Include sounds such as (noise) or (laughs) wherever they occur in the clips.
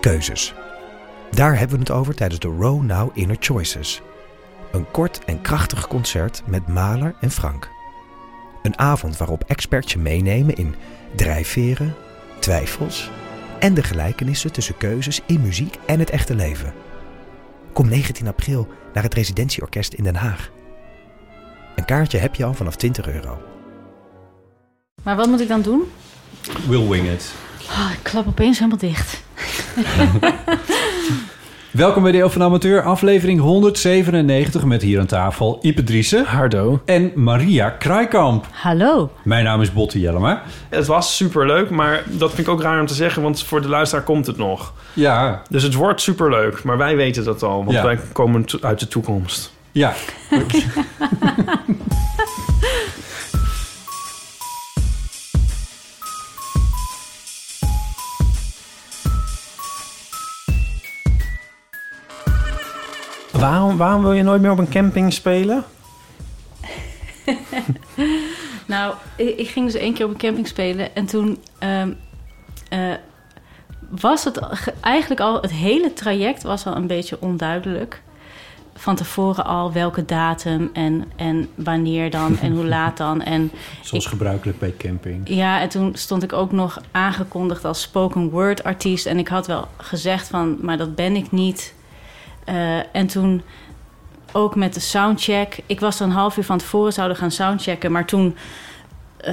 Keuzes. Daar hebben we het over tijdens de Row Now Inner Choices. Een kort en krachtig concert met Maler en Frank. Een avond waarop experts je meenemen in drijfveren, twijfels en de gelijkenissen tussen keuzes in muziek en het echte leven. Kom 19 april naar het Residentieorkest in Den Haag. Een kaartje heb je al vanaf 20 euro. Maar wat moet ik dan doen? Will wing it. Oh, ik klap opeens helemaal dicht. (laughs) Welkom bij de Eeuw van de Amateur, aflevering 197 met hier aan tafel Ipe Driessen. Hardo. En Maria Kraaikamp. Hallo. Mijn naam is Botte Jellema. Het was superleuk, maar dat vind ik ook raar om te zeggen, want voor de luisteraar komt het nog. Ja, Dus het wordt superleuk, maar wij weten dat al, want Ja. wij komen uit de toekomst. ja. (laughs) (laughs) Waarom, waarom wil je nooit meer op een camping spelen? (laughs) Nou, ik, ik ging dus één keer op een camping spelen en toen ehm, eh, was het ge- eigenlijk al, het hele traject was al een beetje onduidelijk. Van tevoren al welke datum en, en wanneer dan en hoe laat (laughs) dan. En Zoals Ik- gebruikelijk bij camping. ja, en toen stond ik ook nog aangekondigd als spoken word artiest. En ik had wel gezegd van, maar dat ben ik niet. Eh, en toen ook met de soundcheck. Ik was er een half uur van tevoren, zouden gaan soundchecken. Maar toen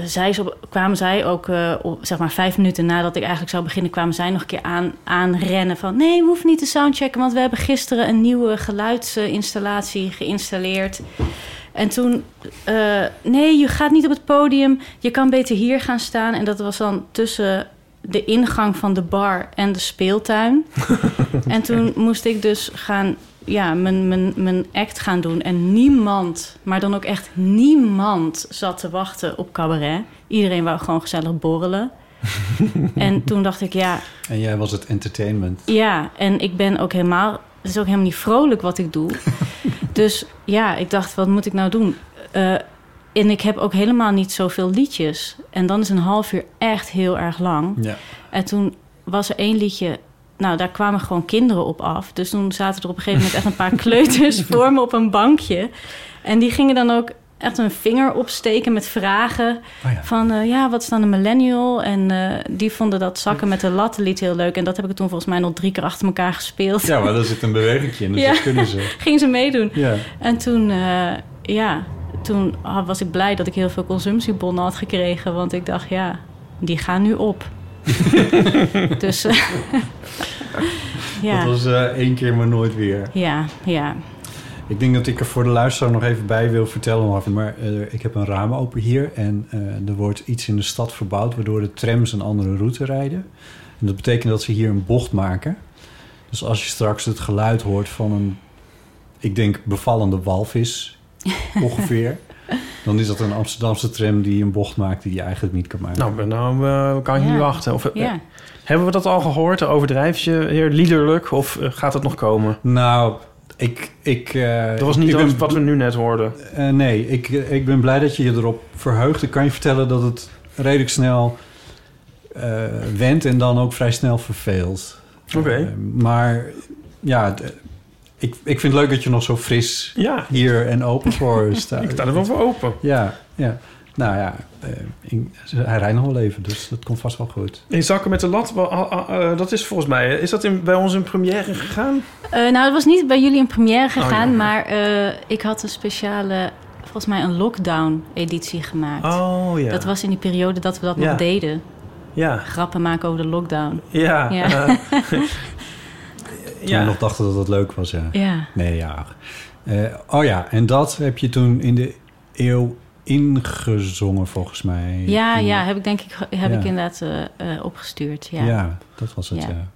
ze op- kwamen zij ook, eh, zeg maar vijf minuten nadat ik eigenlijk zou beginnen... kwamen zij nog een keer aan, aanrennen van... nee, we hoeven niet te soundchecken... want we hebben gisteren een nieuwe geluidsinstallatie geïnstalleerd... En toen, nee, je gaat niet op het podium. Je kan beter hier gaan staan. En dat was dan tussen de ingang van de bar en de speeltuin. (laughs) en toen moest ik dus gaan, ja, mijn, mijn, mijn act gaan doen. En niemand, maar dan ook echt niemand, zat te wachten op cabaret. Iedereen wou gewoon gezellig borrelen. (laughs) en toen dacht ik, ja, En jij was het entertainment. ja, en ik ben ook helemaal... Het is ook helemaal niet vrolijk wat ik doe. (laughs) dus ja, ik dacht, wat moet ik nou doen? Eh, en ik heb ook helemaal niet zoveel liedjes. En dan is een half uur echt heel erg lang. Ja. En toen was er één liedje... Nou, daar kwamen gewoon kinderen op af. Dus toen zaten er op een gegeven moment echt een paar (laughs) kleuters voor me op een bankje. En die gingen dan ook echt een vinger opsteken met vragen. Oh ja. Van eh, ja, wat is dan een millennial? En eh, die vonden dat zakken met de lattenlied heel leuk. En dat heb ik toen volgens mij nog drie keer achter elkaar gespeeld. ja, maar daar zit een beweging in, dus (laughs) Ja. dat kunnen ze. Ging ze meedoen. Ja. En toen, eh, ja, toen ah, was ik blij dat ik heel veel consumptiebonnen had gekregen. Want ik dacht, ja, die gaan nu op. (laughs) dus eh, (laughs) ja, Dat was eh, één keer, maar nooit weer. ja, ja. Ik denk dat ik er voor de luisteraar nog even bij wil vertellen. Maar maar, eh, ik heb een raam open hier en er wordt iets in de stad verbouwd... waardoor de trams een andere route rijden. En dat betekent dat ze hier een bocht maken. Dus als je straks het geluid hoort van een, ik denk, bevallende walvis (laughs) ongeveer... dan is dat een Amsterdamse tram die een bocht maakt die je eigenlijk niet kan maken. Nou, nou eh, kan ik Ja. niet wachten. Of, eh, ja. Hebben we dat al gehoord? Overdrijf je heer liederlijk? Of eh, gaat het nog komen? Nou, ik... ik eh, Dat was niet ik wat, ben- wat we nu net hoorden. Eh, nee, ik, ik ben blij dat je je erop verheugt. Ik kan je vertellen dat het redelijk snel eh went en dan ook vrij snel verveelt. Oké. Maar ja, ik, ik vind het leuk dat je nog zo fris Ja, hier en open voor (laughs) staat. ik sta er wel voor open. Ja, ja. Nou ja, eh, hij rijdt nog wel even, dus dat komt vast wel goed. In zakken met de lat, wel, ah, ah, eh, dat is volgens mij... Is dat in, bij ons in première gegaan? Eh, nou, het was niet bij jullie in première gegaan, Oh, ja. maar eh, ik had een speciale, volgens mij een lockdown-editie gemaakt. Oh ja. Dat was in die periode dat we dat Ja. nog deden. Ja, Grappen maken over de lockdown. ja. Ja. (laughs) (laughs) Toen ja. we nog dachten dat dat leuk was, ja. Ja. Nee, ja. Eh, oh ja, en dat heb je toen in de eeuw ingezongen, volgens mij. Ja, ja, heb ik denk ik, heb Ja. ik inderdaad eh, eh, opgestuurd. Ja. Ja. dat was het, Ja. ja.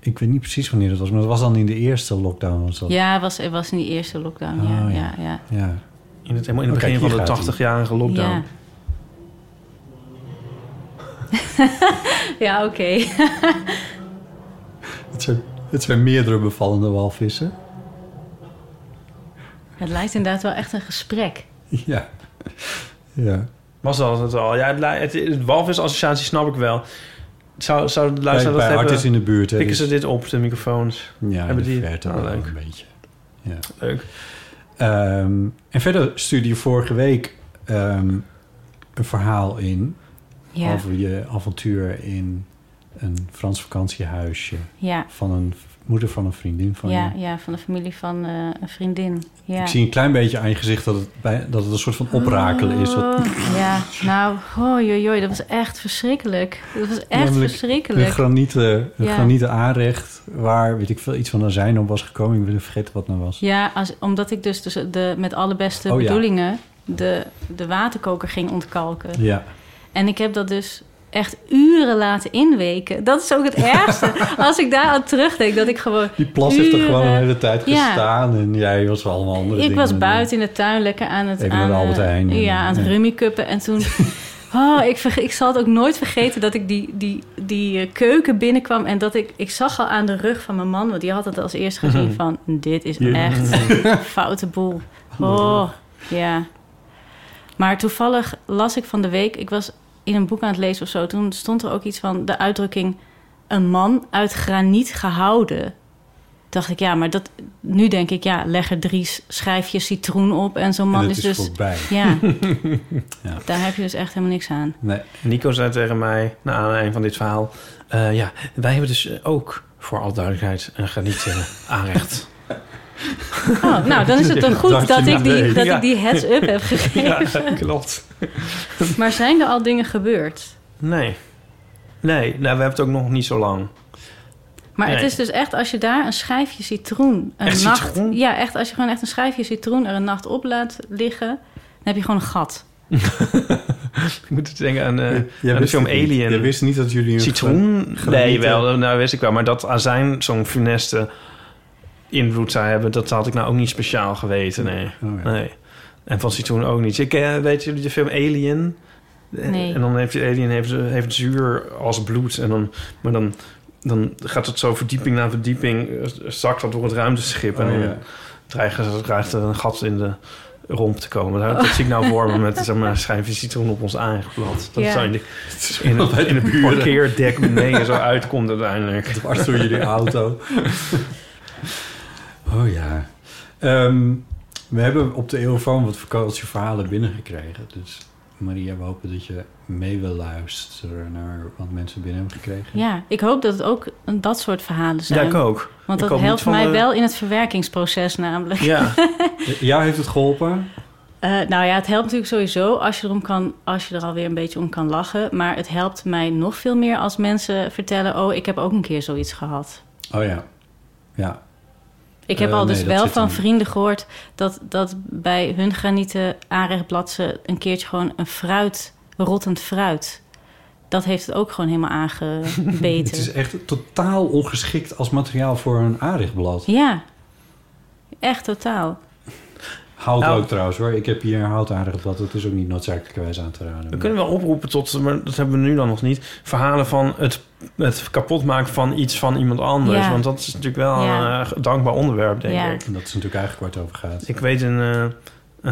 ik weet niet precies wanneer dat was, maar dat was dan in de eerste lockdown. Was dat. Ja, het was, het was in die eerste lockdown. ja, Oh, ja, ja. ja. Ja. In het, helemaal in het Oh, kijk, begin van de gaat hij. 80-jarige lockdown. Ja, (laughs) ja oké. (laughs) Het, zijn, het zijn meerdere bevallende walvissen. Het lijkt inderdaad wel echt een gesprek. Ja. Ja. Was dat het al? Ja, het, het, het walvisassociatie snap ik wel. Zou, zou de Bij, luisteraar bij dat is hebben? in de buurt. Hè, Pikken dus- ze dit op, de microfoons? ja, hebben die- verte Oh, leuk. een beetje. Ja. Leuk. Ehm, en verder stuurde je vorige week ehm, een verhaal in... Ja, over je avontuur in een Frans vakantiehuisje... ja, van een moeder van een vriendin van ja, je. ja, van de familie van eh, een vriendin. Ja. Ik zie een klein beetje aan je gezicht dat het, bij, dat het een soort van oprakelen is. Wat, Oh, ja, nou, hoi, hoi, dat was echt verschrikkelijk. Dat was echt Namelijk een verschrikkelijk. granieten, een Ja. granieten aanrecht... waar, weet ik veel, iets van azijn op was gekomen. Ik ben vergeten wat nou was. Ja, als, omdat ik dus, dus de, met alle beste Oh, bedoelingen de, de waterkoker ging ontkalken. Ja, En ik heb dat dus echt uren laten inweken. Dat is ook het (laughs) ergste. Als ik daar aan terugdenk, dat ik gewoon... die plas heeft er gewoon de hele tijd Ja. gestaan... en jij was wel allemaal andere Ik dingen was buiten in de tuin lekker aan het... Even aan, Albert eh, Heijn. Ja, aan het Ja. rummikuppen. En toen... (laughs) Oh, ik, ik zal het ook nooit vergeten dat ik die, die, die eh, keuken binnenkwam... en dat ik... Ik zag al aan de rug van mijn man... want die had het als eerst gezien van... dit is Ja. echt (laughs) foute boel. Oh, ja. Maar toevallig las ik van de week... ik was in een boek aan het lezen of zo... toen stond er ook iets van de uitdrukking... een man uit graniet gehouden. Dacht ik, ja, maar dat, nu denk ik, ja, leg er drie schijfjes citroen op... en zo'n man het is, is dus... voorbij. Ja, (laughs) Ja. daar heb je dus echt helemaal niks aan. Nee, Nico zei tegen mij, na aanleiding van dit verhaal... eh, ja, wij hebben dus ook, voor alle duidelijkheid, een granieten aanrecht. (laughs) Oh, nou, dan is het toch goed (laughs) Dat je dat, ik die, dat Ja. ik die heads-up heb (laughs) gegeven. Ja, klopt. Maar zijn er al dingen gebeurd? Nee. Nee, nou, we hebben het ook nog niet zo lang. Maar het is dus echt als je daar een schijfje citroen een Echt nacht... citroen? Ja, echt als je gewoon echt een schijfje citroen er een nacht op laat liggen... dan heb je gewoon een gat. (laughs) Ik moet denken aan, eh, de film het niet. Alien. Jij wist niet dat jullie een Citroen? Nee, wel, nou wist ik wel. Maar dat azijn zo'n funeste invloed zou hebben... dat had ik nou ook niet speciaal geweten, nee. Oh, ja. Nee. En van citroen ook niet. Ik, eh, weet jullie de film Alien? Eh, Nee. En dan heeft die alien heeft, heeft zuur als bloed. En dan, maar dan, dan gaat het zo verdieping na verdieping... eh, zakt dat door het ruimteschip. En Oh, dan ja. dreigen ze- dreigt er een gat in de romp te komen. Dat, dat zie ik nou voor me met zeg maar, een schijfje citroen op ons eigen blad. Dat Ja. het zo in de, het, de in het buren. parkeerdek beneden zo uitkomt uiteindelijk. dwars door jullie auto. (laughs) oh ja. Ehm, we hebben op de eeuwfoon wat vakantieverhalen binnengekregen. Dus Maria, we hopen dat je mee wil luisteren naar wat mensen binnen hebben gekregen. Ja, ik hoop dat het ook een- dat soort verhalen zijn. Ja, ik ook. Want Ik dat helpt mij de- wel in het verwerkingsproces namelijk. Ja, (laughs) Jou heeft het geholpen? Eh, nou ja, het helpt natuurlijk sowieso als je, erom kan, als je er alweer een beetje om kan lachen. Maar het helpt mij nog veel meer als mensen vertellen... oh, ik heb ook een keer zoiets gehad. Oh ja. Ja. Ik heb Eh, al nee, dus wel van vrienden gehoord... Dat, dat bij hun granieten aanrechtblad ze een keertje gewoon een fruit... rottend fruit. Dat heeft het ook gewoon helemaal (laughs) aangebeten. Het is echt totaal ongeschikt als materiaal voor een aanrechtblad. Ja, echt totaal. Hout Nou. ook trouwens hoor. Ik heb hier een hout aanrechtblad. Dat is ook niet noodzakelijkerwijs aan te raden. we kunnen wel oproepen tot, maar dat hebben we nu dan nog niet... verhalen van het, het kapotmaken van iets van iemand anders. Ja. Want dat is natuurlijk wel Ja. een eh, dankbaar onderwerp, denk Ja. ik. En dat is natuurlijk eigenlijk waar het over gaat. Ik weet een, eh,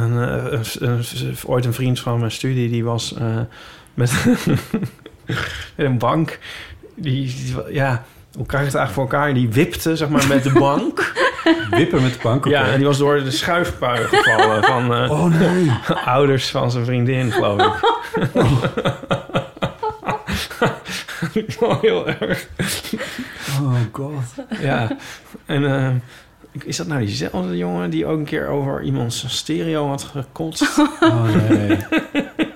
een, eh, een, een- ooit een vriend van mijn studie die was eh, met, (laughs) met een bank. Die, die- ja, hoe krijg je het eigenlijk voor elkaar? Die wipte zeg maar met de (laughs) bank. Wippen met de bank. ja, en die was door de schuifpui gevallen van eh, Oh nee. (laughs) ouders van zijn vriendin, geloof ik. Oh, (laughs) heel erg. Oh god. Ja, en eh, is dat nou diezelfde jongen die ook een keer over iemands stereo had gekotst? Oh nee. (laughs)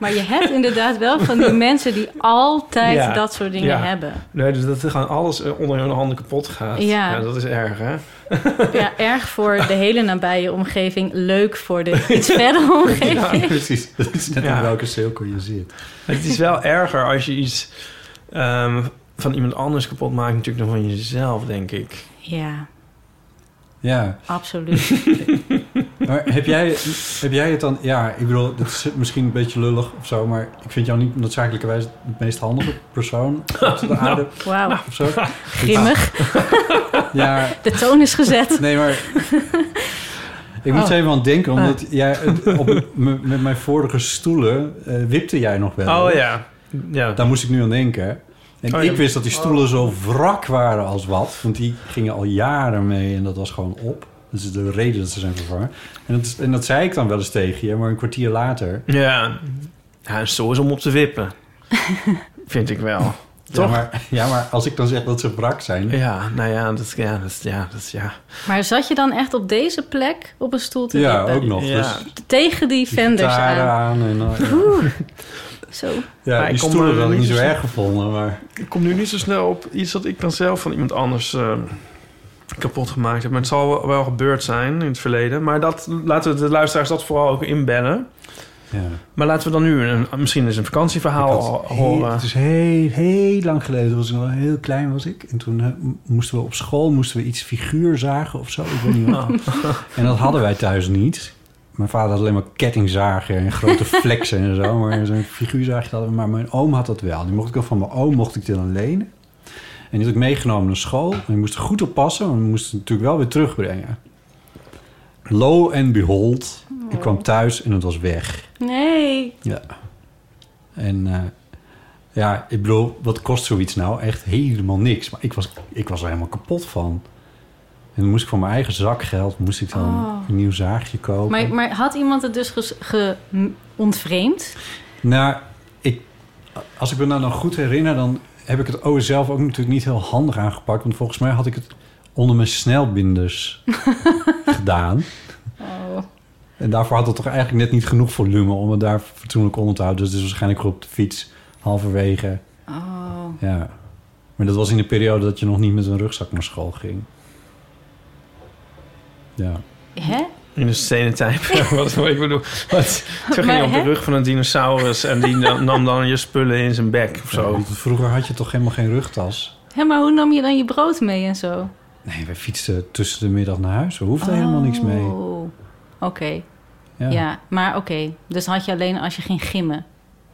Maar je hebt inderdaad wel van die (laughs) mensen... die altijd Ja. dat soort dingen Ja. hebben. Nee, dus dat er gewoon alles eh, onder hun handen kapot gaat. Ja. dat is erg, hè? (laughs) Ja, erg voor de hele nabije omgeving. Leuk voor de (laughs) iets verdere omgeving. Ja, precies. Dat is net Ja. in welke cirkel je zit. Het is wel erger als je iets... ehm, van iemand anders kapot maakt natuurlijk dan van jezelf, denk ik. Ja, Ja, absoluut. Maar heb jij, heb jij het dan... Ja, ik bedoel, dat is misschien een beetje lullig of zo... maar ik vind jou niet noodzakelijkerwijs de meest handige persoon (laughs) op de aarde Wauw, of zo. grimmig. (laughs) Ja, De toon is gezet. nee, maar... Ik moet Oh. even aan het denken, omdat jij op, met mijn vorige stoelen eh, wipte jij nog wel. Oh ja. Ja. Daar moest ik nu aan denken. En Oh, ik ja. wist dat die stoelen zo wrak waren als wat. Want die gingen al jaren mee en dat was gewoon op. Dat is de reden dat ze zijn vervangen. En dat, en dat zei ik dan wel eens tegen je, maar een kwartier later... Ja. Ja, zo is om op te wippen. (laughs) Vind ik wel. Ja Toch? maar, ja, maar als ik dan zeg dat ze wrak zijn... Ja, nou ja, dat, ja, dat, ja, dat, ja. Maar zat je dan echt op deze plek op een stoel te Ja, wippen? ook nog. Ja. Dus Tegen die die vendors gitaren aan. aan. en, uh, Oeh. (laughs) Zo. ja, Maar die ik kom stoelen er had ik niet zo- erg gevonden, maar... Ik kom nu niet zo snel op iets dat ik dan zelf van iemand anders eh, kapot gemaakt heb. Maar het zal wel, wel gebeurd zijn in het verleden. Maar dat, laten we de luisteraars dat vooral ook inbellen. Ja. Maar laten we dan nu een, misschien eens een vakantieverhaal heel- horen. Het is heel, heel lang geleden. Toen was ik nog heel klein was ik. En toen eh, moesten we op school moesten we iets figuur zagen of zo. Ik weet niet wat. (laughs) En dat hadden wij thuis niet. Mijn vader had alleen maar kettingzagen en grote (laughs) flexen en zo. Maar zo'n figuurzaagje hadden we. Maar mijn oom had dat wel. Die mocht ik dan van mijn oom mocht ik die dan lenen. En die had ik meegenomen naar school. En die moest er goed op passen. Want we moesten het natuurlijk wel weer terugbrengen. Lo and behold. Ik kwam thuis en het was weg. Nee. Ja. En eh, ja, ik bedoel, wat kost zoiets nou? Echt helemaal niks. Maar ik was, ik was er helemaal kapot van. En dan moest ik van mijn eigen zakgeld moest ik dan Oh. een nieuw zaagje kopen. Maar, maar had iemand het dus ges- ge, m- ontvreemd? Nou, ik, als ik me nou nog goed herinner, dan heb ik het ook zelf ook natuurlijk niet heel handig aangepakt. Want volgens mij had ik het onder mijn snelbinders (laughs) gedaan. Oh. En daarvoor had het toch eigenlijk net niet genoeg volume om het daar fatsoenlijk onder te houden. Dus het is waarschijnlijk op de fiets halverwege Oh. Ja. Maar dat was in de periode dat je nog niet met een rugzak naar school ging. Ja. Hè? In de stenen tijd. wat wat ik bedoel. Wat, toen ging je op de rug van een dinosaurus en die nam nam dan je spullen in zijn bek of Zo. Vroeger had je toch helemaal geen rugtas? Hé, maar hoe nam je dan je brood mee en zo? Nee, wij fietsten tussen de middag naar huis. We hoefden helemaal niks mee. Oh. Oké, Ja. ja. Maar oké, dus had je alleen als je ging gimmen.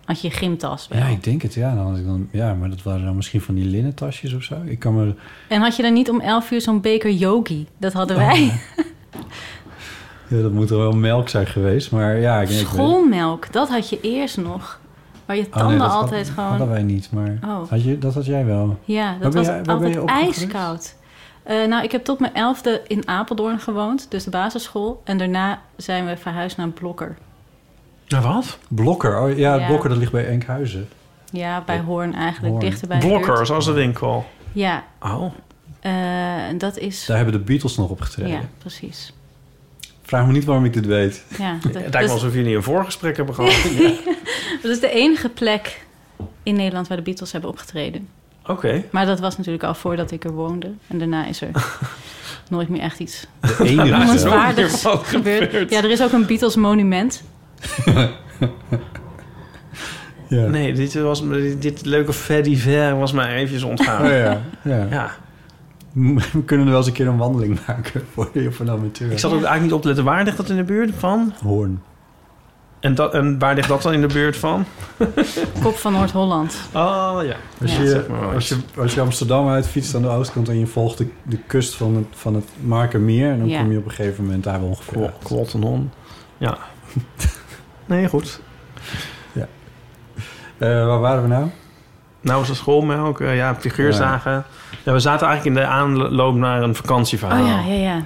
Had je je gymtas wel. Ja, ik denk het. Ja, dan had ik dan, ja, maar dat waren dan misschien van die linnen tasjes of zo. Ik kan me... En had je dan niet om 11 uur zo'n beker yogi? Dat hadden Oh, wij. (laughs) Ja, dat moet er wel melk zijn geweest. Maar ja, ik denk... Schoolmelk, dat had je eerst nog. Waar je Oh, nee, tanden dat had- altijd gewoon... hadden wij niet, maar... Oh. Had je, dat had jij wel. Ja, Waar dat ben was jij- altijd ijskoud. Eh, nou, ik heb tot mijn elfde in Apeldoorn gewoond, dus de basisschool. En daarna zijn we verhuisd naar Blokker. Ja, wat? Blokker. Oh, ja, Ja. Blokker, dat ligt bij Enkhuizen. Ja, bij Hoorn eigenlijk, Hoorn. dichter bij Blokker, zoals de winkel. Ja, Oh. eh, en dat is... Daar hebben de Beatles nog opgetreden. Ja, precies. Vraag me niet waarom ik dit weet. Ja, (laughs) Het dat, lijkt is- alsof jullie een voorgesprek hebben gehad. (laughs) (laughs) dat is de enige plek in Nederland waar de Beatles hebben opgetreden. Oké. Maar dat was natuurlijk al voordat ik er woonde. En daarna is er nooit meer echt iets De enige. Iemand zo waar- weer waardigs wat gebeurd. gebeurd. Ja, er is ook een Beatles monument. ja. Nee, dit, was, dit, dit leuke fait divers was mij eventjes ontgaan. Oh ja, ja. Ja. (laughs) We kunnen er wel eens een keer een wandeling (laughs) maken voor je van amateur. Ik zat ook eigenlijk niet op te letten. Waar ligt dat in de buurt van? Hoorn. En, dat, en waar ligt dat dan in de buurt van? (laughs) Kop van Noord-Holland. Oh ja. Als, Ja. je, Zeg maar wel als, je, als je Amsterdam uitfietst aan de oostkant en je volgt de, de kust van het, van het Markermeer... en dan Ja. kom je op een gegeven moment daar wel ongeveer uit. Klottenon. Ja. Nee, goed. Eh, waar waren we nou? Nou was de schoolmelk, eh, ja, figuurzagen. Ja. we zaten eigenlijk in de aanloop naar een vakantieverhaal. Oh ja, ja, ja.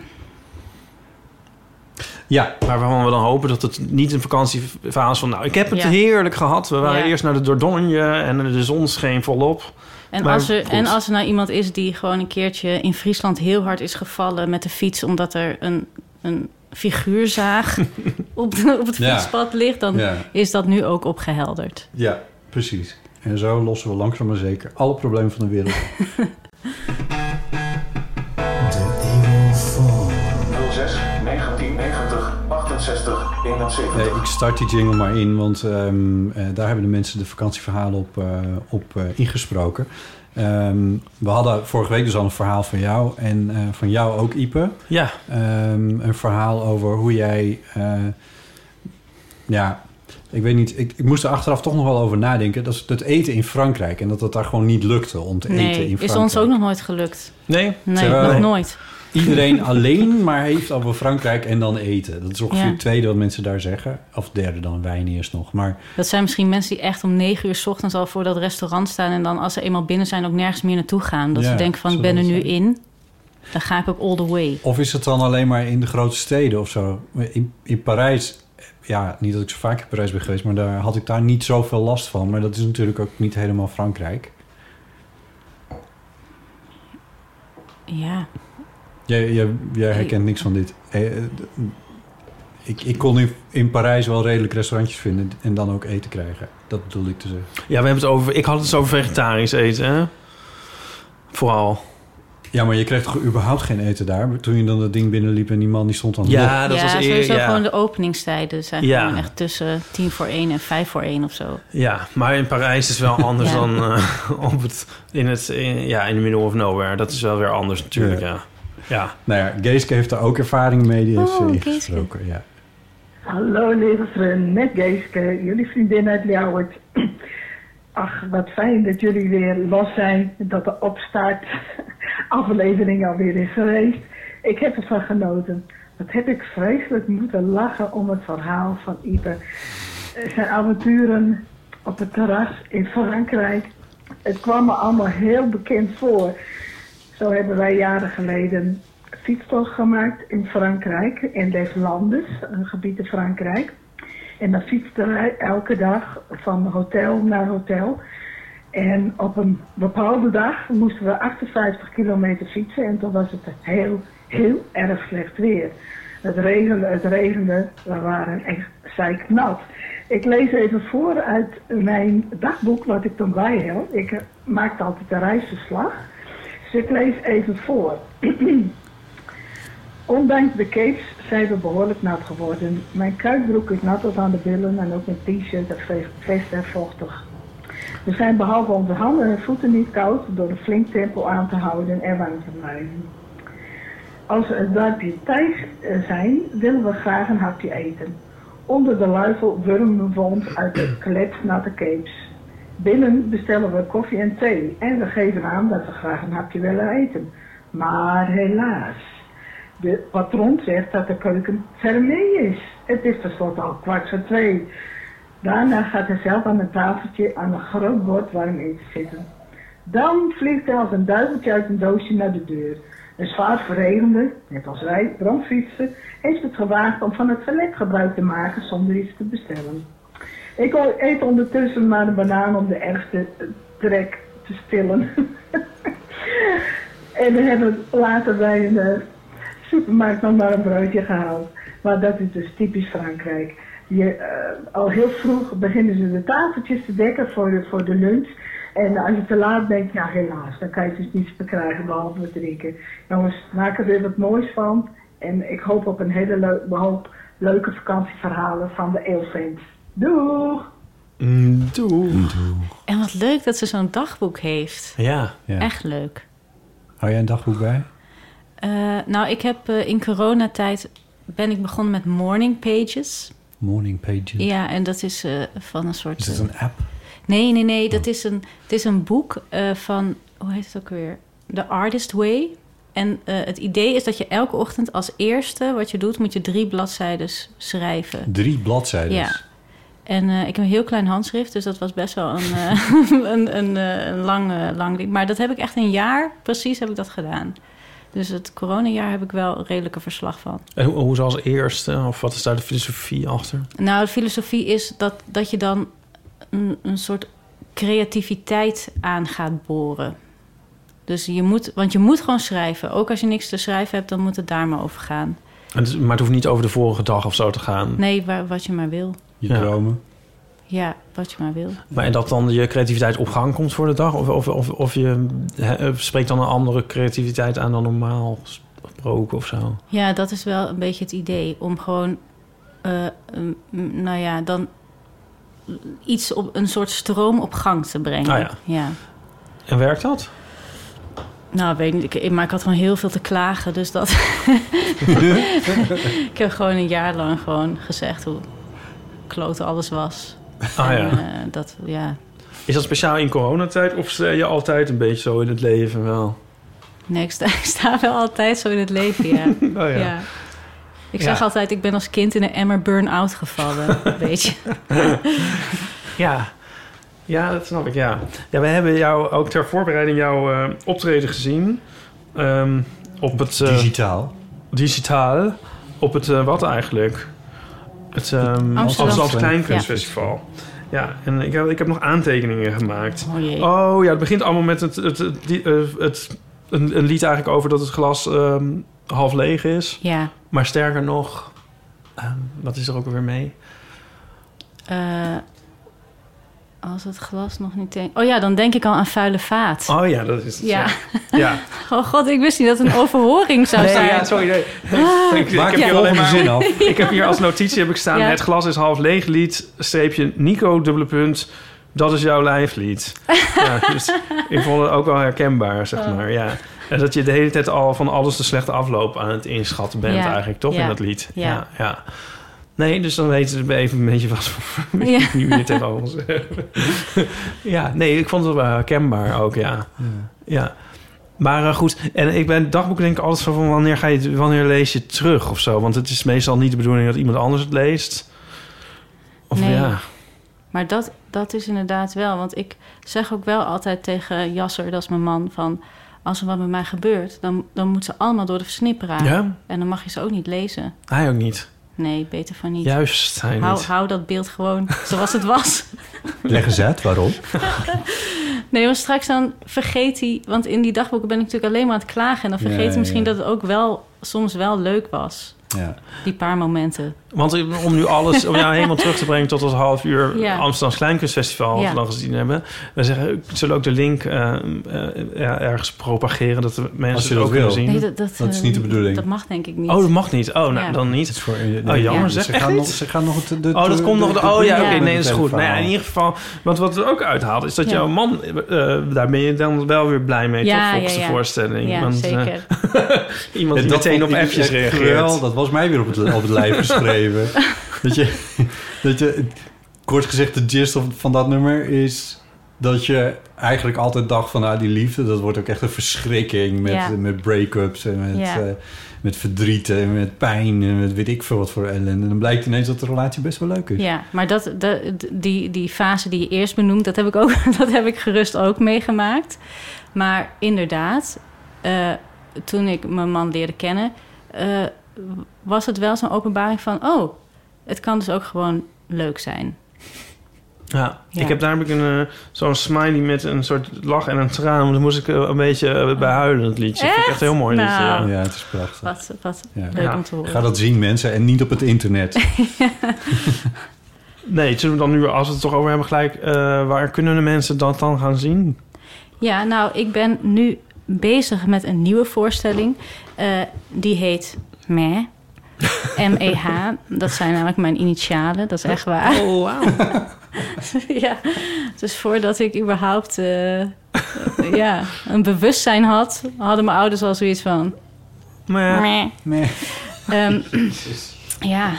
Ja, Waarvan we dan hopen dat het niet een vakantieverhaal is van... nou, ik heb het Ja. heerlijk gehad. We waren Ja. eerst naar de Dordogne en de zon scheen volop. En, Maar als er, goed. en als er nou iemand is die gewoon een keertje in Friesland heel hard is gevallen met de fiets... omdat er een, een figuurzaag (laughs) op, de- op het Ja. fietspad ligt... dan ja, is dat nu ook opgehelderd. ja, precies. En zo lossen we langzaam maar zeker alle problemen van de wereld. 06 1990 68 69 71. Nee, ik start die jingle maar in, want ehm, eh, daar hebben de mensen de vakantieverhalen op, eh, op eh, ingesproken. Ehm, we hadden vorige week dus al een verhaal van jou en eh, van jou ook, Ipe. Ja, Ehm, een verhaal over hoe jij... eh, ja, ik weet niet, ik, ik moest er achteraf toch nog wel over nadenken. Dat is het eten in Frankrijk en dat het daar gewoon niet lukte om te eten in Nee, Frankrijk. is ons ook nog nooit gelukt. nee. Nee, Terwijl- nog nooit. Iedereen (laughs) alleen maar heeft over Frankrijk en dan eten. Dat is ongeveer Ja. het tweede wat mensen daar zeggen. Of derde dan wijn eerst nog. Maar Dat zijn misschien mensen die echt om negen uur 's ochtends al voor dat restaurant staan... en dan als ze eenmaal binnen zijn ook nergens meer naartoe gaan. Dat Ja, ze denken van, ik ben er nu zijn. in. Dan ga ik ook all the way. Of is het dan alleen maar in de grote steden of zo? In, in Parijs, ja, niet dat ik zo vaak in Parijs ben geweest, maar daar had ik daar niet zoveel last van. Maar dat is natuurlijk ook niet helemaal Frankrijk. Ja, Jij, jij, jij herkent niks van dit. Eh, eh, Ik, ik kon in, in Parijs wel redelijk restaurantjes vinden en dan ook eten krijgen. Dat bedoelde ik te zeggen. Ja, we hebben het over... Ik had het over vegetarisch eten, hè? Vooral. Ja, maar je kreeg toch überhaupt geen eten daar? Toen je dan dat ding binnenliep en die man die stond dan... Ja, dat ja was sowieso eer, ja. gewoon de openingstijden zijn Ja. gewoon echt tussen tien voor één en vijf voor één of zo. Ja, maar in Parijs is wel anders (laughs) Ja. dan eh, op het, in, het, in, ja, in the middle of nowhere. Dat is wel weer anders natuurlijk, Ja. ja. Ja, Nou ja, Geeske heeft daar ook ervaring mee. Die heeft Oh, ingesproken. Ja. Hallo lieve vriend, met Geeske, jullie vriendin uit Ljouwert. Ach, wat fijn dat jullie weer los zijn, dat de opstart aflevering alweer is geweest. Ik heb ervan genoten. Wat heb ik vreselijk moeten lachen om het verhaal van Ipe. Zijn avonturen op het terras in Frankrijk. Het kwam me allemaal heel bekend voor. Zo hebben wij jaren geleden fietstocht gemaakt in Frankrijk, in Les Landes, een gebied in Frankrijk. En dan fietsten wij elke dag van hotel naar hotel. En op een bepaalde dag moesten we 58 kilometer fietsen en toen was het heel, heel erg slecht weer. Het regende, het regende, we waren echt zeiknat. Ik lees even voor uit mijn dagboek wat ik toen bijhield. Ik eh, maakte altijd een reisverslag. Dus ik lees even voor. (clears throat) Ondanks de capes zijn we behoorlijk nat geworden. Mijn kuitbroek is nat tot aan de billen en ook mijn t-shirt en ve- vest en vochtig. We zijn behalve onze handen en voeten niet koud door een flink tempo aan te houden en warm te blijven. Als we het dorpje Thijs eh, zijn, willen we graag een hapje eten. Onder de luifel wurmen we ons uit de kletsnatte capes. Binnen bestellen we koffie en thee en we geven aan dat we graag een hapje willen eten. Maar helaas, de patroon zegt dat de keuken fermé is. Het is tenslotte al kwart voor twee. Daarna gaat hij zelf aan een tafeltje aan een groot bord warm eten zitten. Dan vliegt hij als een duiveltje uit een doosje naar de deur. Een zwaar verregende, net als wij, brandfietsen, heeft het gewaagd om van het toilet gebruik te maken zonder iets te bestellen. Ik eet ondertussen maar een banaan om de ergste trek te stillen. (laughs) en we hebben later bij een eh, supermarkt nog maar een broodje gehaald. Maar dat is dus typisch Frankrijk. Je, eh, al heel vroeg beginnen ze de tafeltjes te dekken voor de, voor de lunch. En als je te laat bent, ja helaas, dan kan je dus niets meer krijgen behalve wat drinken. Jongens, maak er weer wat moois van. En ik hoop op een hele leu- hoop leuke vakantieverhalen van de Eelfans. Doeg! Mm, doe. En wat leuk dat ze zo'n dagboek heeft. Ja, Ja. Echt leuk. Hou jij een dagboek bij? Eh, nou, ik heb eh, in coronatijd ben ik begonnen met morning pages. Morning Pages. Ja, en dat is eh, van een soort... Is het eh, een app? Nee, nee, nee. Dat is een, het is een boek van... Hoe heet het ook weer? The Artist Way. En het idee is dat je elke ochtend als eerste wat je doet... moet je drie bladzijden schrijven. Drie bladzijden. Ja. En ik heb een heel klein handschrift, dus dat was best wel een, (laughs) een, een, een lang, lang ding. Maar dat heb ik echt een jaar, precies heb ik dat gedaan. Dus het coronajaar heb ik wel een redelijke verslag van. En hoe, hoe als eerste? Of wat is daar de filosofie achter? Nou, de filosofie is dat, dat je dan een, een soort creativiteit aan gaat boren. Dus je moet, want je moet gewoon schrijven. Ook als je niks te schrijven hebt, dan moet het daar maar over gaan. En het- maar het hoeft niet over de vorige dag of zo te gaan. Nee, waar, wat je maar wil. Je Ja. dromen. Ja, wat je maar wil. Maar en dat dan je creativiteit op gang komt voor de dag? Of, of, of, of je spreekt dan een andere creativiteit aan dan normaal gesproken of zo? Ja, dat is wel een beetje het idee. Om gewoon eh, nou ja, dan iets op een soort stroom op gang te brengen. Ah, ja. ja. En werkt dat? Nou, weet ik niet. Ik, maar ik had gewoon heel veel te klagen. Dus dat. (laughs) (laughs) ik heb gewoon een jaar lang gewoon gezegd hoe klote alles was. Ah En, ja. eh, dat, ja. Is dat speciaal in coronatijd of sta je altijd een beetje zo in het leven wel? Nee, ik sta, (laughs) ik sta wel altijd zo in het leven, ja. (laughs) Oh ja. Ik zeg altijd, ik ben als kind in een emmer burn-out gevallen. (laughs) Weet je. Ja. Ja, dat snap ik, ja. Ja, we hebben jou ook ter voorbereiding jouw eh, optreden gezien. Ehm, op het... eh, Digitaal. digitaal. Op het, wat eigenlijk? Het ehm Amsterdamse Kleinkunstfestival. Ja. en ik heb, ik heb nog aantekeningen gemaakt. Oh jee. Oh ja, het begint allemaal met het, het, eh, het, een, een lied eigenlijk over dat het glas ehm, half leeg is. Ja. Maar sterker nog, ehm, wat is er ook alweer mee? Eh, als het glas nog niet... Denk... Oh ja, dan denk ik al aan vuile vaat. Oh ja, dat is het. Ja. (laughs) ja. Oh god, ik wist niet dat het een overhoring zou Nee, zijn. ja, sorry. Nee. Ah. ik, heb je hier alleen maar zin af. (laughs) Ik heb hier als notitie heb ik staan: Ja. het glas is half leeg lied, streepje Nico dubbele punt. Dat is jouw lijflied. (laughs) ja, dus ik vond het ook wel herkenbaar, zeg Oh. maar. Ja. En dat je de hele tijd al van alles de slechte afloop aan het inschatten bent, Ja. eigenlijk toch Ja. in dat lied. Ja. Ja. Nee, dus dan weten we even een beetje wat voor (laughs) Ja. wie we hier tegenover ons hebben. (laughs) ja, nee, ik vond het wel herkenbaar ook, ja. Ja. Maar eh, goed, en ik ben dagboek denk ik altijd van wanneer, ga je, het- wanneer lees je het terug of zo? Want het is meestal niet de bedoeling dat iemand anders het leest. Of Nee. ja. Maar dat, dat is inderdaad wel. Want ik zeg ook wel altijd tegen Jasser, dat is mijn man, van... als er wat met mij gebeurt, dan, dan moet ze allemaal door de versnipperaar. Ja? En dan mag je ze ook niet lezen. Hij ook niet. Nee, beter van niet. Juist, hij hou, niet. hou dat beeld gewoon (laughs) zoals het was. (laughs) Leg eens uit, waarom? (laughs) Nee, want straks dan vergeet hij... Want in die dagboeken ben ik natuurlijk alleen maar aan het klagen... en dan vergeet Ja, hij misschien ja. dat het ook wel soms wel leuk was. Ja. Die paar momenten. Want om nu alles, om jou helemaal terug te brengen tot het half uur Ja. Amsterdams Kleinkunstfestival, wat Ja. we dan gezien hebben. We zeggen, zullen ook de link eh, eh, ergens propageren, dat de mensen Als je het dat ook kunnen wil. zien. Nee, dat, dat, Dat is eh, niet de bedoeling. Dat mag denk ik niet. Oh, dat mag niet. Oh, nou, Ja. dan Het niet. is voor, Oh, jammer, Ja. zeg. Ze gaan, nog, ze gaan nog de, de, Oh, dat de- komt nog. de- oh ja, oké, nee, dat is goed. Nou ja, in ieder geval, want wat er ook uithaalt, is dat Ja. jouw man, eh, daar ben je dan wel weer blij mee, Ja, toch? Volgens ja, de ja. voorstelling. Ja, Want, eh, zeker. (laughs) iemand die dat meteen op appjes echt reageert. Dat was mij weer op het, op het lijf geschreven. (laughs) (laughs) dat, je, dat je, kort gezegd, de gist van dat nummer is dat je eigenlijk altijd dacht van, nou, die liefde, dat wordt ook echt een verschrikking met, Ja. met break-ups en met, Ja. eh, met verdriet en met pijn en met weet ik veel wat voor ellende. En dan blijkt ineens dat de relatie best wel leuk is. Ja, maar dat, dat, die, die fase die je eerst benoemt, dat heb ik, ook, (laughs) dat heb ik gerust ook meegemaakt. Maar inderdaad, eh, toen ik mijn man leerde kennen, eh, was het wel zo'n openbaring van: oh, het kan dus ook gewoon leuk zijn. Ja, Ja. ik heb daar heb ik een, eh, zo'n smiley met een soort lach en een traan. Want daar moest ik eh, een beetje eh, bij huilen, het liedje. Ik vind het echt heel mooi liedje. Ja. Ja, het is prachtig. Wat, wat Ja. leuk Ja. om te horen. Ga dat zien, mensen, en niet op het internet. (laughs) Nee, zullen we dan nu, als we het toch over hebben, gelijk... eh, waar kunnen de mensen dat dan gaan zien? Ja, nou, ik ben nu bezig met een nieuwe voorstelling. Eh, die heet Meh. (laughs) M-E-H. Dat zijn namelijk mijn initialen, dat is echt waar. Oh, wauw. (laughs) ja, dus voordat ik überhaupt eh, ja, een bewustzijn had, hadden mijn ouders al zoiets van. Maar Meh. Nee. Ehm, ja,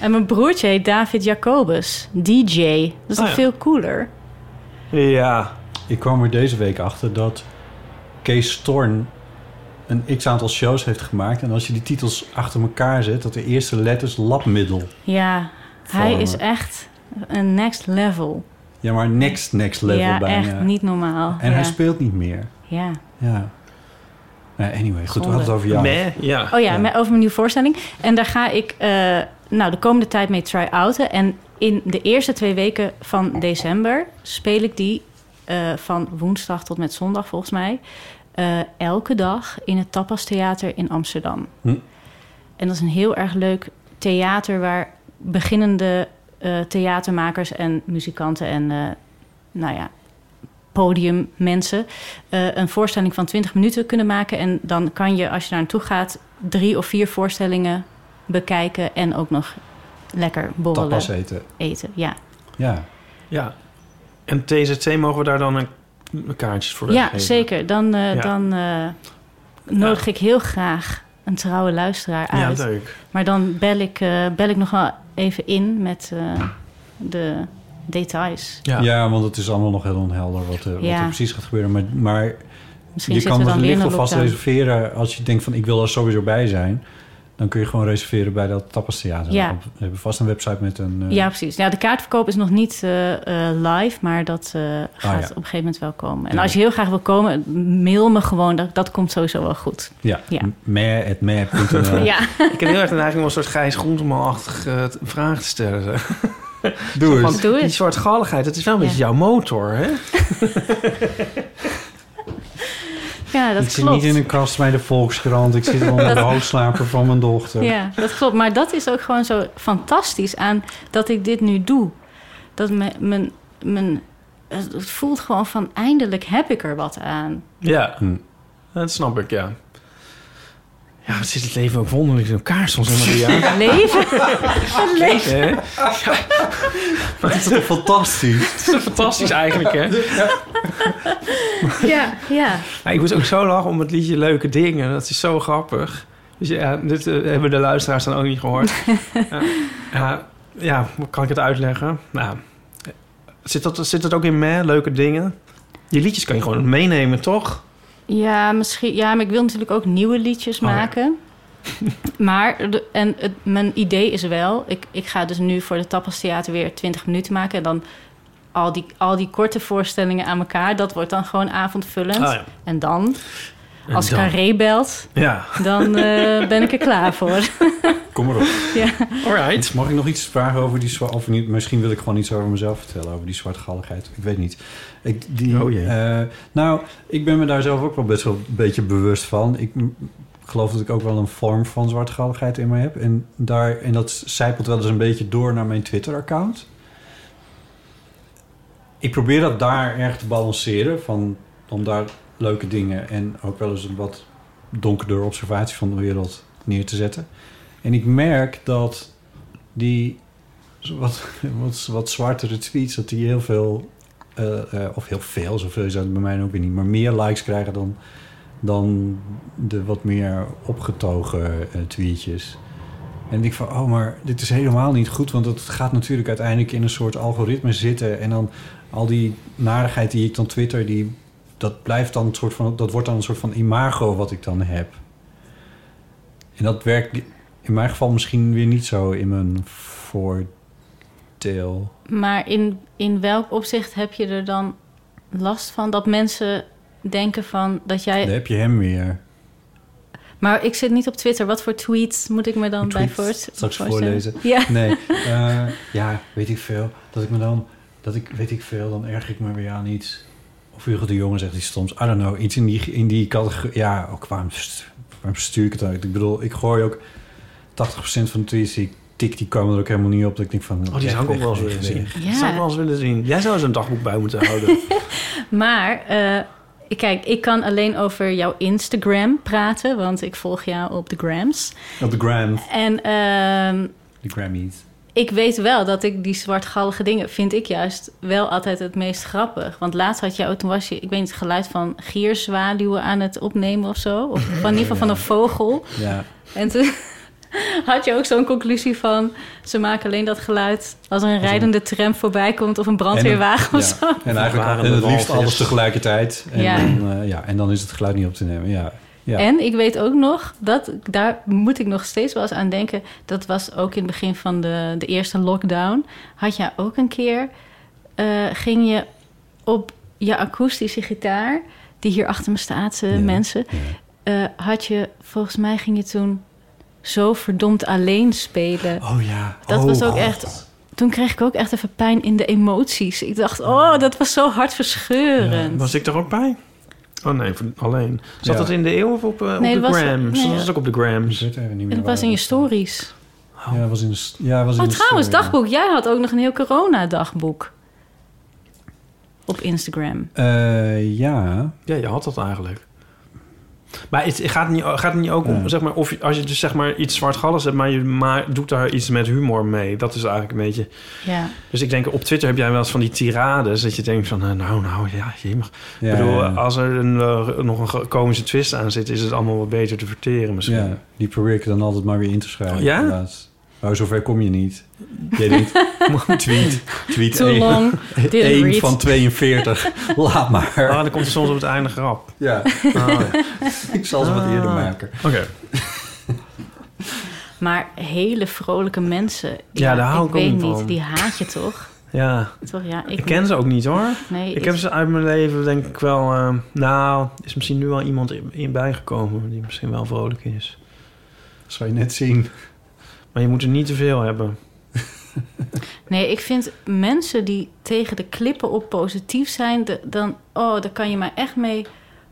en mijn broertje heet David Jacobus, DJ. Dat is Oh ja. veel cooler? ja, Ik kwam er deze week achter dat Kees Storn een x-aantal shows heeft gemaakt. En als je die titels achter elkaar zet, dat de eerste letters labmiddel. Ja, hij is echt een next level. Ja, maar next, next level ja, bijna. echt niet normaal. En ja. hij speelt niet meer. Ja. Ja. Nou, anyway, goed, we hadden het over jou. meh, ja. Oh ja, over mijn nieuwe voorstelling. En daar ga ik eh, nou, de komende tijd mee try-outen. En in de eerste twee weken van december speel ik die eh, van woensdag tot met zondag volgens mij. Eh, elke dag in het Tapas Theater in Amsterdam. Hm. En dat is een heel erg leuk theater waar beginnende eh, theatermakers en muzikanten en eh, nou ja, podiummensen eh, een voorstelling van 20 minuten kunnen maken. En dan kan je, als je daar naartoe gaat, drie of vier voorstellingen bekijken en ook nog lekker borrelen, Tapas eten. eten. Ja, Ja. Ja. En TZT mogen we daar dan een kaartjes voor ja weggeven? zeker. Dan, eh, Ja. dan eh, nodig ik heel graag een trouwe luisteraar Ja, uit. leuk. Maar dan bel ik, eh, bel ik nog wel even in met eh, de details. Ja. Ja. want het is allemaal nog heel onhelder wat, er- wat Ja. er precies gaat gebeuren. Maar, maar Misschien je kan weer licht alvast lockdown. reserveren als je denkt van ik wil er sowieso bij zijn. Dan kun je gewoon reserveren bij dat Tapas Theater. Ja. We hebben vast een website met een... eh, Ja, precies. Ja, de kaartverkoop is nog niet eh, eh, live, maar dat eh, gaat Ah, ja. op een gegeven moment wel komen. En Ja. als je heel graag wil komen, mail me gewoon. Dat, dat komt sowieso wel goed. Ja, Ja. meh.meh.nl. (laughs) Ja, Ik heb heel erg de neiging om een soort Gijs Groenteman-achtige vraag te stellen. (laughs) Doe eens. doe die eens. zwartgalligheid, het is wel een Ja. beetje jouw motor, hè? (laughs) Ja, dat ik zit klopt. niet in een kast bij de Volkskrant. Ik zit onder de (laughs) hoofdslaper van mijn dochter. Ja, dat klopt. Maar dat is ook gewoon zo fantastisch aan dat ik dit nu doe. Dat mijn, mijn, mijn, het voelt gewoon van eindelijk heb ik er wat aan. Ja, Hm. dat snap ik, ja. Ja, wat zit het leven ook wonderlijk in elkaar soms, hè, Maria? (laughs) Leven. Het leven. Hè? Dat is toch fantastisch? Het is toch fantastisch eigenlijk, hè? Ja, ja. Maar ik moest ook zo lachen om het liedje Leuke Dingen. Dat is zo grappig. Dus ja, dit eh, hebben de luisteraars dan ook niet gehoord. (laughs) ja, ja, ja, hoe kan ik het uitleggen? Nou, zit dat, zit dat ook in me, Leuke Dingen? Die liedjes kan je gewoon meenemen, toch? Ja, misschien. Ja, maar ik wil natuurlijk ook nieuwe liedjes Oh, ja. maken. (laughs) Maar, de- en het, mijn idee is wel... Ik, ik ga dus nu voor de Tapas Theater weer 20 minuten maken. En dan al die, al die korte voorstellingen aan elkaar... dat wordt dan gewoon avondvullend. Ah, ja. En dan, als dan? Carré belt... Ja, dan eh, ben ik er klaar voor. (laughs) Kom maar op. alright. Mag ik nog iets vragen over die zwart... Of niet, misschien wil ik gewoon iets over mezelf vertellen. Over die zwartgalligheid. Ik weet niet. Ik, die, Oh jee. eh, nou, ik ben me daar zelf ook wel best wel een beetje bewust van. Ik geloof dat ik ook wel een vorm van zwartgalligheid in mij heb. En, daar, en dat zijpelt wel eens een beetje door naar mijn Twitter-account. Ik probeer dat daar erg te balanceren. Van, om daar leuke dingen en ook wel eens een wat donkerder observatie van de wereld neer te zetten. En ik merk dat die wat, (laughs) wat, wat zwartere tweets, dat die heel veel, eh, eh, of heel veel, zoveel is dat bij mij ook niet, maar meer likes krijgen dan, dan de wat meer opgetogen eh, tweetjes. En ik denk van, oh, maar dit is helemaal niet goed, want het gaat natuurlijk uiteindelijk in een soort algoritme zitten. En dan al die narigheid die ik dan twitter, die, dat blijft dan een soort van, dat wordt dan een soort van imago wat ik dan heb. En dat werkt in mijn geval misschien weer niet zo in mijn voordeel. Maar in, in welk opzicht heb je er dan last van? Dat mensen denken van dat jij... Dan heb je hem weer. Maar ik zit niet op Twitter. Wat voor tweets moet ik me dan Een bij straks voorlezen. Ja. Nee, eh, (laughs) ja, weet ik veel. Dat ik me dan, dat ik, weet ik veel, dan erg ik me weer aan iets. Of Hugo de Jonge zegt iets stoms. I don't know, iets in die, in die categorie. Ja, ook waarom, waarom stuur ik het uit? Ik bedoel, ik gooi ook 80% van de tweets die ik tik, die komen er ook helemaal niet op. Dat ik denk van... Oh, die zou ik ook wel eens willen zien. Die zou ik wel eens willen zien. Jij zou eens een dagboek bij moeten houden. (laughs) Maar eh, kijk, ik kan alleen over jouw Instagram praten, want ik volg jou op de grams. Op de gram, En ehm, de Grammys. Ik weet wel dat ik die zwartgallige dingen vind ik juist wel altijd het meest grappig. Want laatst had je ook, toen was je, ik weet niet, het geluid van gierzwaluwen aan het opnemen of zo. Of van in ieder geval van een vogel. Ja, En toen (laughs) had je ook zo'n conclusie van... ze maken alleen dat geluid als er een rijdende tram voorbij komt... of een brandweerwagen En- of zo. en eigenlijk waren en de het liefst alles tegelijkertijd. En, Ja. Dan, eh, ja, en dan is het geluid niet op te nemen. Ja, ja. En ik weet ook nog, dat, daar moet ik nog steeds wel eens aan denken... dat was ook in het begin van de, de eerste lockdown... had jij ook een keer, eh, ging je op je akoestische gitaar... die hier achter me staat, eh, Ja, mensen... ja. eh, had je, volgens mij ging je toen zo verdomd alleen spelen... Oh ja. Dat Oh, was ook God. echt. Toen kreeg ik ook echt even pijn in de emoties. Ik dacht, oh, dat was zo hartverscheurend. Was ik er ook bij? Oh nee, voor- alleen. Zat Ja. dat in de eeuw of op, eh, op de was- grams? nee, dat was ook op de Ik grams. weet even niet meer En dat waar was in je stories. Ja, dat was in de, ja, was in Oh, de trouwens, story. dagboek. Jij had ook nog een heel corona-dagboek. Op Instagram. Eh, ja. Ja, je had dat eigenlijk. Maar het gaat niet, gaat het niet ook om, Ja. zeg maar, of als je dus zeg maar iets zwartgalligs hebt, maar je maar doet daar iets met humor mee. Dat is eigenlijk een beetje. Ja. Dus ik denk, op Twitter heb jij wel eens van die tirades dat je denkt van, eh, nou, nou, ja, je mag. Ja, ik bedoel, ja. als er een, eh, nog een komische twist aan zit, is het allemaal wat beter te verteren misschien. Ja, die probeer ik dan altijd maar weer in te schrijven. Ja? inderdaad. Oh, zover kom je niet. Jij denkt, (laughs) tweet, tweet Too 1, long. (laughs) Didn't read. van 42. (laughs) Laat maar. Ah, dan komt er soms op het einde grap. Ja, Oh, ja. ik zal ze wat eerder Ah. maken. Oké. Maar hele vrolijke mensen. Ja, daar hou ik ik ook weet niet niet. van. Die haat je toch? Ja, Toch? Ja, ik, ik ken ze ook niet hoor. Nee, Ik heb ze uit mijn leven denk ik wel... eh, nou, is misschien nu wel iemand in, in bijgekomen die misschien wel vrolijk is. Dat zal je net zien. Maar je moet er niet te veel hebben. (laughs) Nee, ik vind mensen die tegen de klippen op positief zijn, de- dan, oh, daar kan je mij echt mee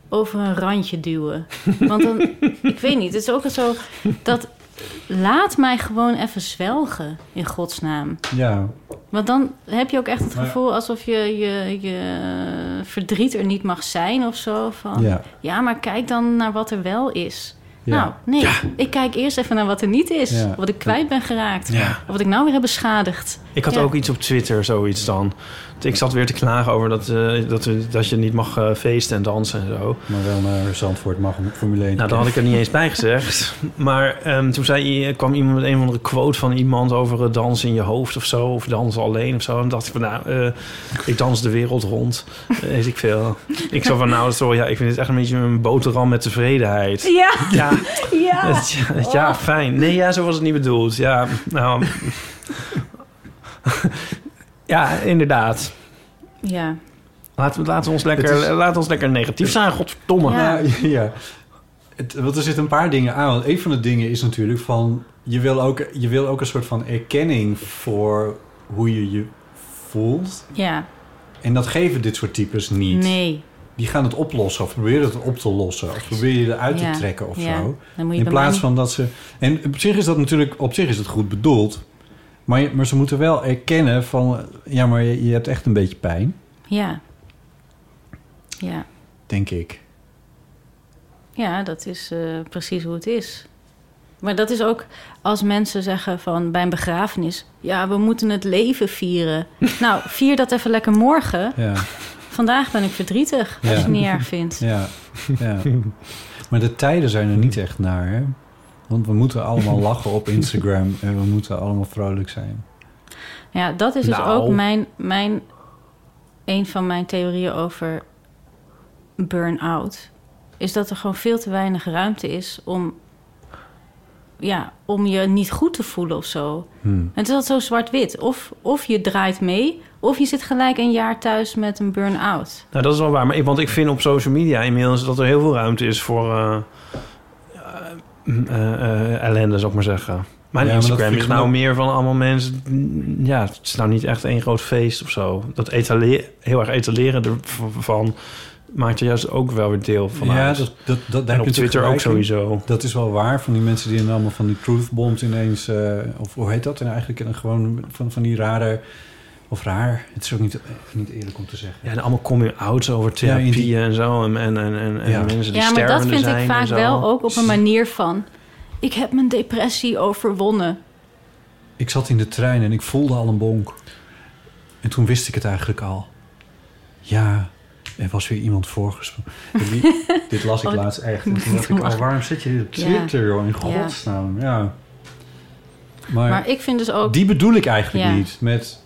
over een randje duwen. (laughs) Want dan, ik weet niet, het is ook zo dat laat mij gewoon even zwelgen in godsnaam. Ja, Want dan heb je ook echt het Maar- gevoel alsof je, je je verdriet er niet mag zijn of zo. Van, ja. ja, maar kijk dan naar wat er wel is. Ja. Nou, nee, ik kijk eerst even naar wat er niet is. Ja. Wat ik kwijt ben geraakt. Ja. Of wat ik nou weer heb beschadigd. Ik had Ja. ook iets op Twitter, zoiets dan. Ik zat weer te klagen over dat, eh, dat, we- dat je niet mag eh, feesten en dansen en zo. maar wel naar Zandvoort mag om Formule 1 Nou, daar had ik er niet eens bij (laughs) gezegd. Maar ehm, toen zei, kwam iemand met een of andere quote van iemand over dansen in je hoofd of zo. Of dansen alleen of zo. En dan dacht ik van, nou, eh, ik dans de wereld rond. Eh, Weet ik veel. Ik zo van, nou, sorry, ja, ik vind het echt een beetje een boterham met tevredenheid. Ja, Ja, (laughs) ja. het- ja, het- ja, fijn. Nee, ja, zo was het niet bedoeld. Ja, nou... (laughs) ja, inderdaad. Ja, Laten we, laten we ons lekker, is- laten ons lekker negatief zijn, godverdomme. Ja. Ja, ja. Het, want er zitten een paar dingen aan. Want een van de dingen is natuurlijk van... Je wil ook, je wil ook een soort van erkenning voor hoe je je voelt. ja. En dat geven dit soort types niet. Nee. Die gaan het oplossen of proberen het op te lossen. Of proberen je eruit Ja, te trekken of ja. zo. Dan moet je In plaats van dat ze... En op zich is dat natuurlijk... Op zich is het goed bedoeld. Maar, je- maar ze moeten wel erkennen van... Ja, maar je, je hebt echt een beetje pijn. Ja. Ja. Denk ik. Ja, dat is eh, precies hoe het is. Maar dat is ook als mensen zeggen van bij een begrafenis... ja, we moeten het leven vieren. (laughs) nou, vier dat even lekker morgen. Ja, Vandaag ben ik verdrietig, als Ja. je het niet erg vindt. ja, ja. (laughs) Maar de tijden zijn er niet echt naar, hè? Want we moeten allemaal (laughs) lachen op Instagram... en we moeten allemaal vrolijk zijn. Ja, dat is dus Nou. ook mijn, mijn, een van mijn theorieën over burn-out. Is dat er gewoon veel te weinig ruimte is om, ja, om je niet goed te voelen of zo. Hmm. En het is altijd zo zwart-wit. Of, of je draait mee, of je zit gelijk een jaar thuis met een burn-out. Nou, dat is wel waar. Maar ik, want ik vind op social media inmiddels dat er heel veel ruimte is voor eh, ellende, zou ik maar zeggen. Mijn Ja, maar dat Instagram is nou meer van allemaal mensen... mm, Ja, het is nou niet echt één groot feest of zo. Dat etale heel erg etaleren ervan maakt er juist ook wel weer deel van ja, uit. dat, dat, dat, daar en op Twitter ook sowieso. Dat is wel waar, van die mensen die dan allemaal van die truth bombs ineens... eh, of hoe heet dat? En eigenlijk een- gewoon van, van die rare... Of raar, het is ook niet, niet eerlijk om te zeggen. Ja, en allemaal coming-outs over therapieën die- en zo. En, en, en, en, en Ja. mensen die Ja, maar dat vind ik zijn vaak wel ook op een manier van... ik heb mijn depressie overwonnen. Ik zat in de trein en ik voelde al een bonk. En toen wist ik het eigenlijk al. Ja, er was weer iemand voorgesproken. (laughs) dit las ik Oh, laatst echt. En toen dacht ik, oh, waarom zit je dit op. Twitter, joh? In Ja. godsnaam, ja. Maar, Maar ik vind dus ook... die bedoel ik eigenlijk Ja. niet. Met,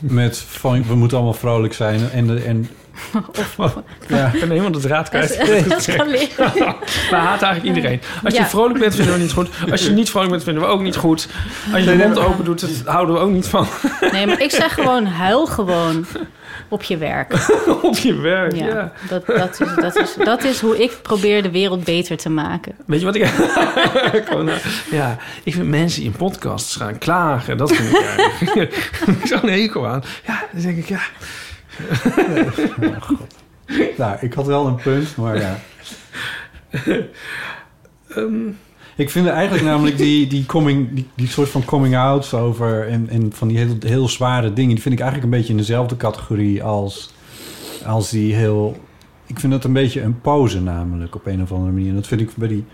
met van, we moeten allemaal vrolijk zijn. En, (laughs) en ja, Ik ben helemaal de draad kwijt. escaleren. We haten eigenlijk iedereen. Als je Ja. vrolijk bent, vinden we niet goed. Als je niet vrolijk bent, vinden we ook niet goed. Als je de mond open doet, dat houden we ook niet van. (laughs) Nee, maar ik zeg gewoon, huil gewoon op je werk. (laughs) Op je werk, ja. Ja, Dat, dat, is, dat, is, dat is hoe ik probeer de wereld beter te maken. Weet je wat ik... Gewoon, eh, ja, ik vind mensen in podcasts gaan klagen. Dat vind ik eigenlijk... Zo'n hekel aan. Ja, dan denk ik, ja... (laughs) nou, ik had wel een punt, maar ja. (laughs) ehm, Ik vind eigenlijk namelijk die, die, coming, die, die soort van coming out over en, en van die heel, heel zware dingen, die vind ik eigenlijk een beetje in dezelfde categorie als, als die heel ik vind dat een beetje een pose namelijk op een of andere manier. En dat vind ik bij die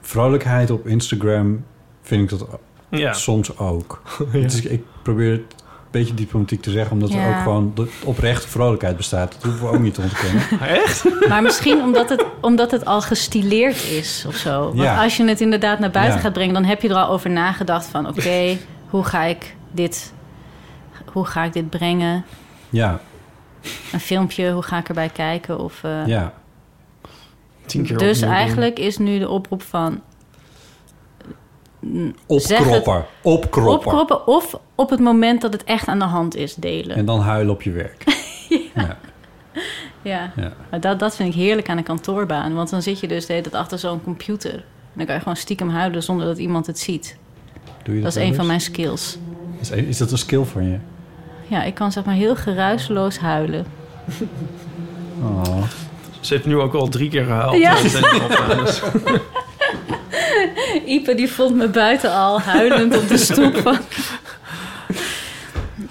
vrolijkheid op Instagram vind ik dat Ja. soms ook. (laughs) Het is- ik probeer het beetje diplomatiek te zeggen, omdat er ook gewoon de oprechte vrolijkheid bestaat. Dat hoeven we ook niet te ontkennen. (laughs) Echt? Maar misschien omdat het, omdat het al gestileerd is of zo. Want Ja. als je het inderdaad naar buiten Ja. gaat brengen... dan heb je er al over nagedacht van... oké, hoe ga ik dit... Hoe ga ik dit brengen? Ja, Een filmpje, hoe ga ik erbij kijken? Of, eh, ja. Tien keer dus doen. eigenlijk is nu de oproep van... Opkroppen. Opkroppen. opkroppen of op het moment dat het echt aan de hand is delen. En dan huilen op je werk. (laughs) ja. Ja, Ja. maar dat, dat vind ik heerlijk aan een kantoorbaan. Want dan zit je dus de hele tijd achter zo'n computer. En dan kan je gewoon stiekem huilen zonder dat iemand het ziet. Doe je Dat is wel een van mijn skills. Is, is dat een skill van je? Ja, ik kan zeg maar heel geruisloos huilen. Oh. Ze heeft nu ook al drie keer gehaald. Ja. (laughs) (laughs) Ipe die vond me buiten al huilend op de stoep. Van, (laughs)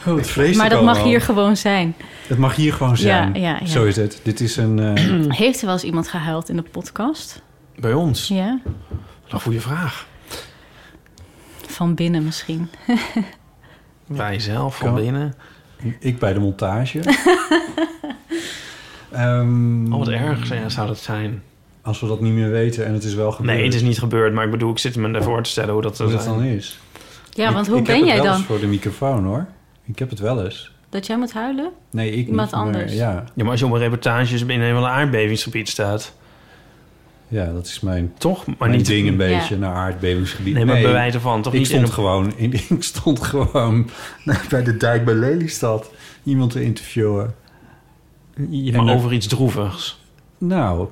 Oh, het vreselijk maar dat mag hier gewoon zijn. Het mag hier gewoon zijn. Ja, ja, ja. Zo is het. Dit is een... eh, (clears throat) Heeft er wel eens iemand gehuild in de podcast? Bij ons? Ja? Een goede vraag. Van binnen misschien. (laughs) Wij zelf van binnen. ik bij de montage. Ehm, Oh, wat erg zou dat zijn. Als we dat niet meer weten en het is wel gebeurd. Nee, het is niet gebeurd. Maar ik bedoel, ik zit me ervoor te stellen hoe dat Hoe dat zijn. dan is. Ja, Ik- want hoe ik heb ben het jij wel dan? eens voor de microfoon hoor. Ik heb het wel eens. Dat jij moet huilen? Nee, ik Iemand niet, maar anders. Ja, Ja, maar als je op een reportage in een van een aardbevingsgebied staat... ja, dat is mijn, Toch? Maar mijn niet... ding een Ja. beetje naar aardbevingsgebied. Nee, maar bij wijze van. Toch ik niet in stond een... gewoon in, (laughs) ik stond gewoon (laughs) bij de dijk bij Lelystad iemand te interviewen. Ja, En maar er- over iets droevigs. Nou,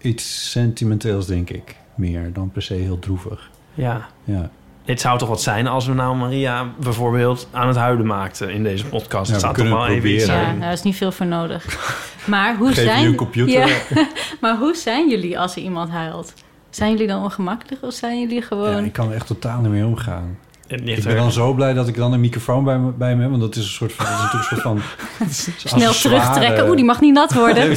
iets sentimenteels denk ik meer dan per se heel droevig. Ja. Ja, Dit zou toch wat zijn als we nou Maria bijvoorbeeld aan het huilen maakten in deze podcast. Ja, zou toch kunnen wel even iets. Ja, daar is niet veel voor nodig. (laughs) Maar hoe geef zijn... Ja, (laughs) maar hoe zijn jullie als er iemand huilt? Zijn jullie dan ongemakkelijk of zijn jullie Ja, gewoon... ik kan er echt totaal niet mee omgaan. Ik ben dan zo blij dat ik dan een microfoon bij me, bij me heb. Want dat is een soort van... Dat is natuurlijk een soort van (laughs) Snel terugtrekken. Oeh, die mag niet nat worden. (laughs)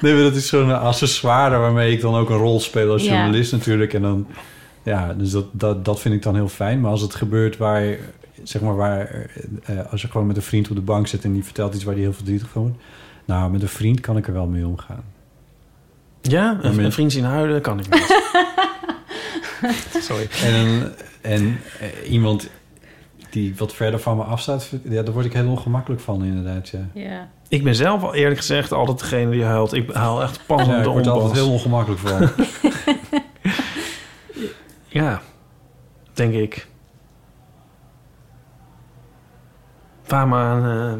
Nee, maar dat is zo'n accessoire waarmee ik dan ook een rol speel als Ja. journalist natuurlijk. En dan, ja, dus dat, dat, dat vind ik dan heel fijn. Maar als het gebeurt waar, zeg maar, waar, eh, als je gewoon met een vriend op de bank zit en die vertelt iets waar die heel verdrietig van wordt. Nou, met een vriend kan ik er wel mee omgaan. Ja, een, met- een vriend zien huilen kan ik niet. (laughs) (laughs) Sorry. En, en eh, iemand die wat verder van me afstaat, ja, daar word ik heel ongemakkelijk van inderdaad. Ja. Ja. Ik ben zelf al eerlijk gezegd altijd degene die huilt. Ik haal echt pas Ja, op ik word er altijd heel ongemakkelijk van. (laughs) Ja, denk ik. Vraag maar aan... eh,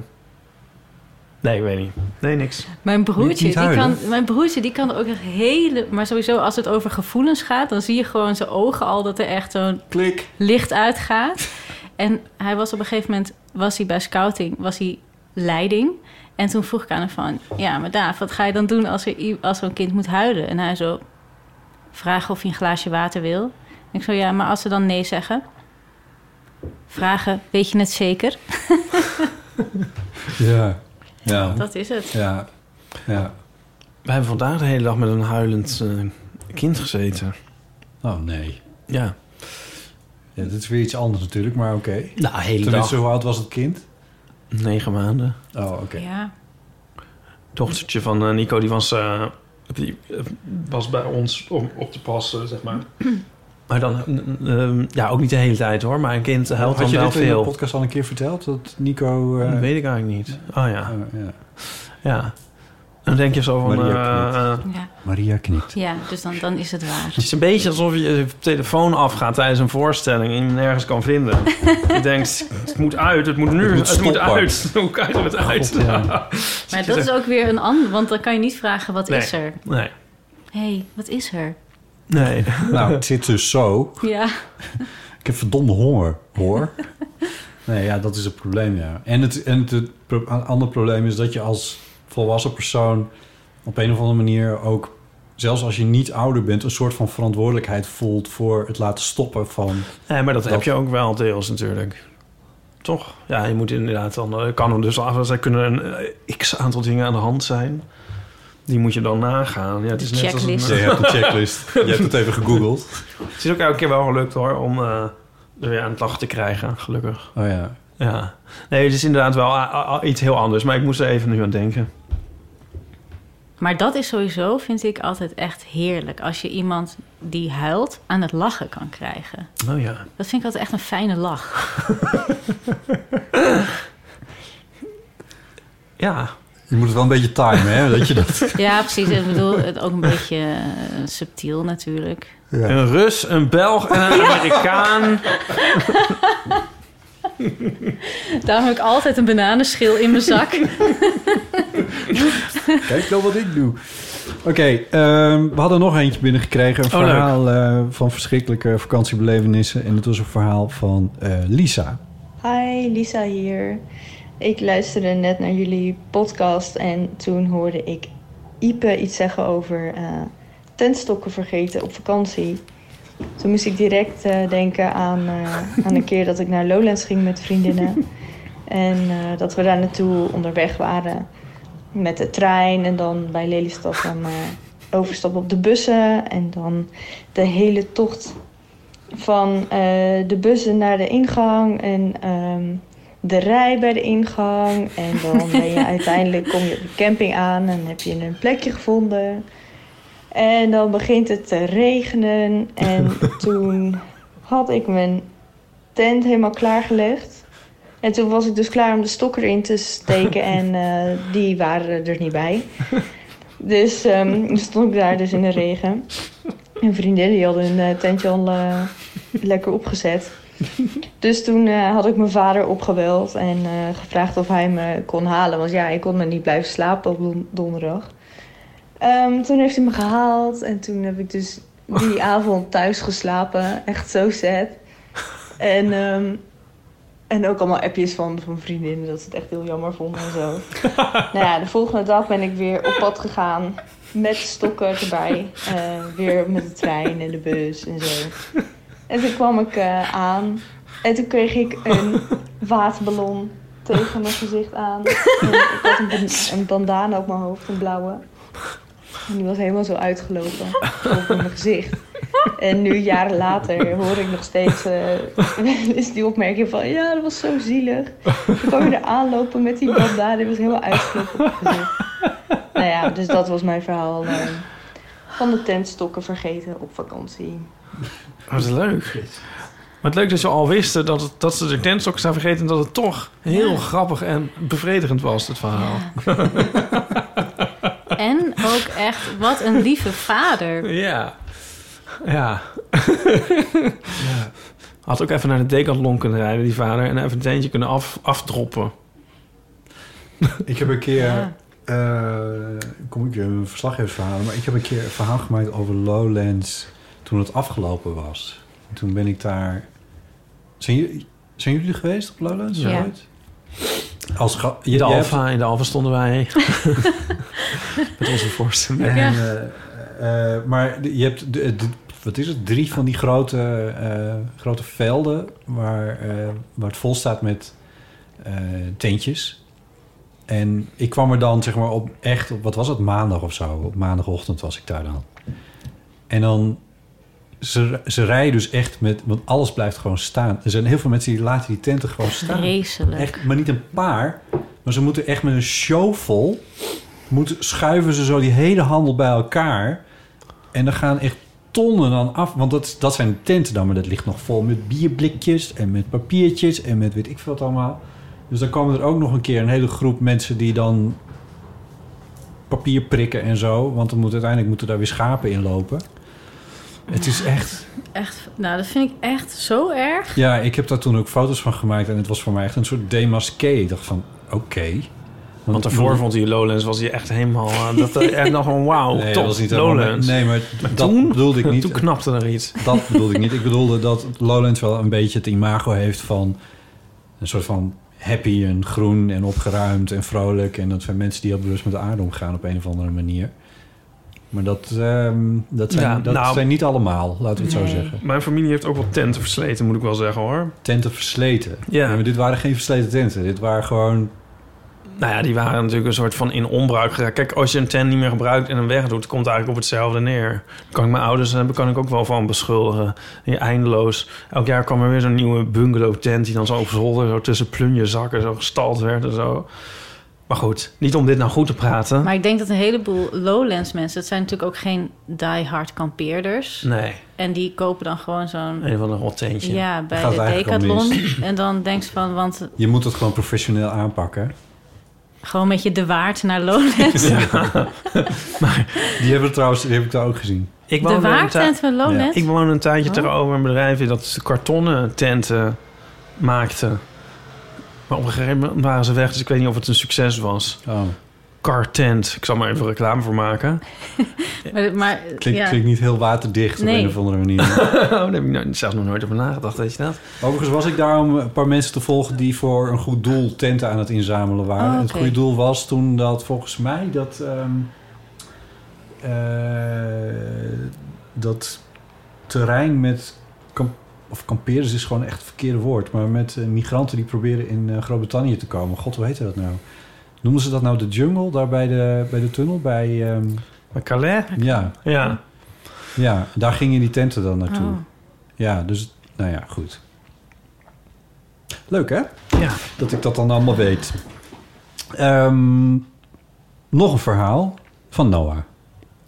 Nee, ik weet niet. Nee, niks. Mijn broertje, niet die kan, mijn broertje die kan er ook echt hele... Maar sowieso, als het over gevoelens gaat... dan zie je gewoon zijn ogen al dat er echt zo'n Klik. licht uitgaat. (laughs) En hij was op een gegeven moment... was hij bij scouting, was hij leiding. En toen vroeg ik aan hem van... ja, maar Daaf, wat ga je dan doen als er, als er een kind moet huilen? En hij zo... vragen of hij een glaasje water wil. En ik zo, ja, maar als ze dan nee zeggen... vragen, weet je het zeker? (laughs) Ja. Ja. Dat is het. Ja. Ja. We hebben vandaag de hele dag met een huilend eh, kind gezeten. Oh nee. Ja. Ja, dit is weer iets anders natuurlijk, maar oké. Nou, hele Tenminste, dag. hoe oud was het kind? Negen maanden. Oh, oké. Ja. dochtertje van eh, Nico, die was, eh, die, was bij ons om op te passen, zeg maar. Maar dan, eh, eh, ja, ook niet de hele tijd hoor, maar een kind huilt Had dan je wel dit in de veel. podcast al een keer verteld? Dat Nico... eh, Dat weet ik eigenlijk niet. Oh ja, oh, ja. ja. Dan denk je zo van... Maria eh, knikt. eh, Ja, Maria knikt. ja dus dan, dan is het waar. het is een beetje alsof je je telefoon afgaat tijdens een voorstelling en je hem nergens kan vinden. (laughs) je denkt, het moet uit, het moet nu, Het het moet moet, stoppen. uit. (laughs) Hoe kan je het uit? God, ja. (laughs) Maar dat is ook weer een ander, want dan kan je niet vragen wat Nee. is er. Nee, Hé, hey, wat is er? Nee. (laughs) Nou, het zit dus zo. Ja, Ik heb verdomde honger, hoor. nee, ja, dat is het probleem, ja. En het, en het, het pro- een ander probleem is dat je als volwassen persoon... op een of andere manier ook... zelfs als je niet ouder bent... een soort van verantwoordelijkheid voelt... voor het laten stoppen van... Nee, maar dat, Dat- heb je ook wel deels natuurlijk. toch? Ja, je moet inderdaad dan... eh, kan hem dus af. Er kunnen een eh, x aantal dingen aan de hand zijn. Die moet je dan nagaan. Ja, het is De net als een, checklist. Ja, je hebt een checklist. (laughs) Je hebt het even gegoogeld. Het is ook elke keer wel gelukt hoor, om eh er weer aan het lachen te krijgen, gelukkig. Oh ja. Ja. Nee, het is inderdaad wel iets heel anders. Maar ik moest er even nu aan denken. Maar dat is sowieso, vind ik, altijd echt heerlijk. Als je iemand die huilt aan het lachen kan krijgen. Oh ja. Dat vind ik altijd echt een fijne lach. (laughs) Ja. Je moet het wel een beetje timen, hè? Dat je dat... (laughs) Ja, precies. Ik bedoel, het ook een beetje eh, subtiel natuurlijk. Een Rus, een Belg en een Amerikaan. (laughs) Daarom heb ik altijd een bananenschil in mijn zak. (laughs) Kijk nou wat ik doe. Oké, ehm, we hadden nog eentje binnengekregen. Een Oh, verhaal eh, van verschrikkelijke vakantiebelevenissen. En het was een verhaal van eh, Lisa. Hi, Lisa hier. Ik luisterde net naar jullie podcast en toen hoorde ik Ipe iets zeggen over eh, tentstokken vergeten op vakantie. Toen moest ik direct eh, denken aan, eh, aan een keer dat ik naar Lowlands ging met vriendinnen. (laughs) En dat we daar naartoe onderweg waren met de trein en dan bij Lelystad dan overstappen op de bussen. En dan de hele tocht van de bussen naar de ingang en ehm, de rij bij de ingang. En dan ben je (laughs) uiteindelijk kom je op de camping aan en heb je een plekje gevonden. En dan begint het te regenen. En (laughs) toen had ik mijn tent helemaal klaargelegd. En toen was ik dus klaar om de stokken erin te steken en (laughs) eh, die waren er niet bij. Dus toen stond ik daar dus in de regen. Een vriendin die had hun eh, tentje al eh, lekker opgezet. (laughs) Dus toen eh, had ik mijn vader opgebeld en eh, gevraagd of hij me kon halen. Want ja, ik kon me niet blijven slapen op don- donderdag. Ehm, toen heeft hij me gehaald en toen heb ik dus die avond thuis geslapen. Echt zo sad. En, ehm, en ook allemaal appjes van, van vriendinnen dat ze het echt heel jammer vonden en zo. (laughs) nou ja, de volgende dag ben ik weer op pad gegaan. Met stokken erbij. eh, weer met de trein en de bus en zo. En toen kwam ik eh, aan. En toen kreeg ik een (laughs) waterballon tegen mijn gezicht aan. En ik had een, een bandana op mijn hoofd, een blauwe. En die was helemaal zo uitgelopen over mijn gezicht. En nu, jaren later, hoor ik nog steeds eh, (laughs) is die opmerking van... Ja, dat was zo zielig. Dan kwam je er aanlopen met die bandana. Die was helemaal uitgelopen op mijn gezicht. Nou ja, dus dat was mijn verhaal eh, van de tentstokken vergeten op vakantie. Wat is leuk. Maar het leuk dat ze al wisten dat, het, dat ze de tentstokken zijn vergeten... en dat het toch heel grappig en bevredigend was, het verhaal. (laughs) En ook echt, wat een lieve vader. Ja. Ja. ja. Had ook even naar de decathlon kunnen rijden, die vader... en even een tentje kunnen af, afdroppen. Ik heb een keer... Ja. eh, kom ik een verslaggeversverhaal, maar ik heb een keer een verhaal gemaakt over Lowlands toen het afgelopen was. En toen ben ik daar. Zijn jullie, zijn jullie er geweest op Lowlands? Ja. Ooit? Als ga- In je, de hebt- Alfa, in de Alfa stonden wij. (laughs) Met onze voorstelling. En, Ja. eh, eh, maar je hebt, de, de- wat is het, drie van die grote, eh, grote velden waar, eh, waar het vol staat met eh, tentjes. En ik kwam er dan zeg maar op echt, op, wat was het, maandag of zo. Op maandagochtend was ik daar dan. En dan, ze, ze rijden dus echt met, want alles blijft gewoon staan. Er zijn heel veel mensen die laten die tenten gewoon staan. Vreselijk. Echt, maar niet een paar. Maar ze moeten echt met een show vol... Moeten, schuiven ze zo die hele handel bij elkaar. En er gaan echt tonnen dan af. Want dat, dat zijn tenten dan. Maar dat ligt nog vol met bierblikjes en met papiertjes... en met weet ik veel wat allemaal. Dus dan komen er ook nog een keer een hele groep mensen... die dan papier prikken en zo. Want dan moet, uiteindelijk moeten daar weer schapen in lopen. Het is echt... Echt, nou, dat vind ik echt zo erg. Ja, ik heb daar toen ook foto's van gemaakt... en het was voor mij echt een soort demasqué. Ik dacht van, oké... Want daarvoor vond hij Lowlands, was hij echt helemaal... eh, dat er echt nog een wauw, Nee, top, dat was niet helemaal- Lowlands. Nee, maar, Maar dat toen- bedoelde ik niet. (laughs) Toen knapte er iets. Dat bedoelde ik niet. Ik bedoelde dat Lowlands wel een beetje het imago heeft van een soort van happy en groen en opgeruimd en vrolijk. En dat zijn mensen die heel bewust met de aarde omgaan op een of andere manier. Maar dat, ehm, dat, zijn, Ja, dat nou- zijn niet allemaal, laten we het zo Nee. zeggen. Mijn familie heeft ook wel tenten versleten, moet ik wel zeggen hoor. Tenten versleten. Ja. maar dit waren geen versleten tenten. Dit waren gewoon... Nou ja, die waren natuurlijk een soort van in onbruik geraakt. Kijk, als je een tent niet meer gebruikt en hem wegdoet... komt het eigenlijk op hetzelfde neer. Daar kan ik mijn ouders hebben, kan ik ook wel van beschuldigen. En eindeloos. Elk jaar kwam er weer zo'n nieuwe bungalow tent... die dan zo op zolder, zo tussen plunjezakken zo gestald werd en zo. Maar goed, niet om dit nou goed te praten. Maar ik denk dat een heleboel Lowlands mensen... het zijn natuurlijk ook geen die-hard kampeerders. Nee, En die kopen dan gewoon zo'n... een van een rot tentje. Ja, bij Gaat de Decathlon. En dan denk je van, want Je moet het gewoon professioneel aanpakken. gewoon met je de waard naar Lowlands. (laughs) Die hebben we trouwens, die heb ik daar ook gezien. Ik De waardtent van Lowlands? Ik woonde een tijdje Oh. tegenover een bedrijf... dat ze kartonnen tenten maakte. Maar op een gegeven moment waren ze weg... dus ik weet niet of het een succes was. Oh, Cartent. Ik zal maar even reclame voor maken. (laughs) Maar, maar klinkt, ja. klinkt niet heel waterdicht op een of andere manier. (laughs) oh, daar heb ik nou- zelfs nog nooit over nagedacht, weet je dat? Overigens was ik daar om een paar mensen te volgen die voor een goed doel tenten aan het inzamelen waren. Oh, Het goede doel was toen dat volgens mij dat, ehm, eh, dat terrein met of kampeerders is gewoon echt het verkeerde woord, maar met eh, migranten die proberen in eh, Groot-Brittannië te komen. God, hoe heette dat nou? Noemen ze dat nou de jungle daar bij de, bij de tunnel? Bij, ehm, Maar Calais? ja, Ja. ja, daar gingen die tenten dan naartoe. Oh. Ja, dus, nou ja, goed. Leuk, hè? Ja. Dat ik dat dan allemaal weet. Ehm, nog een verhaal van Noah.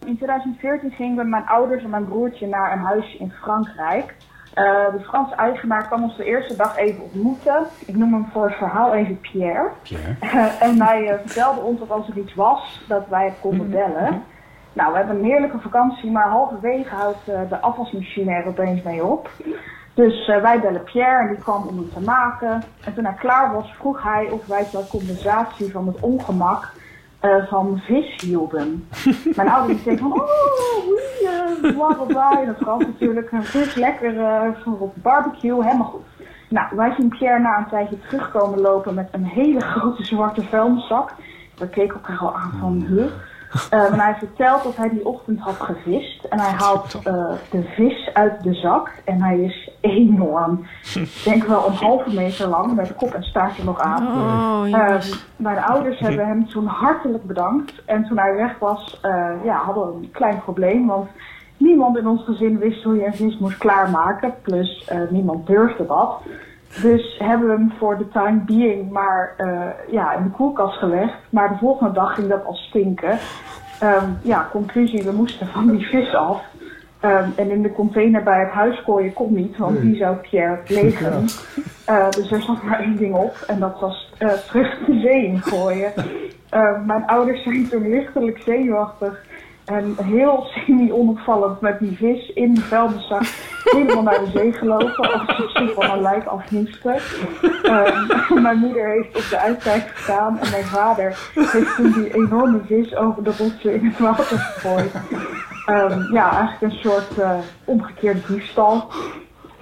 In 2014 gingen met mijn ouders en mijn broertje naar een huisje in Frankrijk. Eh, de Franse eigenaar kwam ons de eerste dag even ontmoeten. Ik noem hem voor het verhaal even Pierre. Pierre. Eh, en hij eh, vertelde ons dat als er iets was, dat wij het konden bellen. Nou, we hebben een heerlijke vakantie, maar halverwege houdt de afwasmachine er opeens mee op. Dus wij bellen Pierre en die kwam om het te maken. En toen hij klaar was, vroeg hij of wij ter compensatie van het ongemak eh, van vis hielden. (laughs) Mijn ouders denken van, oh, oei, eh, bla bla bla. In het Frans natuurlijk, een vis lekker voor de barbecue, helemaal goed. Nou, wij zien Pierre na een tijdje terugkomen lopen met een hele (laughs) grote zwarte vuilniszak. We keken elkaar al aan van, huh? Eh, maar hij vertelt dat hij die ochtend had gevist. En hij haalt eh, de vis uit de zak. En hij is enorm. Ik denk wel een halve meter lang, met kop en staartje nog aan. Oh, Eh, jongens. mijn ouders hebben hem toen hartelijk bedankt. En toen hij weg was, eh, ja, hadden we een klein probleem. Want niemand in ons gezin wist hoe je een vis moest klaarmaken. Plus eh, niemand durfde dat. Dus hebben we hem voor de time being maar eh, ja, in de koelkast gelegd. Maar de volgende dag ging dat al stinken. Ehm, ja, conclusie, we moesten van die vis af. Ehm, en in de container bij het huis gooien kon niet, want die zou Pierre plegen. Eh, dus er zat maar één ding op en dat was eh, terug de zee ingooien. (laughs) Ehm, mijn ouders zijn toen lichtelijk zenuwachtig en heel semi-onopvallend met die vis in de vuilniszak helemaal naar de zee gelopen. Als ze zich van een lijk af moesten. Ehm, mijn moeder heeft op de uitkijk gestaan en mijn vader heeft toen die enorme vis over de rotsen in het water gegooid. Ehm, ja, eigenlijk een soort eh, omgekeerde diefstal.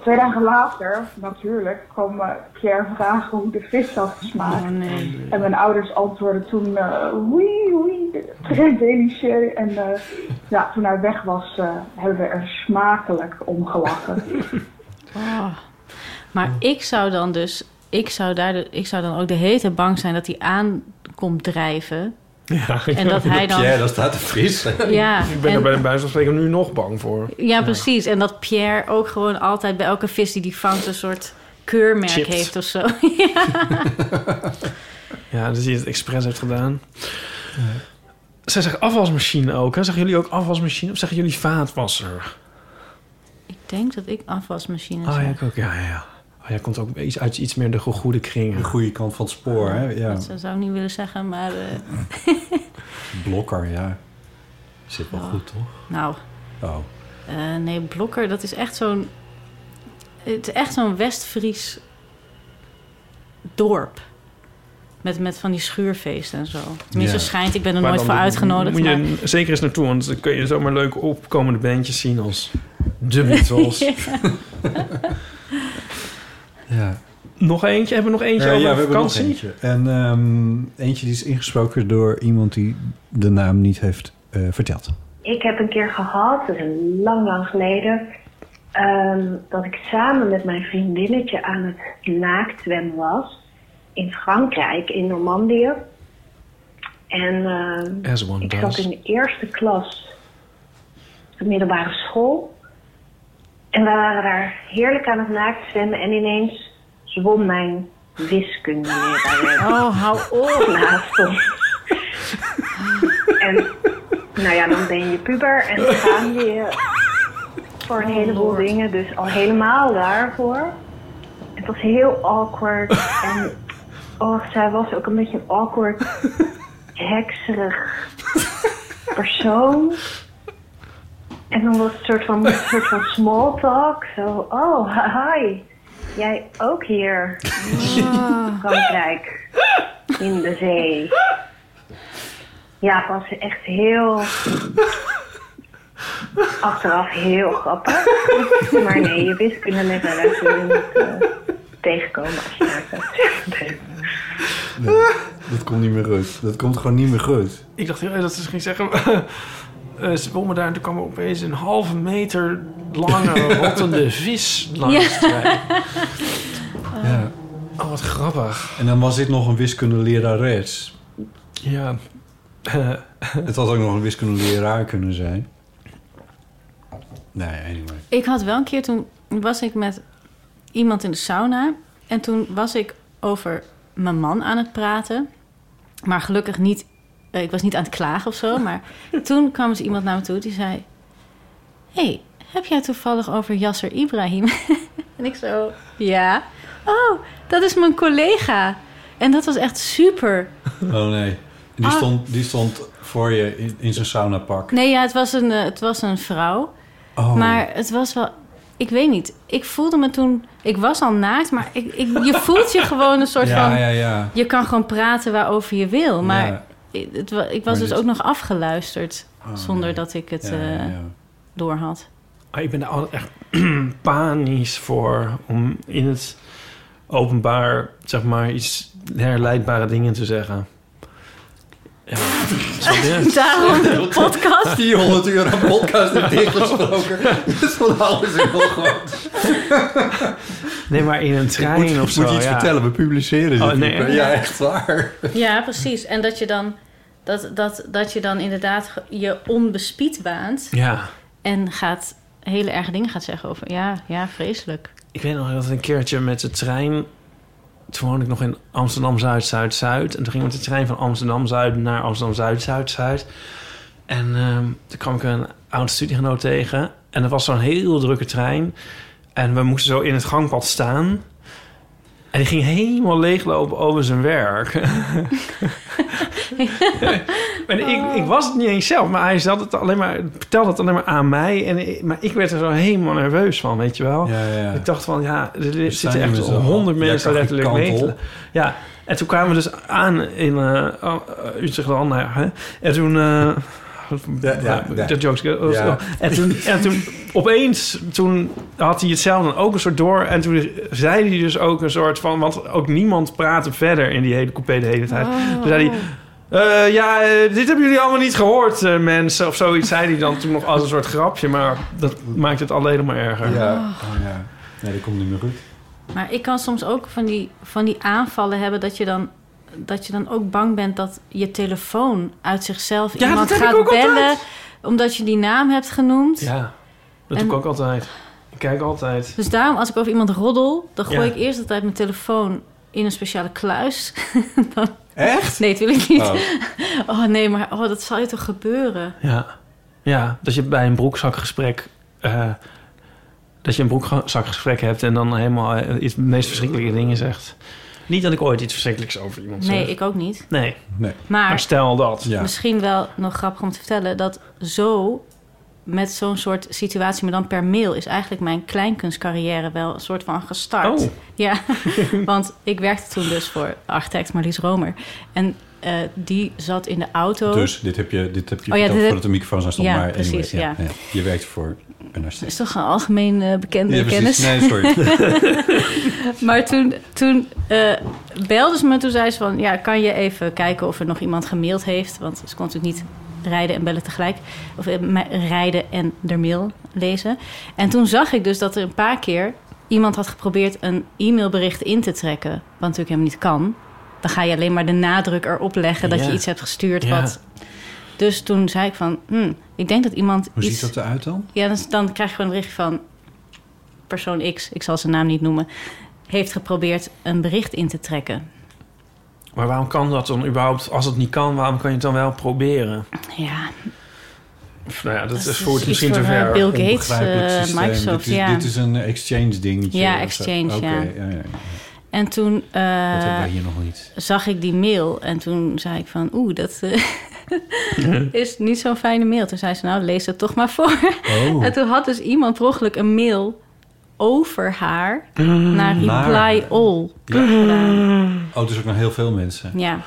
Twee dagen later, natuurlijk, kwam Pierre vragen hoe de vis had gesmaakt. Oh nee. En mijn ouders antwoordden toen, eh oui, oui, très délicieux. En eh, ja, toen hij weg was, eh, hebben we er smakelijk om gelachen. Oh. (laughs) Maar ik zou dan dus... Ik zou, daar ik zou dan ook de hele tijd bang zijn dat hij aan komt drijven. Ja, En dat hij dan... Pierre, daar staat de vis. (laughs) Ja, ik ben en- er bij de spreken nu nog bang voor. Ja, precies. En dat Pierre ook gewoon altijd bij elke vis die die vangt... een soort keurmerk heeft of zo. (laughs) Ja, dat hij het expres heeft gedaan. Zij zegt afwasmachine ook. Hè? Zeggen jullie ook afwasmachine of zeggen jullie vaatwasser? ik denk dat ik afwasmachine Oh ja, zeg. ik ook. Ja, ja, ja. Jij komt ook iets uit iets meer de goede kring. De goede kant van het spoor, hè? Ja. Dat zou ik niet willen zeggen, maar... eh, (laughs) Blokker, ja. Zit wel goed, toch? nou, Oh. eh, nee, Blokker, dat is echt zo'n... Het is echt zo'n West-Fries dorp. Met, met van die schuurfeesten en zo. Tenminste, schijnt. Ik ben er Maar nooit voor uitgenodigd. Moet je maar- zeker eens naartoe, want dan kun je zomaar leuke opkomende bandjes zien als (laughs) The Beatles. (laughs) Ja. Nog eentje? Hebben we nog eentje Ja, over ja, we hebben nog vakantie? eentje. En ehm, eentje die is ingesproken door iemand die de naam niet heeft eh, verteld. ik heb een keer gehad, dat is een lang, lang geleden, ehm, dat ik samen met mijn vriendinnetje aan het naaktzwemmen was in Frankrijk, in Normandië. En ehm, ik does. zat in de eerste klas op de middelbare school. En we waren daar heerlijk aan het naaktzwemmen en ineens zwom mijn wiskundeleraar Oh, hou op. naast ons. En nou ja, dan ben je puber en dan gaan je voor een heleboel dingen. Dus al helemaal daarvoor. Het was heel awkward. En oh, zij was ook een beetje een awkward, hekserig persoon. En dan was het een soort van, een (laughs) soort van small talk. Zo, oh, hi. Jij ook hier in (laughs) Frankrijk, in de zee. Ja, het was echt heel... (laughs) Achteraf heel grappig. Maar nee, je wiskunde met een les niet eh, tegenkomen als je naar het zwemmen bent. Dat komt niet meer goed. Dat komt gewoon niet meer goed. Ik dacht heel erg dat ze ging zeggen... eh ze zwommen daar en toen kwam er opeens een halve meter lange (laughs) rottende vis langs. Ja. (laughs) Ja. Oh, wat grappig. En dan was dit nog een wiskundelerares. Ja. (laughs) Het had ook nog een wiskundeleraar kunnen zijn. Nee, anyway. Ik had wel een keer, toen was ik met iemand in de sauna. En toen was ik over mijn man aan het praten. Maar gelukkig niet, eh, ik was niet aan het klagen of zo. (laughs) Maar toen kwam dus iemand naar me toe die zei... hey, heb jij toevallig over Yasser Ibrahim? (laughs) en ik zo, ja. Oh, dat is mijn collega. En dat was echt super. (laughs) Oh nee. Die, Ah. stond, die stond voor je in, in zijn saunapak. Nee, ja, het was een, eh, het was een vrouw. Oh. Maar het was wel... Ik weet niet. Ik voelde me toen... Ik was al naakt, maar ik, ik, je voelt je gewoon een soort ja, van... ja, ja. Je kan gewoon praten waarover je wil. Maar Ja. Ik- het, ik was dus dit- ook nog afgeluisterd. Oh, zonder nee. dat ik het Ja, eh, ja. door had. Maar ik ben er altijd echt (clears throat) panisch voor om in het openbaar, zeg maar, iets herleidbare dingen te zeggen. Ja? (laughs) Daarom de podcast. 400 euro podcast in. (laughs) Dat is van alles heel groot. Nee, maar in een trein moet, of zo. moet je iets ja. vertellen? We publiceren dit. Oh, nee. Ja, echt waar. Ja, precies. En dat je dan... Dat, dat, dat je dan inderdaad je onbespied waant. Ja, En gaat hele erge dingen gaat zeggen over... Ja, ja, vreselijk. ik weet nog dat een keertje met de trein... Toen woonde ik nog in Amsterdam-Zuid, Zuid-Zuid. En toen ging ik de trein van Amsterdam-Zuid naar Amsterdam-Zuid, Zuid-Zuid. En ehm, toen kwam ik een oude studiegenoot tegen. En dat was zo'n heel drukke trein. En we moesten zo in het gangpad staan. En die ging helemaal leeglopen over zijn werk. (laughs) en ik, ik was het niet eens zelf, maar hij zat het alleen maar, vertelde het alleen maar aan mij. En, ik- maar ik werd er zo helemaal nerveus van, weet je wel. Ja, ja. Ik dacht van, ja, er zitten echt honderd mensen letterlijk mee. Ja, en toen kwamen we dus aan in uh, Utrecht nou ja, hè. En toen... eh Ja, ja, ja. de jokes. eh, Ja. En, toen, en toen opeens, toen had hij het zelf dan ook een soort door. En toen zei hij dus ook een soort van... Want ook niemand praatte verder in die hele coupé de hele tijd. Toen zei hij... eh, ja, eh, dit hebben jullie allemaal niet gehoord, eh, mensen. Of zoiets zei hij dan toen nog als een soort grapje. Maar dat maakt het alleen maar erger. Ja. Oh, ja. Nee, dat komt niet meer goed. Maar ik kan soms ook van die, van die aanvallen hebben dat je dan dat je dan ook bang bent dat je telefoon uit zichzelf Ja, iemand gaat bellen altijd. omdat je die naam hebt genoemd. Ja, dat En- doe ik ook altijd. Ik kijk altijd. Dus daarom, als ik over iemand roddel, dan gooi Ja. ik eerst altijd mijn telefoon in een speciale kluis. (laughs) Dan- Echt? Nee, natuurlijk niet. Oh. (laughs) Oh. nee, maar oh, dat zal je toch gebeuren? Ja. ja, dat je bij een broekzakgesprek... eh, dat je een broekzakgesprek hebt en dan helemaal eh, iets de meest verschrikkelijke dingen zegt. Niet dat ik ooit iets verschrikkelijks over iemand zeg. Nee, ik ook niet. Nee, Nee. Maar, maar stel dat. Ja. misschien wel nog grappig om te vertellen dat zo met zo'n soort situatie, maar dan per mail, is eigenlijk mijn kleinkunstcarrière wel een soort van gestart. Oh. (laughs) Ja, want ik werkte toen dus voor architect Marlies Romer. En eh, die zat in de auto. Dus dit heb je, dit heb je Oh ja, dit heb- voordat de microfoon aan stond. Ja, maar precies, anyway, ja. Je werkt voor een Dat is toch een algemeen eh, bekende Ja, kennis. Nee, sorry. (laughs) (laughs) (laughs) Maar toen, toen eh, belde ze me, toen zei ze van... ja, kan je even kijken of er nog iemand gemaild heeft? Want ze kon natuurlijk niet rijden en bellen tegelijk. Of eh, rijden en de mail lezen. En toen zag ik dus dat er een paar keer iemand had geprobeerd een e-mailbericht in te trekken. Wat natuurlijk helemaal niet kan. Dan ga je alleen maar de nadruk erop leggen dat Ja. je iets hebt gestuurd. Ja. Wat... Dus toen zei ik van, hm, ik denk dat iemand Hoe iets... ziet dat eruit dan? Ja, dan, dan krijg je gewoon een berichtje van persoon X, ik zal zijn naam niet noemen, heeft geprobeerd een bericht in te trekken. Maar waarom kan dat dan überhaupt? Als het niet kan, waarom kan je het dan wel proberen? Ja, nou ja, dat, Dat is is voor het misschien te voor, eh, ver. Bill Gates, Onbegrijpelijk eh, systeem. Microsoft, dit is, ja. Dit is een exchange dingetje. Ja, exchange, Oké, ja. ja, ja, ja. en toen wij eh, hier nog niet? zag ik die mail en toen zei ik van, oeh, dat (laughs) is niet zo'n fijne mail. Toen zei ze, nou, lees het toch maar voor. Oh. En toen had dus iemand per ongeluk een mail over haar Mm. naar Naar Reply All gedaan. Oh, dus ook nog heel veel mensen. Ja.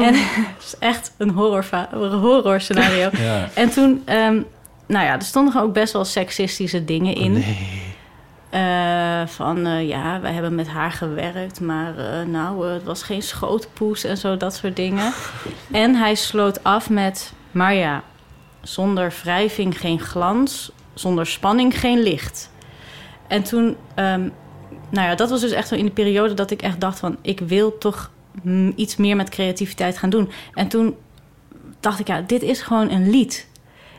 En het (laughs) is echt een horror, horror scenario. (laughs) Ja. En toen, ehm, nou ja, er stonden ook best wel seksistische dingen in. Eh, van eh, ja, wij hebben met haar gewerkt, maar eh, nou, het was geen schootpoes en zo, dat soort dingen. (laughs) En hij sloot af met, maar ja, zonder wrijving geen glans, zonder spanning geen licht. En toen, ehm, nou ja, dat was dus echt zo in de periode dat ik echt dacht van, ik wil toch mm, iets meer met creativiteit gaan doen. En toen dacht ik, ja, dit is gewoon een lied.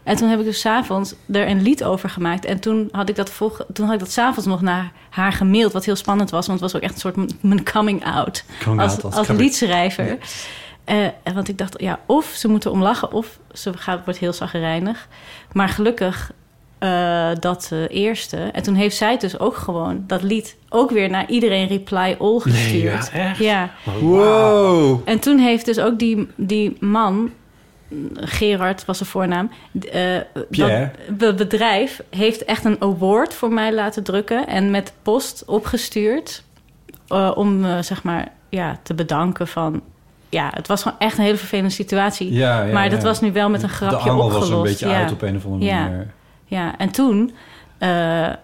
En toen heb ik dus s'avonds er een lied over gemaakt. En toen had ik dat, volg, toen had ik dat s'avonds nog naar haar gemaild. Wat heel spannend was, want het was ook echt een soort mijn coming out. Coming als out als als coming- liedschrijver. Eh, en want ik dacht, ja, of ze moeten om lachen... of ze gaat, wordt heel zagrijnig. Maar gelukkig eh, dat eh, eerste. En toen heeft zij dus ook gewoon dat lied... ook weer naar iedereen Reply All gestuurd. ja, echt? Ja. Wow. En toen heeft dus ook die, die man, Gerard was zijn voornaam, Pierre. dat be- bedrijf heeft echt een award voor mij laten drukken en met post opgestuurd om zeg maar ja te bedanken van. Ja, het was gewoon echt een hele vervelende situatie. Ja, ja, maar dat ja. was nu wel met een De grapje angel opgelost. was een beetje uit op een of andere Ja. manier. Ja, en toen, eh, eh,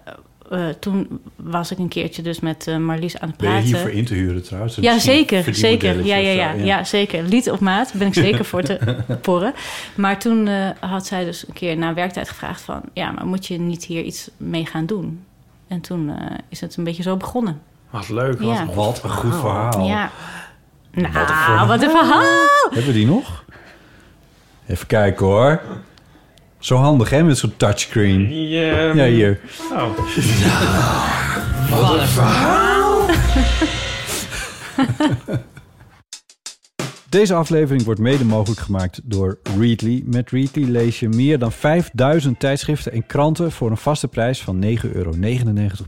toen was ik een keertje dus met eh, Marlies aan het Ben je praten. hiervoor in te huren trouwens? Ja, zeker. Zeker. Ja, ja, ja, ja. zeker. Lied op maat. Ben ik zeker (laughs) voor te porren. Maar toen eh, had zij dus een keer na werktijd gevraagd van... ja, maar moet je niet hier iets mee gaan doen? En toen eh, is het een beetje zo begonnen. Wat leuk. Wat, Ja. Wat een goed verhaal. Ja. Nou, Wat een verhaal. wat een verhaal! Hebben we die nog? Even kijken hoor. Zo handig hè, met zo'n touchscreen. Die, ehm, Ja, hier. Oh. Wat een verhaal! (laughs) Deze aflevering wordt mede mogelijk gemaakt door Readly. Met Readly lees je meer dan 5000 tijdschriften en kranten voor een vaste prijs van 9,99 euro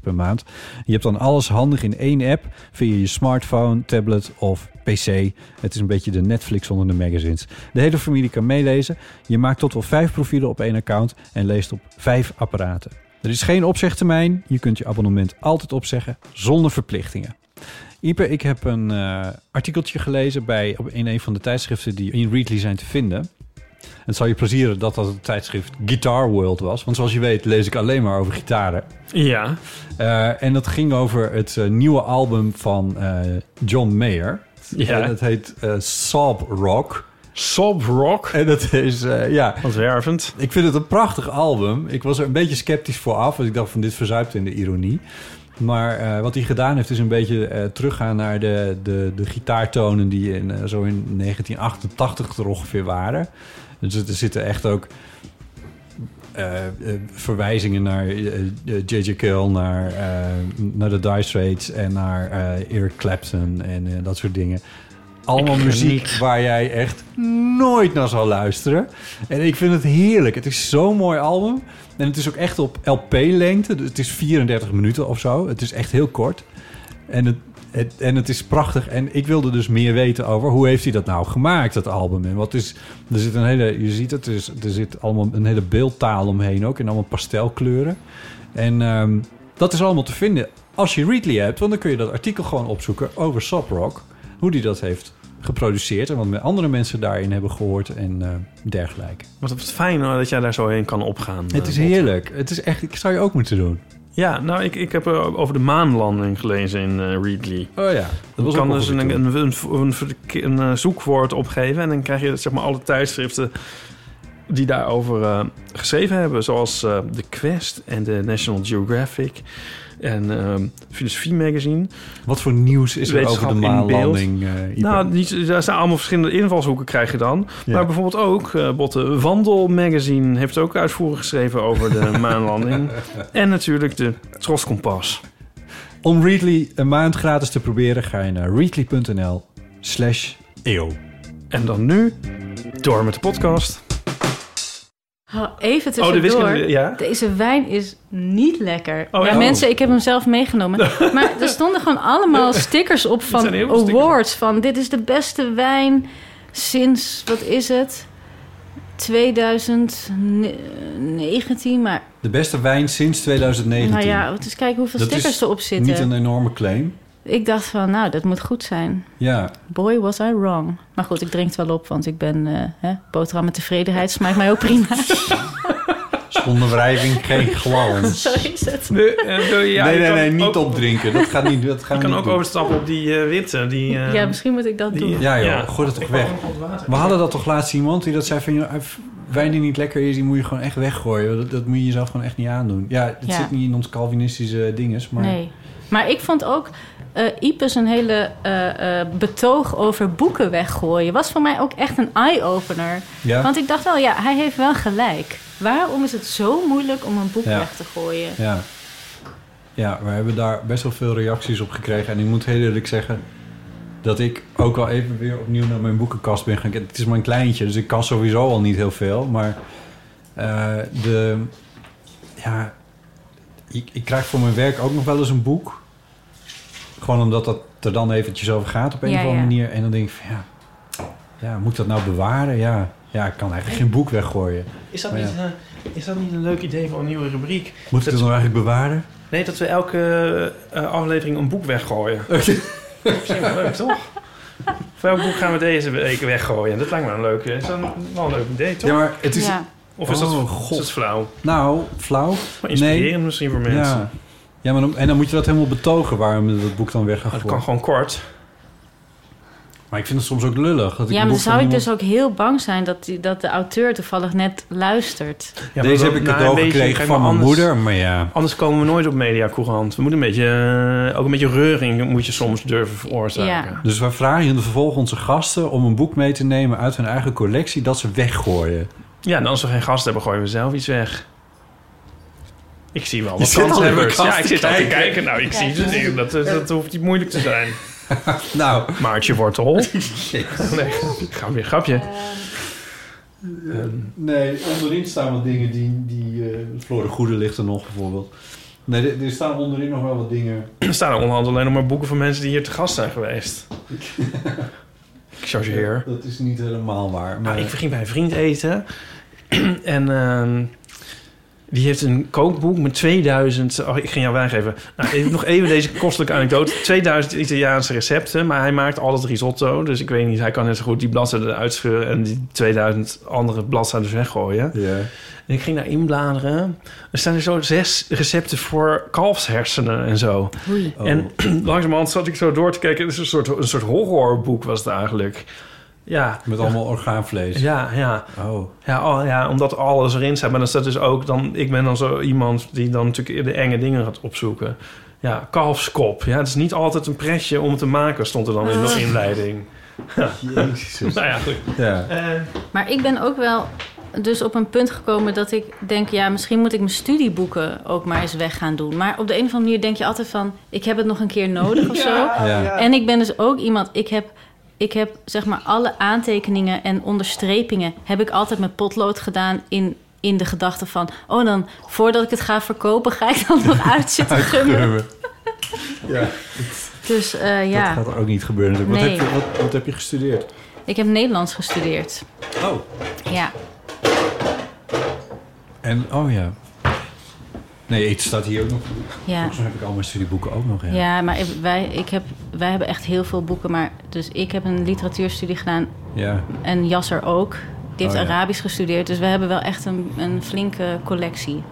per maand. Je hebt dan alles handig in één app via je smartphone, tablet of PC. Het is een beetje de Netflix onder de magazines. De hele familie kan meelezen. Je maakt tot wel vijf profielen op één account en leest op vijf apparaten. Er is geen opzegtermijn. Je kunt je abonnement altijd opzeggen zonder verplichtingen. Ipe, ik heb een eh, artikeltje gelezen bij, in een van de tijdschriften die in Readly zijn te vinden. Het zal je plezieren dat dat het tijdschrift Guitar World was. Want zoals je weet lees ik alleen maar over gitaren. Ja. Eh, en dat ging over het eh, nieuwe album van John Mayer. Ja. En het heet Sob Rock. Sob Rock? En dat is, eh, ja... Wat wervend. Ik vind het een prachtig album. Ik was er een beetje sceptisch voor af. Want ik dacht van dit verzuipt in de ironie. Maar eh, wat hij gedaan heeft is een beetje eh, teruggaan naar de, de, de gitaartonen die in, eh, zo in 1988 er ongeveer waren. Dus er zitten echt ook verwijzingen naar J.J. Kill, naar, naar de Dire Straits en naar Eric Clapton en dat soort dingen. Allemaal muziek waar jij echt nooit naar zal luisteren. En ik vind het heerlijk. Het is zo'n mooi album. En het is ook echt op LP-lengte. Dus Het is 34 minuten of zo. Het is echt heel kort. En het, het, en het is prachtig. En ik wilde dus meer weten over hoe heeft hij dat nou gemaakt, dat album. En wat is... Er zit een hele... Je ziet het, er, is, er zit allemaal een hele beeldtaal omheen ook. En allemaal pastelkleuren. En ehm, dat is allemaal te vinden als je Readly hebt. Want dan kun je dat artikel gewoon opzoeken over Sop Rock. Hoe die dat heeft geproduceerd. En wat met andere mensen daarin hebben gehoord en eh, dergelijke. Wat wat fijn hoor, dat jij daar zo heen kan opgaan. Het is Eh, heerlijk. Het is echt... Ik zou je ook moeten doen. Ja, nou, ik, ik heb eh, over de maanlanding gelezen in eh, Readly. Oh ja, dat Je was kan ook dus een, een, een, een, een, een, eh, zoekwoord opgeven... en dan krijg je zeg maar, alle tijdschriften die daarover eh, geschreven hebben. Zoals eh, The Quest en de National Geographic en ehm Filosofie Magazine. Wat voor nieuws is er over de maanlanding? eh? Nou, niet, daar zijn allemaal verschillende invalshoeken krijg je dan. Ja. Maar bijvoorbeeld ook, eh Botte, Wandel Magazine heeft ook uitvoerig geschreven over de (laughs) maanlanding. en natuurlijk de Troskompas. Om Readly een maand gratis te proberen, ga je naar readly.nl slash eeuw. En dan nu, door met de podcast. Even Oh, de tussendoor. ja? Deze wijn is niet lekker. Oh, ja, mensen, ik heb hem zelf meegenomen. (laughs) maar er stonden gewoon allemaal (laughs) stickers op van awards. Van dit is de beste wijn sinds, wat is het? 2019. Maar De beste wijn sinds 2019. nou ja, eens kijken hoeveel Dat stickers erop zitten. Niet een enorme claim. Ik dacht van, nou, dat moet goed zijn. Ja, Boy, was I wrong. Maar goed, ik drink het wel op, want ik ben eh hè, boterham met tevredenheid. Smaakt mij ook prima. (laughs) zonder wrijving geen (laughs) glans. Zo is het. Nee, eh, ja, nee, nee, nee, niet ook- opdrinken. Dat gaat niet. Dat gaan Je kan niet ook doen. overstappen op die eh, witte. Die, eh, Ja, misschien moet ik dat die- doen. Ja, joh, Ja. gooi dat toch weg. We hadden dat toch laatst iemand die dat zei van... joh, wijn die niet lekker is, die moet je gewoon echt weggooien. Dat, dat moet je jezelf gewoon echt niet aandoen. Ja, het Ja. zit niet in ons Calvinistische dinges, maar... Nee. Maar ik vond ook eh Ipes een hele eh, eh, betoog over boeken weggooien. Was voor mij ook echt een eye-opener. Ja? Want ik dacht wel, ja, hij heeft wel gelijk. Waarom is het zo moeilijk om een boek Ja. weg te gooien? Ja. Ja, we hebben daar best wel veel reacties op gekregen. En ik moet heel eerlijk zeggen dat ik ook al even weer opnieuw naar mijn boekenkast ben gaan kijken. Het is maar een kleintje, dus ik kan sowieso al niet heel veel. Maar eh, de... Ja, ik, ik krijg voor mijn werk ook nog wel eens een boek. Gewoon omdat dat er dan eventjes over gaat op een Ja, of andere ja. manier. En dan denk ik van ja, ja, moet ik dat nou bewaren? Ja, ja, ik kan eigenlijk geen boek weggooien. Is dat, Maar niet, eh, is dat niet een leuk idee voor een nieuwe rubriek? Moet ik het nou eigenlijk bewaren? Nee, dat we elke eh, aflevering een boek weggooien. (laughs) Misschien wel leuk, toch? Voor welk boek gaan we deze week weggooien? Dat lijkt me een leuk, is dat wel een leuk idee, toch? Ja, maar het is... Ja. Of is, dat, Oh, is God. dat flauw? Nou, flauw. Maar inspirerend misschien voor mensen. Ja, ja maar dan, en dan moet je dat helemaal betogen waarom je dat boek dan weg gaat Maar dat kan gewoon kort. Maar ik vind het soms ook lullig. Dat ik Ja, maar dan zou ik dus ook heel bang zijn dat, die, dat de auteur toevallig net luistert. Ja, Deze heb ik nou, cadeau gekregen van mijn anders- moeder, maar ja. Anders komen we nooit op Mediacourant. We moeten een beetje, eh, ook een beetje reuring moet je soms durven veroorzaken. Ja. Dus wij vragen in de vervolg onze gasten om een boek mee te nemen uit hun eigen collectie dat ze weggooien. Ja, en als we geen gast hebben, gooien we zelf iets weg. Ik zie wel wat kanshebbers. Ja, ik zit al te kijken. kijken. Nou, ik zie het niet. Dat, dat, dat hoeft niet moeilijk te zijn. (laughs) Nou, Maartje Wortel. (laughs) (laughs) nee, grapje, grapje. nee, onderin staan wat dingen die... die eh Floor de Goede ligt er nog bijvoorbeeld. Nee, er, er staan onderin nog wel wat dingen... (clears throat) Er staan er onderhand alleen nog maar boeken van mensen die hier te gast zijn geweest. Ik chargeer. Dat is niet helemaal waar. Maar Nou, ik ging bij een vriend eten. (clears throat) en ehm, die heeft een kookboek met 2000... Oh, ik ging jou wijn geven. Nou, even, nog even deze kostelijke anekdote. 2000 Italiaanse recepten, maar hij maakt altijd risotto. Dus ik weet niet, hij kan net zo goed die bladzijden uitscheuren... en die 2000 andere bladzijden weggooien. ja. En ik ging daar inbladeren. Er staan er zo zes recepten voor kalfshersenen en zo. Oei. Oh. En (clears throat) langzamerhand zat ik zo door te kijken. Het is een soort, een soort horrorboek was het eigenlijk. Ja, Met allemaal orgaanvlees. ja, ja. Oh. Ja, oh, ja, omdat alles erin staat. Maar dan staat dus ook... Dan, ik ben dan zo iemand die dan natuurlijk de enge dingen gaat opzoeken. Ja, kalfskop. Ja, het is niet altijd een pretje om te maken, stond er dan in de inleiding. Jezus. (laughs) Nou ja, goed. Ja. Eh, Maar ik ben ook wel dus op een punt gekomen dat ik denk... ja, misschien moet ik mijn studieboeken ook maar eens weg gaan doen. Maar op de een of andere manier denk je altijd van... ik heb het nog een keer nodig of (laughs) zo. Ja. En ik ben dus ook iemand... ik heb, ik heb zeg maar alle aantekeningen en onderstrepingen... heb ik altijd met potlood gedaan in, in de gedachte van... oh, dan voordat ik het ga verkopen... ga ik dan nog (laughs) uit zitten gummen. Gummen. (laughs) Ja, Dus eh, ja, dat gaat er ook niet gebeuren. natuurlijk. Wat, Nee. heb je, wat, wat heb je gestudeerd? ik heb Nederlands gestudeerd. Oh. Ja, En, oh ja. Nee, het staat hier ook nog. ja. Volgens mij heb ik al mijn studieboeken ook nog. Ja. Ja, maar ik- wij, ik heb, wij hebben echt heel veel boeken. Maar dus ik heb een literatuurstudie gedaan ja. en Jasser ook. Die heeft Oh, ja. Arabisch gestudeerd. Dus we hebben wel echt een, een flinke collectie.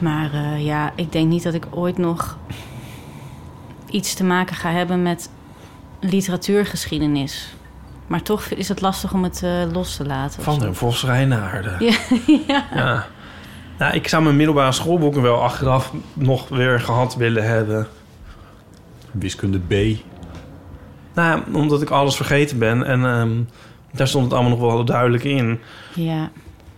Maar eh, ja, ik denk niet dat ik ooit nog iets te maken ga hebben met literatuurgeschiedenis. Maar toch is het lastig om het eh, los te laten. Van zo. den Vos Rijnaarden. (laughs) Ja, ja. Ja. Nou, ik zou mijn middelbare schoolboeken wel achteraf nog weer gehad willen hebben. Wiskunde B. Nou, omdat ik alles vergeten ben. En ehm, daar stond het allemaal nog wel duidelijk in. ja.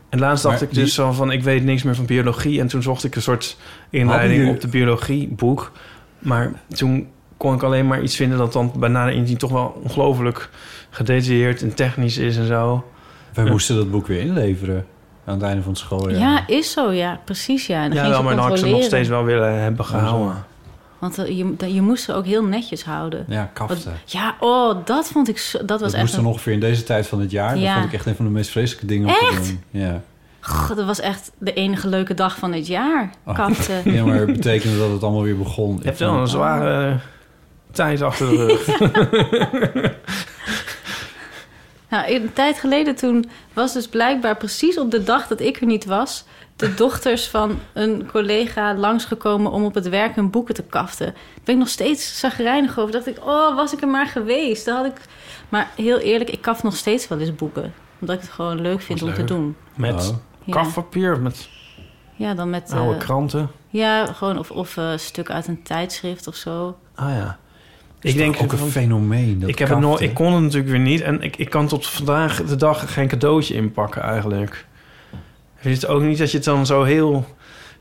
En laatst dacht Maar ik dus die- zo van, ik weet niks meer van biologie. En toen zocht ik een soort inleiding jullie- op de biologieboek. Maar toen kon ik alleen maar iets vinden dat dan bij nader inzien toch wel ongelooflijk gedetailleerd en technisch is en zo. Wij Ja. moesten dat boek weer inleveren aan het einde van het schooljaar. Ja, is zo, ja. Precies, ja. Dan ja, ging wel, ze maar dan had ik ze nog steeds wel willen hebben gehouden. Want eh, je, dat- je moest ze ook heel netjes houden. Ja, kaften. Ja, oh, dat vond ik... zo- Dat was dat echt... moest dan ongeveer in deze tijd van het jaar. Dat Ja. vond ik echt een van de meest vreselijke dingen om te doen. Ja. Goh, dat was echt de enige leuke dag van het jaar. Oh. Kaften. (laughs) ja, maar het betekende dat het allemaal weer begon. Je hebt wel een zware eh, tijd achter de rug. (laughs) Nou, een tijd geleden toen was dus blijkbaar precies op de dag dat ik er niet was... de dochters van een collega langsgekomen om op het werk hun boeken te kaften. Daar ben ik nog steeds zagrijnig over. dacht ik, oh, was ik er maar geweest. Dan had ik... Maar heel eerlijk, ik kaf nog steeds wel eens boeken. Omdat ik het gewoon leuk vind om te doen. Met Oh. Ja. kafpapier, met Ja, dan met... oude eh, kranten. ja, gewoon of, of eh, stuk uit een tijdschrift of zo. Ah ja. Ik Ik denk ook een van- fenomeen. Dat ik, heb het nooit, kaften. ik kon het natuurlijk weer niet. En ik, ik kan tot vandaag de dag geen cadeautje inpakken eigenlijk. Vind je het ook niet dat je het dan zo heel...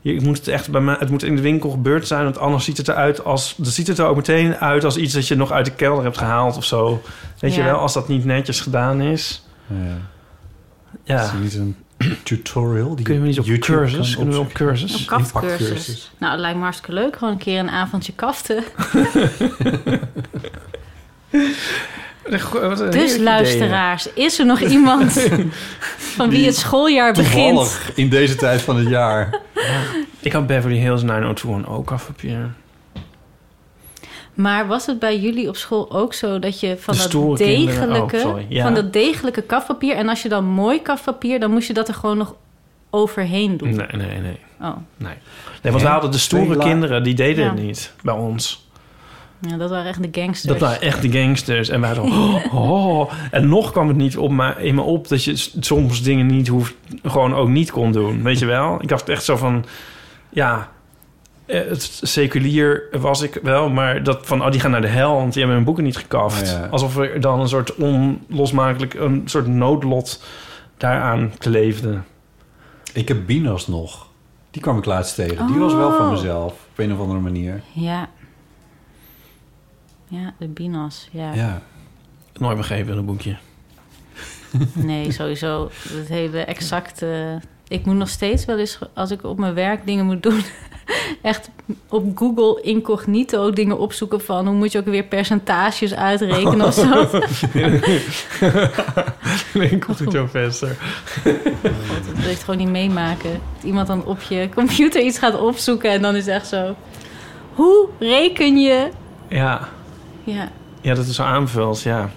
Je moet het echt bij mij... Het moet in de winkel gebeurd zijn. Want anders ziet het eruit als... Dan ziet het er ook meteen uit als iets dat je nog uit de kelder hebt gehaald of zo. Weet je wel? Als dat niet netjes gedaan is. Ja. Ja. Is niet een tutorial? Die Kun je me niet op YouTube cursus? Kunnen we op cursus? Een kaftcursus. Nou, het lijkt me hartstikke leuk. Gewoon een keer een avondje kaften. (laughs) Dus luisteraars, is er nog iemand (laughs) van wie het schooljaar begint? In deze tijd van het jaar. (laughs) Ik had Beverly Hills 902 ook kafpapier. Maar was het bij jullie op school ook zo dat je van De dat kinderen- degelijke, oh, ja. van dat degelijke kafpapier en als je dan mooi kafpapier, dan moest je dat er gewoon nog overheen doen. Nee, nee, nee. Oh, Nee, nee want we hadden de stoere kinderen, die deden Ja. het niet bij ons. ja, dat waren echt de gangsters. Dat waren echt de gangsters. En wij zo, oh, (laughs) oh. En nog kwam het niet op me, in me op dat je soms dingen niet hoeft, gewoon ook niet kon doen. Weet je wel? Ik dacht echt zo van, ja, het seculier was ik wel, maar dat van, oh, die gaan naar de hel, want die hebben hun boeken niet gekaft. Oh ja. Alsof er dan een soort onlosmakelijk, een soort noodlot daaraan kleefde. Ik heb Binas nog. Die kwam ik laatst tegen. Die was wel van Oh. mezelf. Op een of andere manier. Ja. Ja, de binas. Ja. Ja. Nooit begrepen in een boekje. (laughs) Nee, sowieso. Het hele exacte. Ik moet nog steeds wel eens, als ik op mijn werk dingen moet doen, (laughs) echt op Google incognito dingen opzoeken van hoe moet je ook weer percentages uitrekenen of zo. (laughs) (laughs) Verder. God, dat wil je het gewoon niet meemaken. Dat iemand dan op je computer iets gaat opzoeken en dan is het echt zo. Hoe reken je? Ja. Ja, Ja, dat is zo aanvult, ja.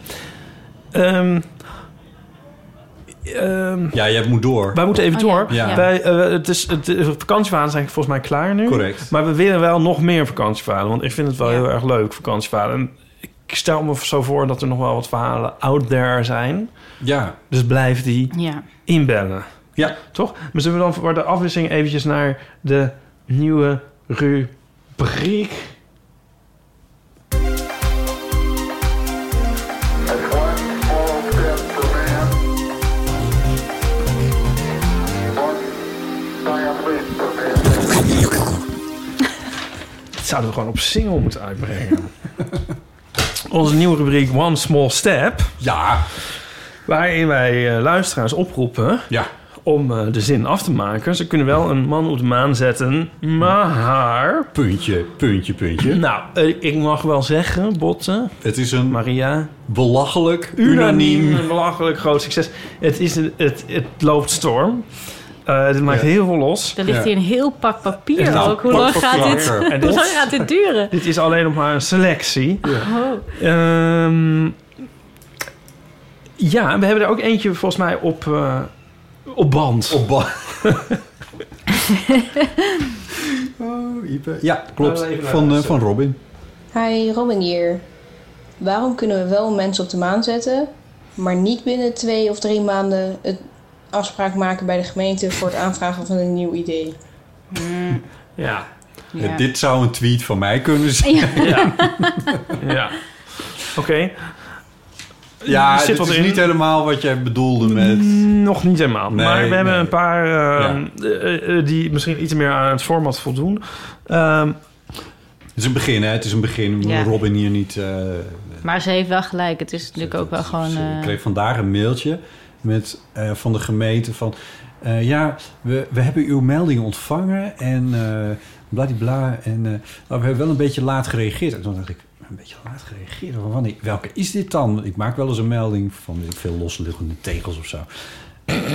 Ehm ehm, Ja, jij moet door. wij moeten even Oh, door. Ja. Wij, eh, het is, het, de zijn volgens mij klaar nu. Correct. Maar we willen wel nog meer vakantievaden. Want ik vind het wel Ja. heel erg leuk, vakantievaden. En ik stel me zo voor dat er nog wel wat verhalen out there zijn. Ja. Dus blijf die ja. inbellen. Ja. Toch? Maar zullen we dan voor de afwisseling eventjes naar de nieuwe rubriek... zouden we gewoon op single moeten uitbrengen. (laughs) Onze nieuwe rubriek One Small Step. Ja. Waarin wij eh, luisteraars oproepen Ja. om eh, de zin af te maken. Ze kunnen wel een man op de maan zetten, maar... Puntje, puntje, puntje. Nou, eh, ik mag wel zeggen, Botten, Het is een Maria... belachelijk, Unaniem, unaniem... een belachelijk groot succes. Het, is een, het, het loopt storm. Eh het maakt Ja. heel veel los. Er ligt Ja. hier een heel pak papier Nou, ook. Hoe lang, gaat dit, En hoe lang gaat dit duren? Dit is alleen nog maar een selectie. Oh. Ehm, ja, we hebben er ook eentje volgens mij op, eh, op band. Op ba- (laughs) oh, Ipe. Ja, klopt. Van, eh, van Robin. Hi, Robin hier. Waarom kunnen we wel mensen op de maan zetten, maar niet binnen twee of drie maanden het afspraak maken bij de gemeente voor het aanvragen van een nieuw idee. Ja. Ja, dit zou een tweet van mij kunnen zijn. Ja. (laughs) Ja. Oké. Ja, zit dit wat is in. niet helemaal wat jij bedoelde met... Nog niet helemaal. Nee, maar we hebben een paar ehm, eh, eh, die misschien iets meer aan het format voldoen. Ehm, Het is een begin, hè? Het is een begin. Ja. Robin hier niet... eh, Maar ze heeft wel gelijk. Het is natuurlijk ook wel gewoon... Ik eh, kreeg vandaag een mailtje met, eh, van de gemeente van... eh, ja, we, we hebben uw melding ontvangen en uh, bladibla. En nou, we hebben wel een beetje laat gereageerd. En toen dacht ik, een beetje laat gereageerd? Wanneer, welke is dit dan? Ik maak wel eens een melding van veel losliggende tegels of zo.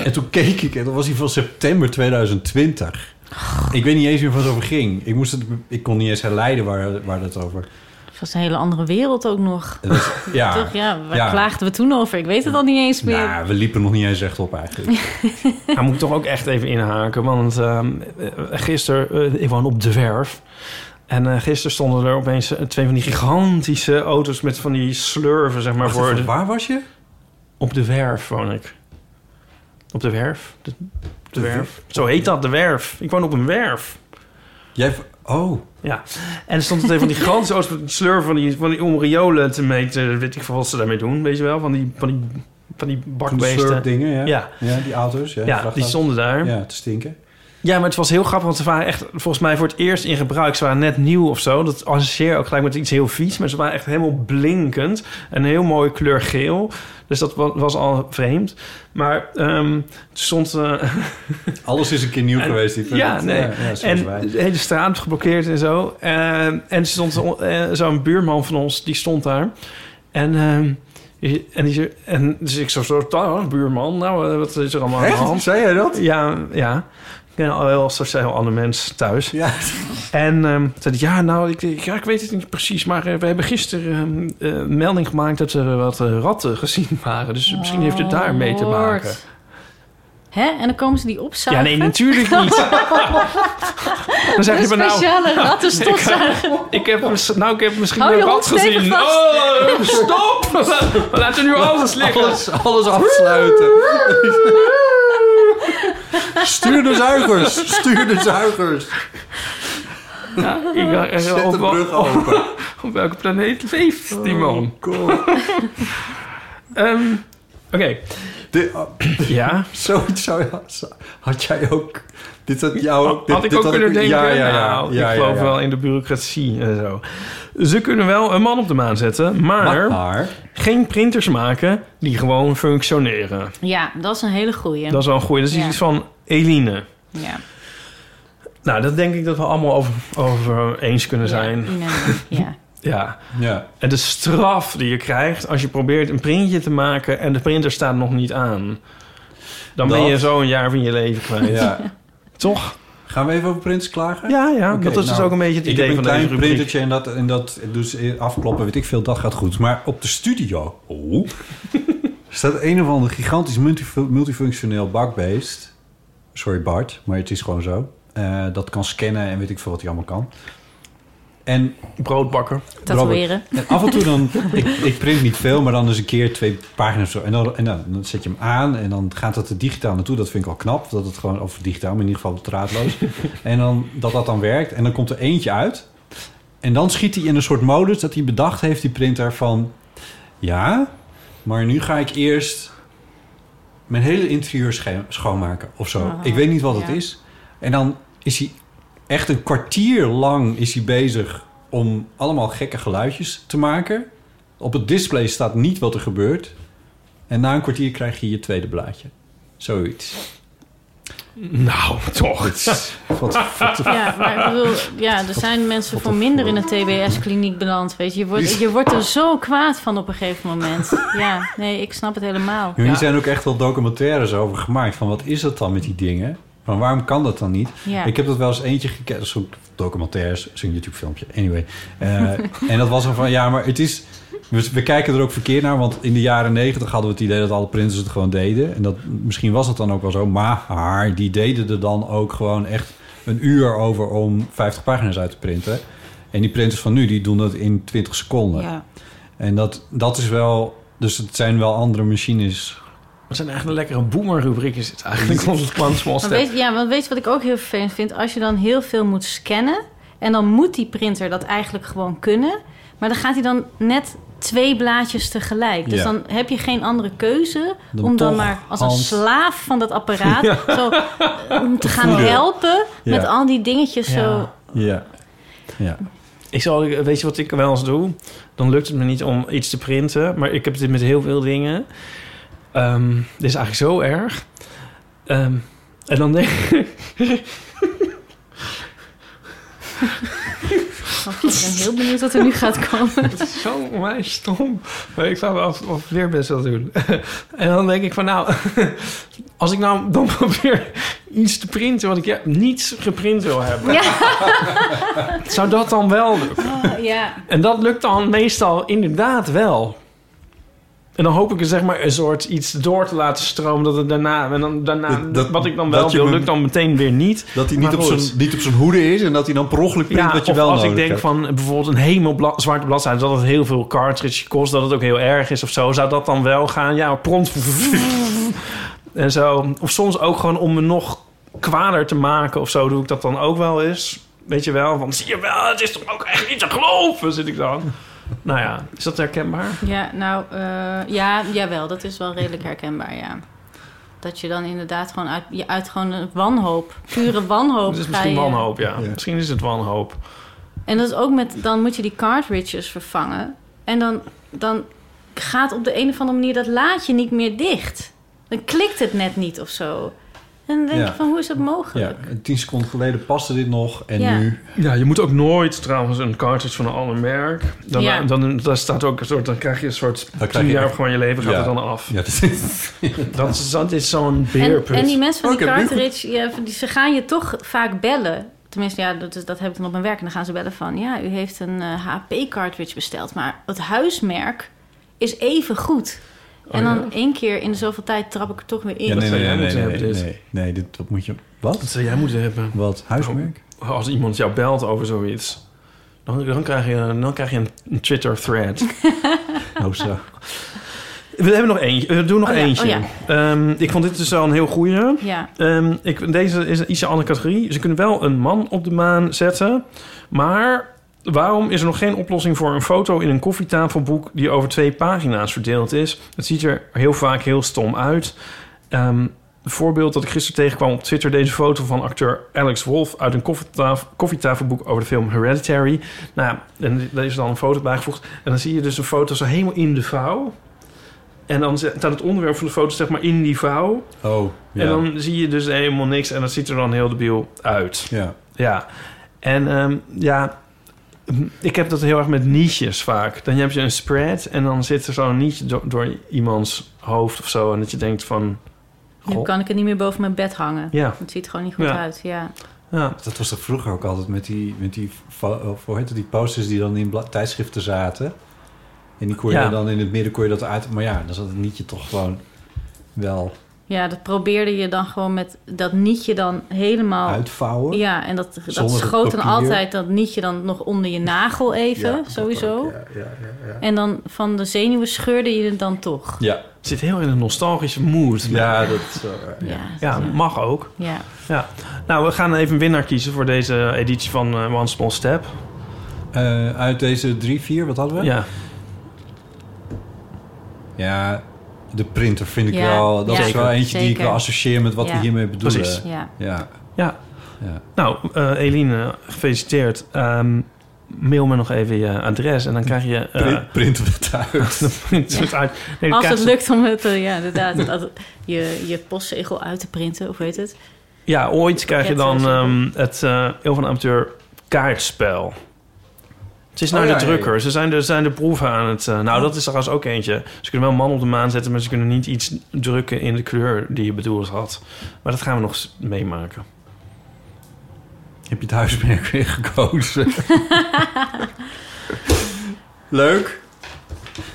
en toen keek ik en dat was die van september 2020. Ik weet niet eens meer wat het over ging. Ik, moest het, ik kon niet eens herleiden waar, waar het over... Het was een hele andere wereld ook nog. (laughs) Ja, Toch? Ja, waar ja. klaagden we toen over? Ik weet het al niet eens meer. Nou, we liepen nog niet eens echt op eigenlijk. (laughs) Daar moet ik toch ook echt even inhaken. Want ehm, eh, gisteren, eh, ik woon op de werf. En eh, gisteren stonden er opeens twee van die gigantische auto's met van die slurven, zeg maar. Wacht voor even, de- waar was je? Op de werf woon ik. Op de werf? De, de, werf? Zo heet dat, de werf. Ik woon op een werf. Jij, oh. Ja. En er stond twee van die (laughs) gigantische die slurven van die, van die om riolen te meten. Weet ik veel wat ze daarmee doen, weet je wel? Van die, van die, van die bakbeesten. dingen, ja. Ja. Ja, die auto's. Ja, Ja, die stonden daar. Ja, te stinken. Ja, maar het was heel grappig, want ze waren echt volgens mij voor het eerst in gebruik. Ze waren net nieuw of zo. Dat associeer ook gelijk met iets heel vies. Maar ze waren echt helemaal blinkend. En een heel mooie kleur geel. Dus dat wa- was al vreemd. Maar ehm het stond... eh, (laughs) Alles is een keer nieuw En- geweest. Vind ja, het, nee. ja, ja, zoals en wij. de hele straat geblokkeerd en zo. Eh, en er stond eh, zo'n buurman van ons, die stond daar. En, ehm, die- en, die, en dus ik zo, zo "Ah, buurman, nou, eh, wat is er allemaal aan de hand? Zei jij dat? Ja, ja. Ik ben al heel ander mens thuis. Ja. En ehm zei hij, ja, nou, ik, ik- ja, ik weet het niet precies, maar eh, we hebben gisteren ehm, eh, melding gemaakt dat er wat eh, ratten gezien waren. Dus misschien heeft het daar mee te Oh, maken. Hè? En dan komen ze die Ja, opzuigen? nee, natuurlijk niet. (laughs) Dan zeg je maar nou... speciale (laughs) rattenstofzuiger. Ik heb, mis- nou, ik heb misschien Hou een je rat gezien. Oh, stop! (laughs) Laten we nu alles liggen. Alles, alles afsluiten. Stuur de zuigers. Stuur de zuigers. Ja, ik Zet op, de brug op- open. op welke planeet leeft die man? God. Ehm, Oké. Oh, Ja? (laughs) Zoiets zou je, had jij ook... Dit had jou... Had dit- ik dit ook kunnen denken? Ja, ja, ja. Nou, ja, ik geloof ja. wel in de bureaucratie en zo. Ze kunnen wel een man op de maan zetten, maar, Maar... geen printers maken die gewoon functioneren. Ja, dat is een hele goeie. Dat is wel een goeie. Dat is Ja. iets van Eline. Ja. Nou, dat denk ik dat we allemaal over, over eens kunnen zijn. Ja. Ja. Ja. En de straf die je krijgt als je probeert een printje te maken en de printer staat nog niet aan. Dan ben je zo een jaar van je leven kwijt. Ja. Toch? Gaan we even over printers klagen? Ja, ja. Oké, dat is dus nou, ook een beetje het ik idee heb van een deze klein rubriek. printertje en dat, en dat dus afkloppen, weet ik veel, dat gaat goed. Maar op de studio oh, (laughs) staat een of ander gigantisch multif- multifunctioneel bakbeest. Sorry Bart, maar het is gewoon zo. Eh, dat kan scannen en weet ik veel wat hij allemaal kan. En Broodbakker. Tatoeëren. En af en toe dan, (laughs) ik, ik print niet veel, maar dan eens een keer twee pagina's of zo. En dan, en dan, dan zet je hem aan en dan gaat het er digitaal naartoe. Dat vind ik al knap, dat het gewoon, of digitaal, maar in ieder geval draadloos. (laughs) en dan, dat dat dan werkt. En dan komt er eentje uit. En dan schiet hij in een soort modus dat hij bedacht heeft, die printer, van... Ja, maar nu ga ik eerst mijn hele interieur schoonmaken of zo. Ik weet niet wat het is. En dan is hij echt een kwartier lang is hij bezig om allemaal gekke geluidjes te maken. Op het display staat niet wat er gebeurt. En na een kwartier krijg je je tweede blaadje. Zoiets. Nou, toch. Wat, wat, Ja, maar ik bedoel, ja, er zijn mensen voor minder in een TBS-kliniek beland, weet je. Je wordt, je wordt er zo kwaad van op een gegeven moment. Ja, nee, ik snap het helemaal. Hier zijn ook echt wel documentaires over gemaakt. Van wat is dat dan met die dingen? Van waarom kan dat dan niet? Ja. Ik heb dat wel eens eentje gekeken. Zo'n documentaires, zo'n YouTube filmpje. Anyway. Eh, (laughs) en dat was dan van, ja, maar het is... We, we kijken er ook verkeerd naar, want in de jaren negentig hadden we het idee dat alle printers het gewoon deden. En dat, misschien was het dan ook wel zo, maar die deden er dan ook gewoon echt een uur over om 50 pagina's uit te printen. En die printers van nu, die doen dat in 20 seconden. Ja. En dat, dat is wel Dus het zijn wel andere machines. Het zijn eigenlijk een lekkere boomer-rubriek is het eigenlijk. Ons One Small Maar Step. weet, ja, want weet je wat ik ook heel vervelend vind? Als je dan heel veel moet scannen... en dan moet die printer dat eigenlijk gewoon kunnen... maar dan gaat hij dan net twee blaadjes tegelijk. Dus Ja. dan heb je geen andere keuze... Dan om dan maar als hand. een slaaf van dat apparaat... (laughs) Ja. zo, om te gaan voeden. helpen met al die dingetjes zo... Ja. Ja. Ik zal, weet je wat ik wel eens doe? Dan lukt het me niet om iets te printen. Maar ik heb dit met heel veel dingen. Ehm, dit is eigenlijk zo erg. Ehm, en dan denk ik... Ik ben heel benieuwd wat er nu gaat komen. (laughs) Het is zo onwijs stom. Maar ik zou wel of weer best wel doen. (laughs) en dan denk ik van nou... (laughs) Als ik nou dan probeer iets te printen... wat ik ja, niet geprint wil hebben... Ja. zou dat dan wel lukken? Oh, ja. En dat lukt dan meestal inderdaad wel. En dan hoop ik er zeg maar een soort iets door te laten stromen... dat het daarna... En dan, daarna Dat- dat- wat ik dan wel wil, lukt dan meteen weer niet. Dat hij niet op, zijn, niet op zijn hoede is en dat hij dan per ongeluk print Ja, wat je wel als ik denk hebt. van bijvoorbeeld een bla- zwarte bladzijde... dat het heel veel cartridge kost, dat het ook heel erg is of zo. Zou dat dan wel gaan? Ja, prompt. (laughs) en zo. Of soms ook gewoon om me nog kwader te maken of zo... doe ik dat dan ook wel eens. Weet je wel, van zie je wel, het is toch ook echt niet te geloven, zit ik dan. Nou ja, is dat herkenbaar? Ja, nou, eh, ja, jawel, dat is wel redelijk herkenbaar, ja. Dat je dan inderdaad gewoon uit, je uit gewoon een wanhoop, pure wanhoop Het is misschien je- wanhoop, ja. Misschien is het wanhoop. En dat is ook met, dan moet je die cartridges vervangen. En dan, dan gaat op de een of andere manier dat laadje niet meer dicht. Dan klikt het net niet of zo. En dan denk Ja. je van, hoe is dat mogelijk? Ja, en tien seconden geleden paste dit nog en Ja. nu... Ja, je moet ook nooit trouwens een cartridge van een ander merk. Dan, Ja. dan, dan staat ook een soort, dan krijg je een soort Dan krijg tien je jaar echt- van je leven gaat Ja. er dan af. Ja, dat is... (laughs) Dat is, dat is zo'n En, beerput. en die mensen van Oh, die cartridge, ja, die- ze gaan je toch vaak bellen. Tenminste, ja, dat, is- dat heb ik dan op mijn werk. En dan gaan ze bellen van... ja, u heeft een eh, HP-cartridge besteld... maar het huismerk is even goed. En Oh, dan ja? één keer in de zoveel tijd trap ik er toch weer in. Ja, nee, zou nee, jij nee, moeten nee, hebben, nee, dit? nee, nee, dit, dat moet je... Wat? Dat zou jij moeten hebben. Wat? Huismerk? Als iemand jou belt over zoiets... Dan, dan, krijg, je, dan krijg je een, een Twitter-thread. (laughs) Oh, zo. We hebben nog eentje. We doen nog Oh ja, eentje. oh Ehm, ik vond dit dus wel een heel goeie. Ja. Ehm, ik, deze is een ietsje andere categorie. Ze kunnen wel een man op de maan zetten. Maar waarom is er nog geen oplossing voor een foto in een koffietafelboek... die over twee pagina's verdeeld is? Het ziet er heel vaak heel stom uit. Ehm, een voorbeeld dat ik gisteren tegenkwam op Twitter... deze foto van acteur Alex Wolff... uit een koffietaf- koffietafelboek over de film Hereditary. Nou, ja, en daar is dan een foto bijgevoegd. En dan zie je dus een foto zo helemaal in de vouw. En dan staat het onderwerp van de foto zeg maar in die vouw. Oh, ja. En dan zie je dus helemaal niks en dat ziet er dan heel debiel uit. Ja. Ja. En ehm, ja, ik heb dat heel erg met niches vaak. Dan heb je een spread en dan zit er zo'n niche door, door iemands hoofd of zo. En dat je denkt van... Nu kan ik het niet meer boven mijn bed hangen. Ja. Het ziet er gewoon niet goed Ja. uit, ja. Ja. Dat was toch vroeger ook altijd met die, met die, het, die posters die dan in tijdschriften zaten. En die kon je Ja. dan in het midden kon je dat uit. Maar ja, dan zat het nietje toch gewoon wel Ja, dat probeerde je dan gewoon met dat nietje dan helemaal... uitvouwen. Ja, en dat, dat schoot dan altijd dat nietje dan nog onder je nagel even, Ja, sowieso. Ja, ja, ja, ja. En dan van de zenuwen scheurde je het dan toch. Ja, Zit heel in een nostalgische mood. ja dat... ja. Ja, Ja, mag ook. ja. Ja. Nou, we gaan even een winnaar kiezen voor deze editie van eh, One Small Step. Eh, uit deze drie, vier, wat hadden we? Ja. Ja, de printer vind ik Ja, wel... Dat is wel eentje die ik wel associeer met wat Ja. we hiermee bedoelen. Precies. ja. Ja, Ja. ja. Nou, eh, Eline, gefeliciteerd. Ehm, mail me nog even je adres en dan krijg je... eh, Print, printen we het uit. (laughs) dan het uit. Nee, Als het lukt om het, eh, ja, inderdaad, dat, je, je postzegel uit te printen, of weet het? Ja, ooit krijg je dan eh, ehm, het eh Eeuw van de Amateur kaartspel. Het is naar Oh, de ja, drukker. ja. Ze zijn de, zijn de proeven aan het... eh, nou, dat is trouwens ook eentje. Ze kunnen wel een man op de maan zetten... maar ze kunnen niet iets drukken in de kleur die je bedoeld had. Maar dat gaan we nog meemaken. Heb je het huismerk weer gekozen? (laughs) Leuk.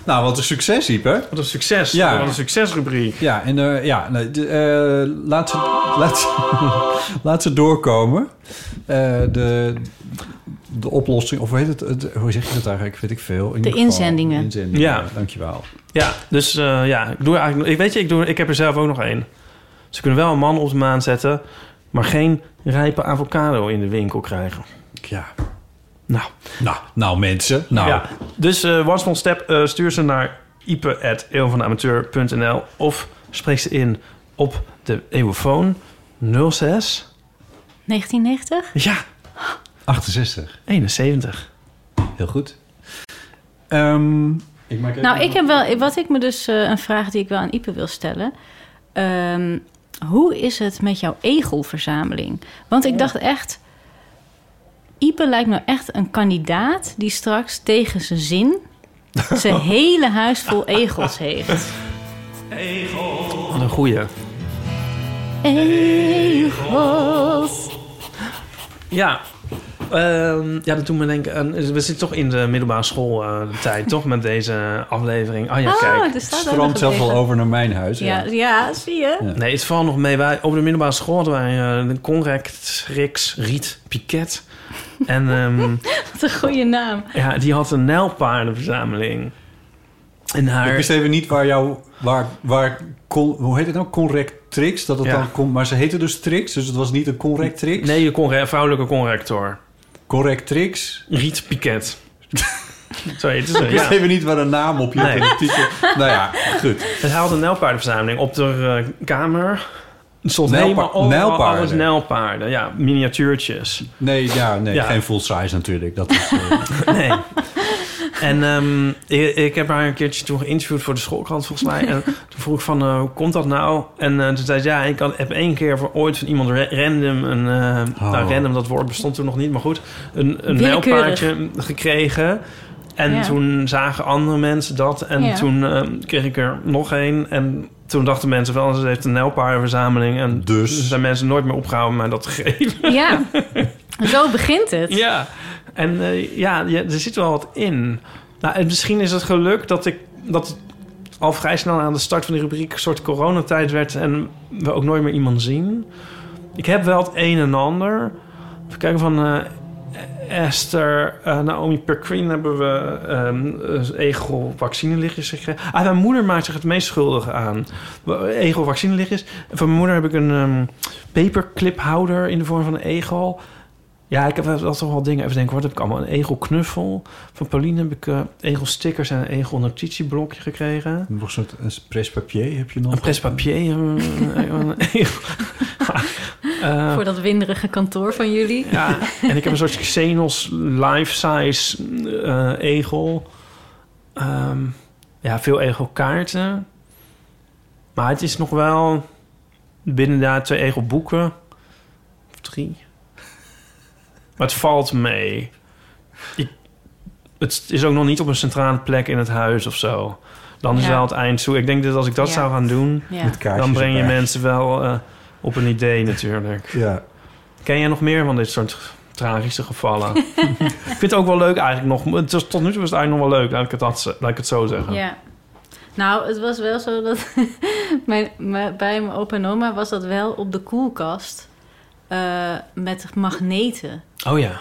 Nou, wat een succes, Ieper. Wat een succes. Ja. Wat een succesrubriek. Ja, en eh, ja, nee, de, eh, laat, ze, laat, ze, (laughs) laat ze doorkomen. Eh, de, de oplossing, of hoe heet het, het- hoe zeg je dat eigenlijk, weet ik veel. In De inzendingen. de inzendingen. Ja. dankjewel. Ja, dus eh, ja, ik doe eigenlijk... Ik weet je, ik, doe, ik heb er zelf ook nog één. Ze kunnen wel een man op de maan zetten... maar geen rijpe avocado in de winkel krijgen. Ja. Nou. Nou, nou mensen, nou. Ja, dus eh One Small Step, eh, stuur ze naar ipe.eeuwvanamateur.nl of spreek ze in op de eeuwenfoon 06... 1990? Ja, 68. 71. Heel goed. Ehm, ik maak even- Nou, ik heb wel, wat ik me dus eh, een vraag die ik wel aan Ipe wil stellen. Ehm, hoe is het met jouw egelverzameling? Want ik dacht echt, Ipe lijkt me echt een kandidaat die straks tegen zijn zin zijn (laughs) hele huis vol egels heeft. Wat een goeie. Egels. Ja. Ehm, ja, dat doet me denken... we zitten toch in de middelbare schooltijd, toch? Met deze aflevering. Oh ja, Oh, kijk. staat ook stroomt wel tegen. over naar mijn huis. Ja, ja, zie je? Ja. Nee, het valt nog mee. Wij, op de middelbare school hadden wij eh, de Conrect, Rix, Riet, Piquet. En ehm, (laughs) Wat een goede naam. ja, die had een nijlpaardenverzameling. En haar... Ik wist even niet waar jouw... Waar, waar, hoe heet het nou? Conrect Trix? Dat het Ja. dan kon, maar ze heette dus Trix, dus het was niet een Conrect Trix. Nee, de conre- vrouwelijke corrector. Correct Trix. Riet Piquet. (laughs) Zo heette ze, Ik wist ja. even niet waar de naam op je Nee. titel. Nou ja, goed. En hij had een nijlpaardenverzameling op de eh, kamer. Stond Nijlpa- helemaal overal nijlpaarden? alles nijlpaarden. Ja, miniatuurtjes. Nee, ja, nee Ja. geen full size natuurlijk. Dat is, eh, (laughs) Nee. En ehm, ik, ik heb haar een keertje toen geïnterviewd voor de schoolkrant volgens mij. En (laughs) toen vroeg ik van, eh, hoe komt dat nou? En eh, toen zei ze, ja, ik had, heb één keer voor ooit van iemand ra- random... Een, eh, Oh. Nou, random, dat woord bestond toen nog niet, maar goed. Een, een nijlpaardje gekregen. En Ja. toen zagen andere mensen dat. En Ja. toen eh, kreeg ik er nog één. En toen dachten mensen wel, ze heeft een nijlpaardenverzameling. En Dus? zijn mensen nooit meer opgehouden mij dat te geven. Ja, (laughs) zo begint het. Ja, en eh, ja, ja, er zit wel wat in. Nou, en misschien is het geluk dat ik dat al vrij snel aan de start van die rubriek een soort coronatijd werd en we ook nooit meer iemand zien. Ik heb wel het een en ander. Even kijken van eh, Esther, eh, Naomi Perquin hebben we ehm egel vaccinelichtjes gekregen. Ah, mijn moeder maakt zich het meest schuldig aan. Egel vaccinelichtjes. Van mijn moeder heb ik een ehm papercliphouder in de vorm van een egel. Ja, ik heb wel toch wel dingen. Even denken, wat heb ik allemaal? Een egelknuffel. Van Pauline heb ik eh egelstickers en een egel notitieblokje gekregen. nog een soort een prespapier heb je nog. Een prespapier. Een, egel. (laughs) Eh, Voor dat winderige kantoor van jullie. ja, en ik heb een soort Xenos life-size eh, egel. Ehm, ja, veel egelkaarten. Maar het is nog wel binnen daar twee egelboeken. Of drie. Maar het valt mee. Ik, het is ook nog niet op een centrale plek in het huis of zo. Dan is Ja. wel het eind toe. Ik denk dat als ik dat Ja. zou gaan doen... Ja. Met kaartjes dan breng je erbij. mensen wel eh, op een idee natuurlijk. Ja. Ken jij nog meer van dit soort tragische gevallen? (laughs) ik vind het ook wel leuk eigenlijk nog. Het tot nu toe is het eigenlijk nog wel leuk, laat ik het, dat, laat ik het zo zeggen. Ja. Nou, het was wel zo dat (laughs) mijn, mijn- bij mijn opa en oma was dat wel op de koelkast eh, met magneten. Oh ja.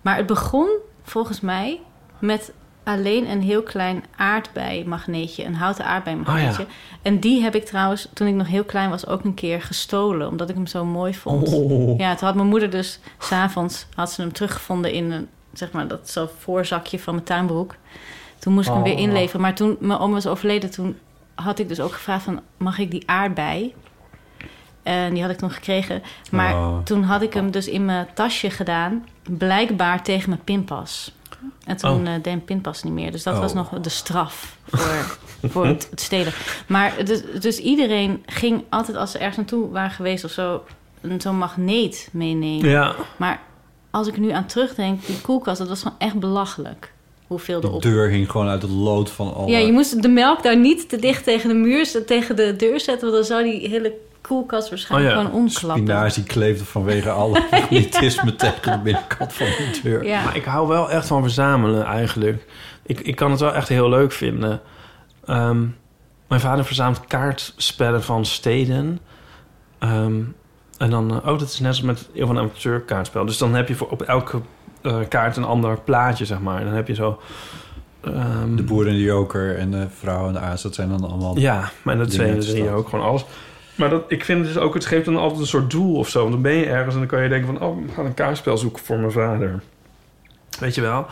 Maar het begon volgens mij met alleen een heel klein aardbeimagneetje, een houten aardbeimagneetje. Oh En die heb ik trouwens, toen ik nog heel klein was, ook een keer gestolen, omdat ik hem zo mooi vond. Oh. Ja, toen had mijn moeder dus s'avonds had ze hem teruggevonden in een, zeg maar, dat zo voorzakje van mijn tuinbroek. Toen moest ik hem weer Oh. inleveren. Maar toen mijn oma was overleden, toen had ik dus ook gevraagd van, mag ik die aardbei? En die had ik toen gekregen. Maar Oh. toen had ik hem dus in mijn tasje gedaan, blijkbaar tegen mijn pinpas. En toen Oh. eh, deed mijn pinpas niet meer. Dus dat Oh. was nog de straf voor, voor het, het stelen. Maar dus, dus iedereen ging altijd als ze ergens naartoe waren geweest of zo... een- zo'n magneet meenemen. Ja. Maar als ik nu aan terugdenk, die koelkast, dat was gewoon echt belachelijk. Hoeveel De erop. deur hing gewoon uit het lood van alle... Ja, je moest de melk daar niet te dicht tegen de muur, tegen de deur zetten, want dan zou die hele koelkast waarschijnlijk Oh ja. gewoon omklappen. Spinazie kleefde vanwege alle (laughs) magnetisme tegen de binnenkant van de deur. Ja. Maar ik hou wel echt van verzamelen eigenlijk. Ik, ik kan het wel echt heel leuk vinden. Ehm, mijn vader verzamelt kaartspellen van steden. Ehm, en dan, eh, oh, dat is net als met heel van amateur kaartspel. Dus dan heb je voor op elke eh, kaart een ander plaatje, zeg maar. Dan heb je zo... ehm, De boer en de joker en de vrouw en de aas, dat zijn dan allemaal... Ja, maar dat en drie stad. ook, gewoon alles. Maar dat, ik vind het dus ook, het geeft dan altijd een soort doel of zo. Want dan ben je ergens en dan kan je denken van... oh, ik ga een kaartspel zoeken voor mijn vader. Weet je wel?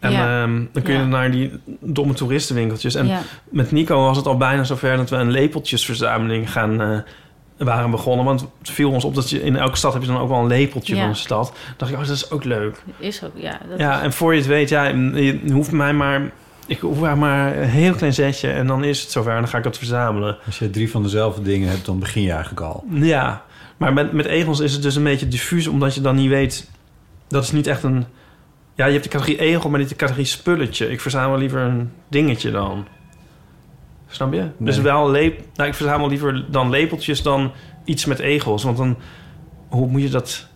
En Ja. ehm, dan kun je Ja. naar die domme toeristenwinkeltjes. En Ja. met Nico was het al bijna zover dat we een lepeltjesverzameling gaan... eh, waren begonnen, want het viel ons op dat je in elke stad heb je dan ook wel een lepeltje van een stad. Dan dacht ik, oh, dat is ook leuk. Is ook, ja. Dat Ja, is- en voor je het weet, ja, je hoeft mij maar, ik hoef maar, maar een heel klein zetje en dan is het zover en dan ga ik dat verzamelen. Als je drie van dezelfde dingen hebt, dan begin je eigenlijk al. Ja, maar met, met egels is het dus een beetje diffuus, omdat je dan niet weet... Dat is niet echt een... Ja, je hebt de categorie egel, maar niet de categorie spulletje. Ik verzamel liever een dingetje dan. Snap je? Dus wel lep... Nou, ik verzamel liever dan lepeltjes dan iets met egels. Want dan... Hoe moet je dat...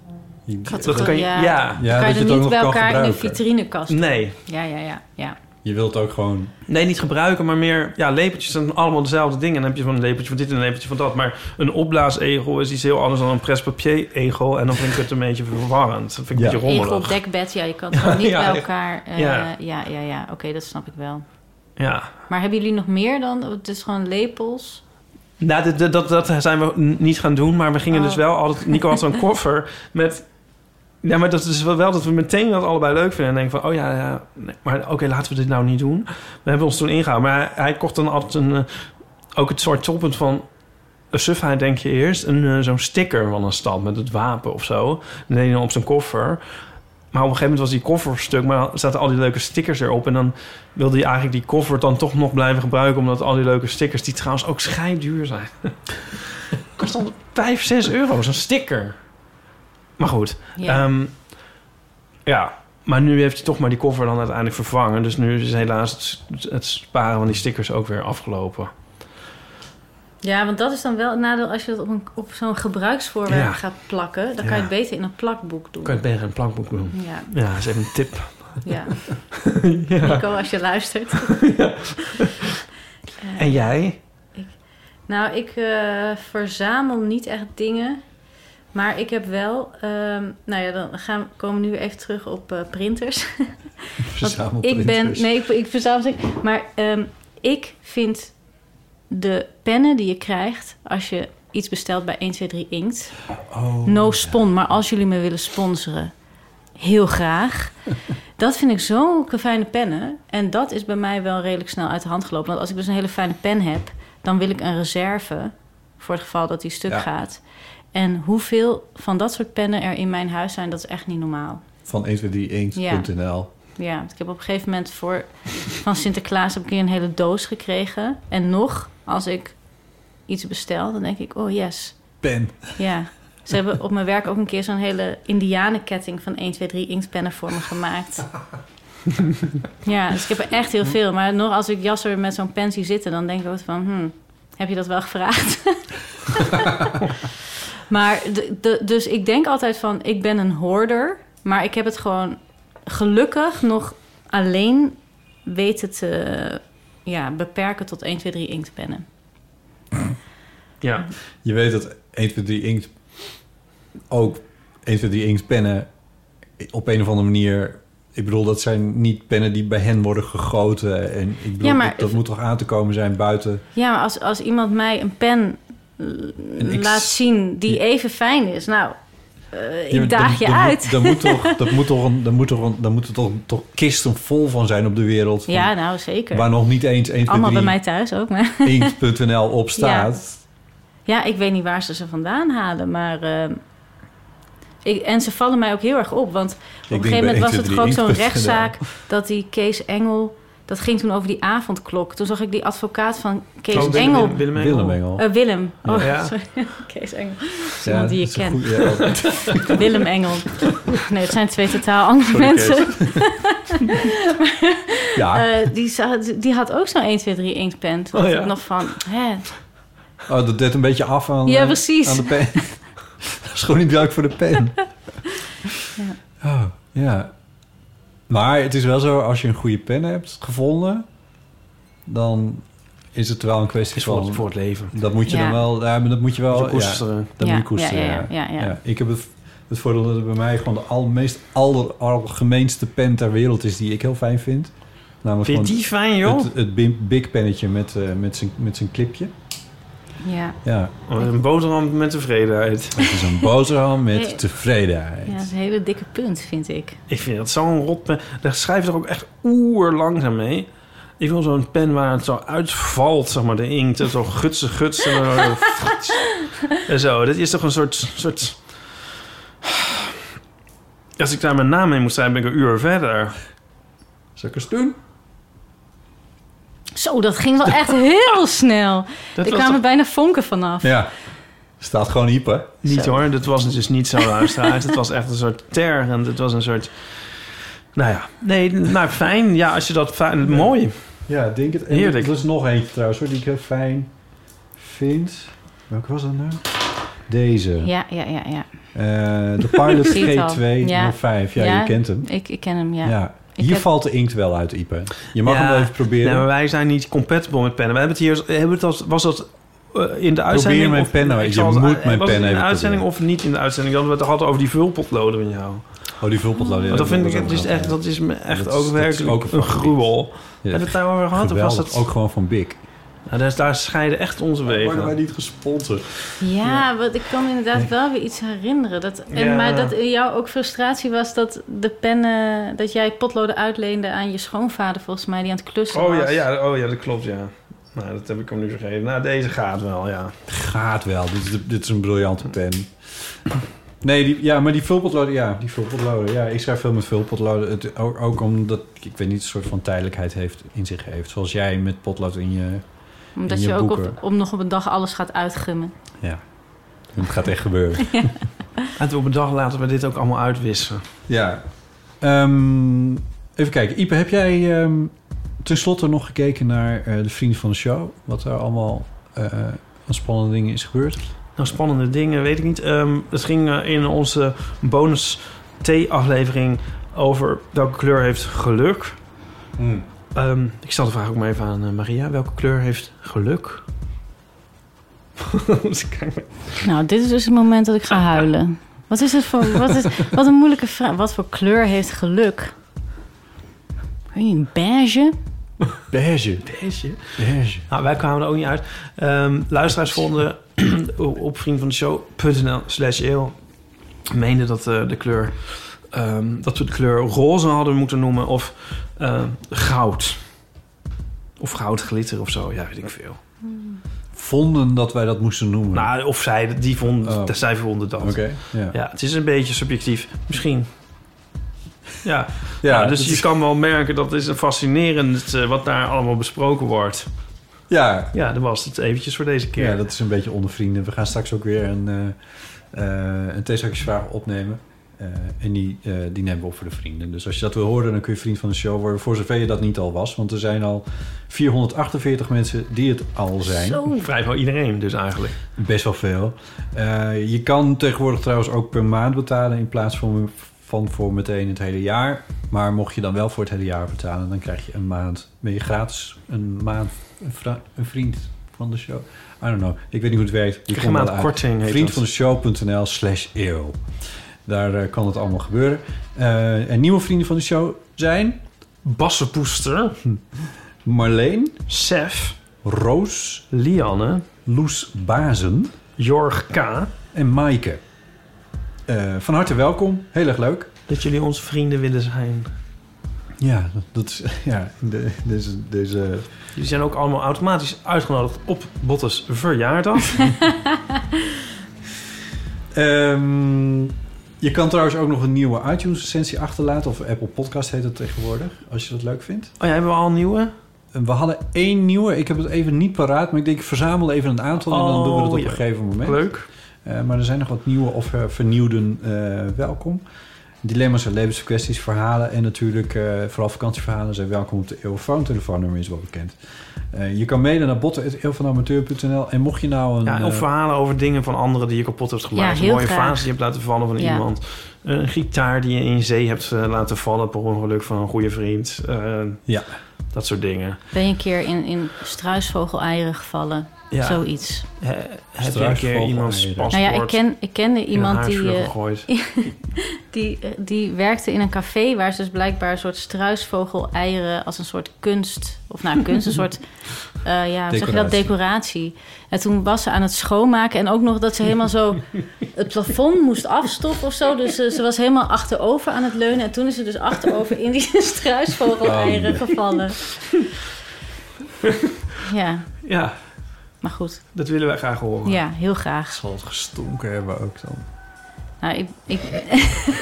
Dat kan je... ja, Ja. dan kan je er niet bij elkaar in de vitrinekast. Nee. Ja, ja, ja. ja. Je wilt ook gewoon... Nee, niet gebruiken, maar meer... Ja, lepeltjes zijn allemaal dezelfde dingen. En dan heb je van een lepeltje van dit en een lepeltje van dat. Maar een opblaasegel is iets heel anders dan een presse-papier-egel. En dan vind ik het een beetje verwarrend. Dat vind ik een beetje Egel, rommelig. dekbed, ja, je kan het gewoon (laughs) niet Ja, bij elkaar. eh, Ja. ja, ja, ja. Oké, dat snap ik wel. Ja. Maar hebben jullie nog meer dan? Het is gewoon lepels. Nou, dat, dat, dat, zijn we niet gaan doen. Maar we gingen Oh. dus wel altijd... Nico had zo'n (laughs) koffer met... Ja, maar dat is wel wel dat we meteen dat allebei leuk vinden. En denken van, oh ja, ja nee, maar oké, laten we dit nou niet doen. We hebben ons toen ingehouden. Maar hij, kocht dan altijd een... eh, ook het soort toppunt van... Een sufheid denk je eerst. Een, eh, zo'n sticker van een stad met het wapen of zo. Dan deed hij dan op zijn koffer. Maar op een gegeven moment was die koffer stuk. Maar zaten al die leuke stickers erop. En dan wilde hij eigenlijk die koffer dan toch nog blijven gebruiken. Omdat al die leuke stickers, die trouwens ook schijnduur zijn. (laughs) kost dan 5, 6 euro, zo'n sticker. Maar goed. Ja. Ehm, ja, maar nu heeft hij toch maar die koffer dan uiteindelijk vervangen. Dus nu is helaas het, het sparen van die stickers ook weer afgelopen. Ja, want dat is dan wel het nadeel als je dat op, een, op zo'n gebruiksvoorwerp Ja. gaat plakken. Dan Ja. kan je het beter in een plakboek doen. Kan je het beter in een plankboek doen. Ja. Ja, dat is even een tip. Ja. (laughs) Ja. Nico, als je luistert. (laughs) En jij? Nou, ik eh, verzamel niet echt dingen. Maar ik heb wel... ehm, nou ja, dan gaan, komen we nu even terug op eh, printers. (laughs) Ik ben... Nee, ik, ik verzamel... ze- Maar ehm, ik vind de pennen die je krijgt... als je iets bestelt bij 123 Inkt... Oh, no spon, maar als jullie me willen sponsoren... heel graag... (laughs) Dat vind ik zulke fijne pennen. En dat is bij mij wel redelijk snel uit de hand gelopen. Want als ik dus een hele fijne pen heb... dan wil ik een reserve... voor het geval dat die stuk Ja. gaat. En hoeveel van dat soort pennen er in mijn huis zijn... dat is echt niet normaal. Van 123inkt.nl. Ja, ik heb op een gegeven moment voor... van Sinterklaas heb ik een hele doos gekregen. En nog, als ik iets bestel... dan denk ik, oh yes. Pen. Ja. Ze hebben op mijn werk ook een keer zo'n hele indianenketting van 1, 2, 3 inktpennen voor me gemaakt. ja, dus ik heb er echt heel veel. Maar nog als ik Jasser met zo'n pen zie zitten, dan denk ik ook van, hmm, heb je dat wel gevraagd? (laughs) maar de, de, dus ik denk altijd van, ik ben een hoorder, maar ik heb het gewoon gelukkig nog alleen weten te ja, beperken tot 1, 2, 3 inktpennen. Ja. Je weet dat 123inkt ook 123inkt pennen op een of andere manier... Ik bedoel, dat zijn niet pennen die bij hen worden gegoten. En ik bedoel, Ja, maar- dat, dat moet toch aan te komen zijn buiten... Ja, maar als, als iemand mij een pen laat zien die even fijn is, nou, eh, ik daag je uit. Dan moet toch, (laughs) dat moet toch, een, dan moet toch, een, dan moet toch, toch kisten vol van zijn op de wereld. van- ja, nou zeker. Waar nog niet eens 1, 2, Allemaal bij 3 mij thuis ook. Maar inkt.nl op (laughs) staat. ja, ik weet niet waar ze ze vandaan halen, maar. eh, ik, en ze vallen mij ook heel erg op, want op een gegeven moment was het ook zo'n 123 rechtszaak dat die Kees Engel. Dat ging toen over die avondklok. Toen zag ik die advocaat van Kees Oh, Willem- Engel. Willem- Engel. Willem Engel. Eh, Willem. Oh, (laughs) Ja. sorry. (laughs) Kees Engel. Ja, iemand die je kent. ja, (laughs) Willem Engel. Nee, het zijn twee totaal andere Sorry, mensen. Ja. Eh, die, die had ook zo'n 1, 2, 3 inktpen. Toen Oh, dacht ja. ik nog van, hè? Oh, dat deed een beetje af aan, Ja, eh, precies. aan de pen. dat is gewoon niet leuk voor de pen. Oh, ja. Maar het is wel zo, als je een goede pen hebt gevonden... dan is het wel een kwestie voor van... het- voor het leven. Dat moet je Ja. dan wel... Ja, maar dat moet je wel... Je koesteren. Ja, dat Ja, moet je koesteren, ja, ja, ja, ja. Ik heb het Het voordeel dat het bij mij gewoon de al, meest aller, algemeenste pen ter wereld is die ik heel fijn vind. Namelijk Vind je die fijn, joh? Het, Big pennetje met, eh, met zijn met zijn clipje. Ja. Ja, Oh, Een boterham met tevredenheid. het is een boterham Nee. met tevredenheid. ja, dat is een hele dikke punt, vind ik. Ik vind dat zo'n rot pen. Daar schrijf je toch ook echt oer langzaam mee. Ik wil zo'n pen waar het zo uitvalt, zeg maar, de inkt. En zo gutsen, gutsen. en zo, frits. (laughs) en zo. Dit is toch een soort, soort... Als ik daar mijn naam mee moet schrijven, ben ik een uur verder. Zal ik eens doen? Zo, dat ging wel echt heel (laughs) snel. Dat Er was kwamen toch bijna vonken vanaf. Ja. Staat gewoon hyper. niet Zo. hoor. Dat was dus niet zo luisteraars. het was echt een soort tergend. Het was een soort... Nou ja, nee, nou fijn. Ja, als je dat fijn... Mooi. Ja, denk het. En Heerlijk. Er is nog eentje trouwens hoor, die ik heel fijn vind. Welke was dat nou? Deze. Ja, ja, ja, ja. Eh, de Pilot (laughs) Zie het al. Ja. G205. Ja, Ja. je kent hem. Ik, ik ken hem, ja. Ja. Hier heb- valt de inkt wel uit, Ipe. Je mag Ja, hem wel even proberen. Nee, maar wij zijn niet compatible met pennen. We hebben het hier... Hebben het als, was dat eh, in de uitzending? mijn of- pen nou. ik Je zal moet mijn was pen het in de uitzending proberen. of niet in de uitzending? Dat we het hadden over die vulpotloden van jou. Oh, die vulpotloden. Dat vind ik... Het is echt, dat is me echt Dat ook is werkelijk ook een een gruwel. Ja. Hebben we het daarover gehad? Of was dat... Ook gewoon van Big. Nou, daar, daar scheiden echt onze Worden wij wegen. niet gesponsord? Ja, want ik kan me inderdaad wel weer iets herinneren. Dat, en, Ja. Maar dat in jou ook frustratie was dat de pennen... dat jij potloden uitleende aan je schoonvader volgens mij... die aan het klussen Oh was. ja, ja, oh ja, dat klopt, ja. Nou, dat heb ik hem nu vergeten. Nou, deze gaat wel, ja. Gaat wel. Dit is, dit is een briljante pen. Nee, die, ja, maar die vulpotloden, ja, die vulpotloden. Ja, ik schrijf veel met vulpotloden. Het, ook, ook omdat, ik weet niet, een soort van tijdelijkheid heeft, in zich heeft. Zoals jij met potlood in je... Omdat je, je ook op, op nog op een dag alles gaat uitgummen. Ja, het gaat echt gebeuren. (laughs) En toen op een dag laten we dit ook allemaal uitwissen. Ja. Ehm, even kijken. Ipe, heb jij ehm tenslotte nog gekeken naar eh, de vrienden van de show? Wat er allemaal eh, aan spannende dingen is gebeurd? Nou, spannende dingen, weet ik niet. Ehm, het ging eh, in onze bonus T-aflevering over welke kleur heeft geluk. Ehm, ik stel de vraag ook maar even aan eh, Maria. Welke kleur heeft geluk? (laughs) Nou, dit is dus het moment dat ik ga huilen. Wat is het voor... Wat, is, wat een moeilijke vraag. Wat voor kleur heeft geluk? Weet je, een beige? Beige. Beige. Beige. Nou, wij kwamen er ook niet uit. Ehm, luisteraars vonden (clears throat) op vriendvandeshow.nl slash eeuw... meenden dat eh, de kleur... ehm, dat we de kleur roze hadden moeten noemen of eh, goud. Of goudglitter of zo, ja, weet ik veel. Vonden dat wij dat moesten noemen. Nou, of zij, die vonden, Oh. zij vonden dat. Oké, ja. Ja, het is een beetje subjectief. Misschien. Ja, Ja, Nou, dus je is- kan wel merken dat is een fascinerend eh, wat daar allemaal besproken wordt. Ja, Ja, dat was het eventjes voor deze keer. ja, dat is een beetje onder vrienden. We gaan straks ook weer een, eh eh een theezakjesvraag opnemen. Eh, en die, eh, die nemen we op voor de vrienden. Dus als je dat wil horen, dan kun je vriend van de show worden. Voor zover je dat niet al was. Want er zijn al 448 mensen die het al zijn. Zo. Vrijwel iedereen dus eigenlijk. Best wel veel. Eh, je kan tegenwoordig trouwens ook per maand betalen... in plaats van, van voor meteen het hele jaar. Maar mocht je dan wel voor het hele jaar betalen... dan krijg je een maand... ben je gratis een maand een, vriend van de show. I don't know. Ik weet niet hoe het werkt. Je Krijg komt een maand korting, heet Vriend dat. van de show.nl slash eeuw. Daar eh, kan het allemaal gebeuren. Eh, en nieuwe vrienden van de show zijn... Bassenpoester, Marleen, Sef, Roos, Lianne, Loes Bazen Jorg K. en Maaike. Eh, van harte welkom. Heel erg leuk. Dat jullie onze vrienden willen zijn. Ja, dat- is... (laughs) Ja, de, deze... deze Jullie zijn ook allemaal automatisch uitgenodigd op Bottes verjaardag. (laughs) Ehm, je kan trouwens ook nog een nieuwe iTunes-recensie achterlaten. Of Apple Podcast heet het tegenwoordig. Als je dat leuk vindt. Oh ja, hebben we al een nieuwe? We hadden één nieuwe. Ik heb het even niet paraat. Maar ik denk, ik verzamel even een aantal. en dan doen we op Oh, een ja. gegeven moment. Leuk. Eh, maar er zijn nog wat nieuwe of eh, vernieuwden eh, welkom. Dilemma's en levenskwesties, verhalen en natuurlijk eh, vooral vakantieverhalen zijn welkom op de Eeuwfoon. Telefoonnummer is wel bekend. Eh, je kan mailen naar botten.eeuwvanamateur.nl en mocht je nou een... Ja, of eh, verhalen over dingen van anderen die je kapot hebt gemaakt. Ja, een mooie graag. vaas die je hebt laten vallen van Ja. iemand. Een gitaar die je in zee hebt laten vallen per ongeluk van een goede vriend. Eh, Ja. Dat soort dingen. Ben je een keer in, in struisvogeleieren gevallen? Ja. Zoiets. He- heb je een keer iemands paspoort Nou ja, ik, ken, ik kende iemand die, eh, (laughs) die, eh, die werkte in een café waar ze dus blijkbaar een soort struisvogel-eieren als een soort kunst, of nou kunst, een soort, (laughs) eh, ja, hoe zeg je dat, Decoratie. En toen was ze aan het schoonmaken en ook nog dat ze helemaal zo (laughs) het plafond moest afstoffen of zo. Dus ze was helemaal achterover aan het leunen en toen is ze dus achterover in die struisvogel-eieren Oh, nee. gevallen. Ja, Ja, maar goed. dat willen wij graag horen. Ja, heel graag. Zal het gestonken hebben ook dan? Nou, ik, ik,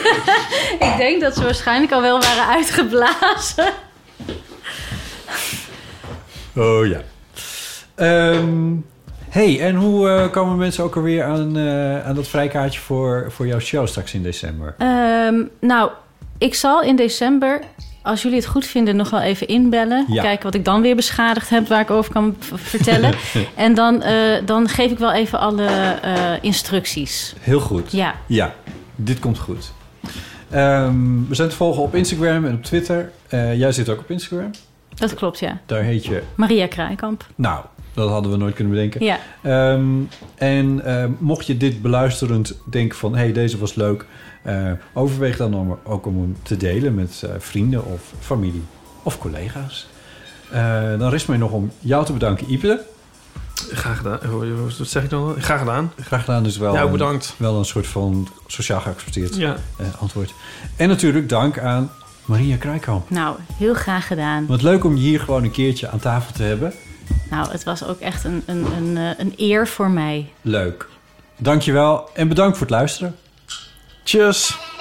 (laughs) ik denk dat ze waarschijnlijk al wel waren uitgeblazen. Oh ja. Ehm, hey, en hoe eh, komen mensen ook alweer aan, eh, aan dat vrijkaartje voor, voor jouw show straks in december? Ehm, nou, ik zal in december, als jullie het goed vinden, nog wel even inbellen. Ja. Kijken wat ik dan weer beschadigd heb, waar ik over kan vertellen. (laughs) en dan, eh, dan geef ik wel even alle eh, instructies. Heel goed. Ja. Ja, dit komt goed. Ehm, we zijn te volgen op Instagram en op Twitter. Eh, jij zit ook op Instagram. Dat klopt, ja. Daar heet je... Maria Kraaikamp. Nou, dat hadden we nooit kunnen bedenken. Ja. Ehm, en mocht je dit beluisterend denken van... hé, hey, deze was leuk... eh, overweeg dan om, ook om hem te delen met eh, vrienden of familie of collega's. Eh, dan rest mij nog om jou te bedanken, Ipe. Graag gedaan. Wat zeg ik dan? Graag gedaan. Graag gedaan, dus wel, Ja, ook een, bedankt. wel een soort van sociaal geaccepteerd Ja. eh, antwoord. En natuurlijk dank aan Maria Kraaikamp. Nou, heel graag gedaan. Wat leuk om je hier gewoon een keertje aan tafel te hebben. Nou, het was ook echt een, een, een, eh, een eer voor mij. Leuk. Dankjewel en bedankt voor het luisteren. Cheers.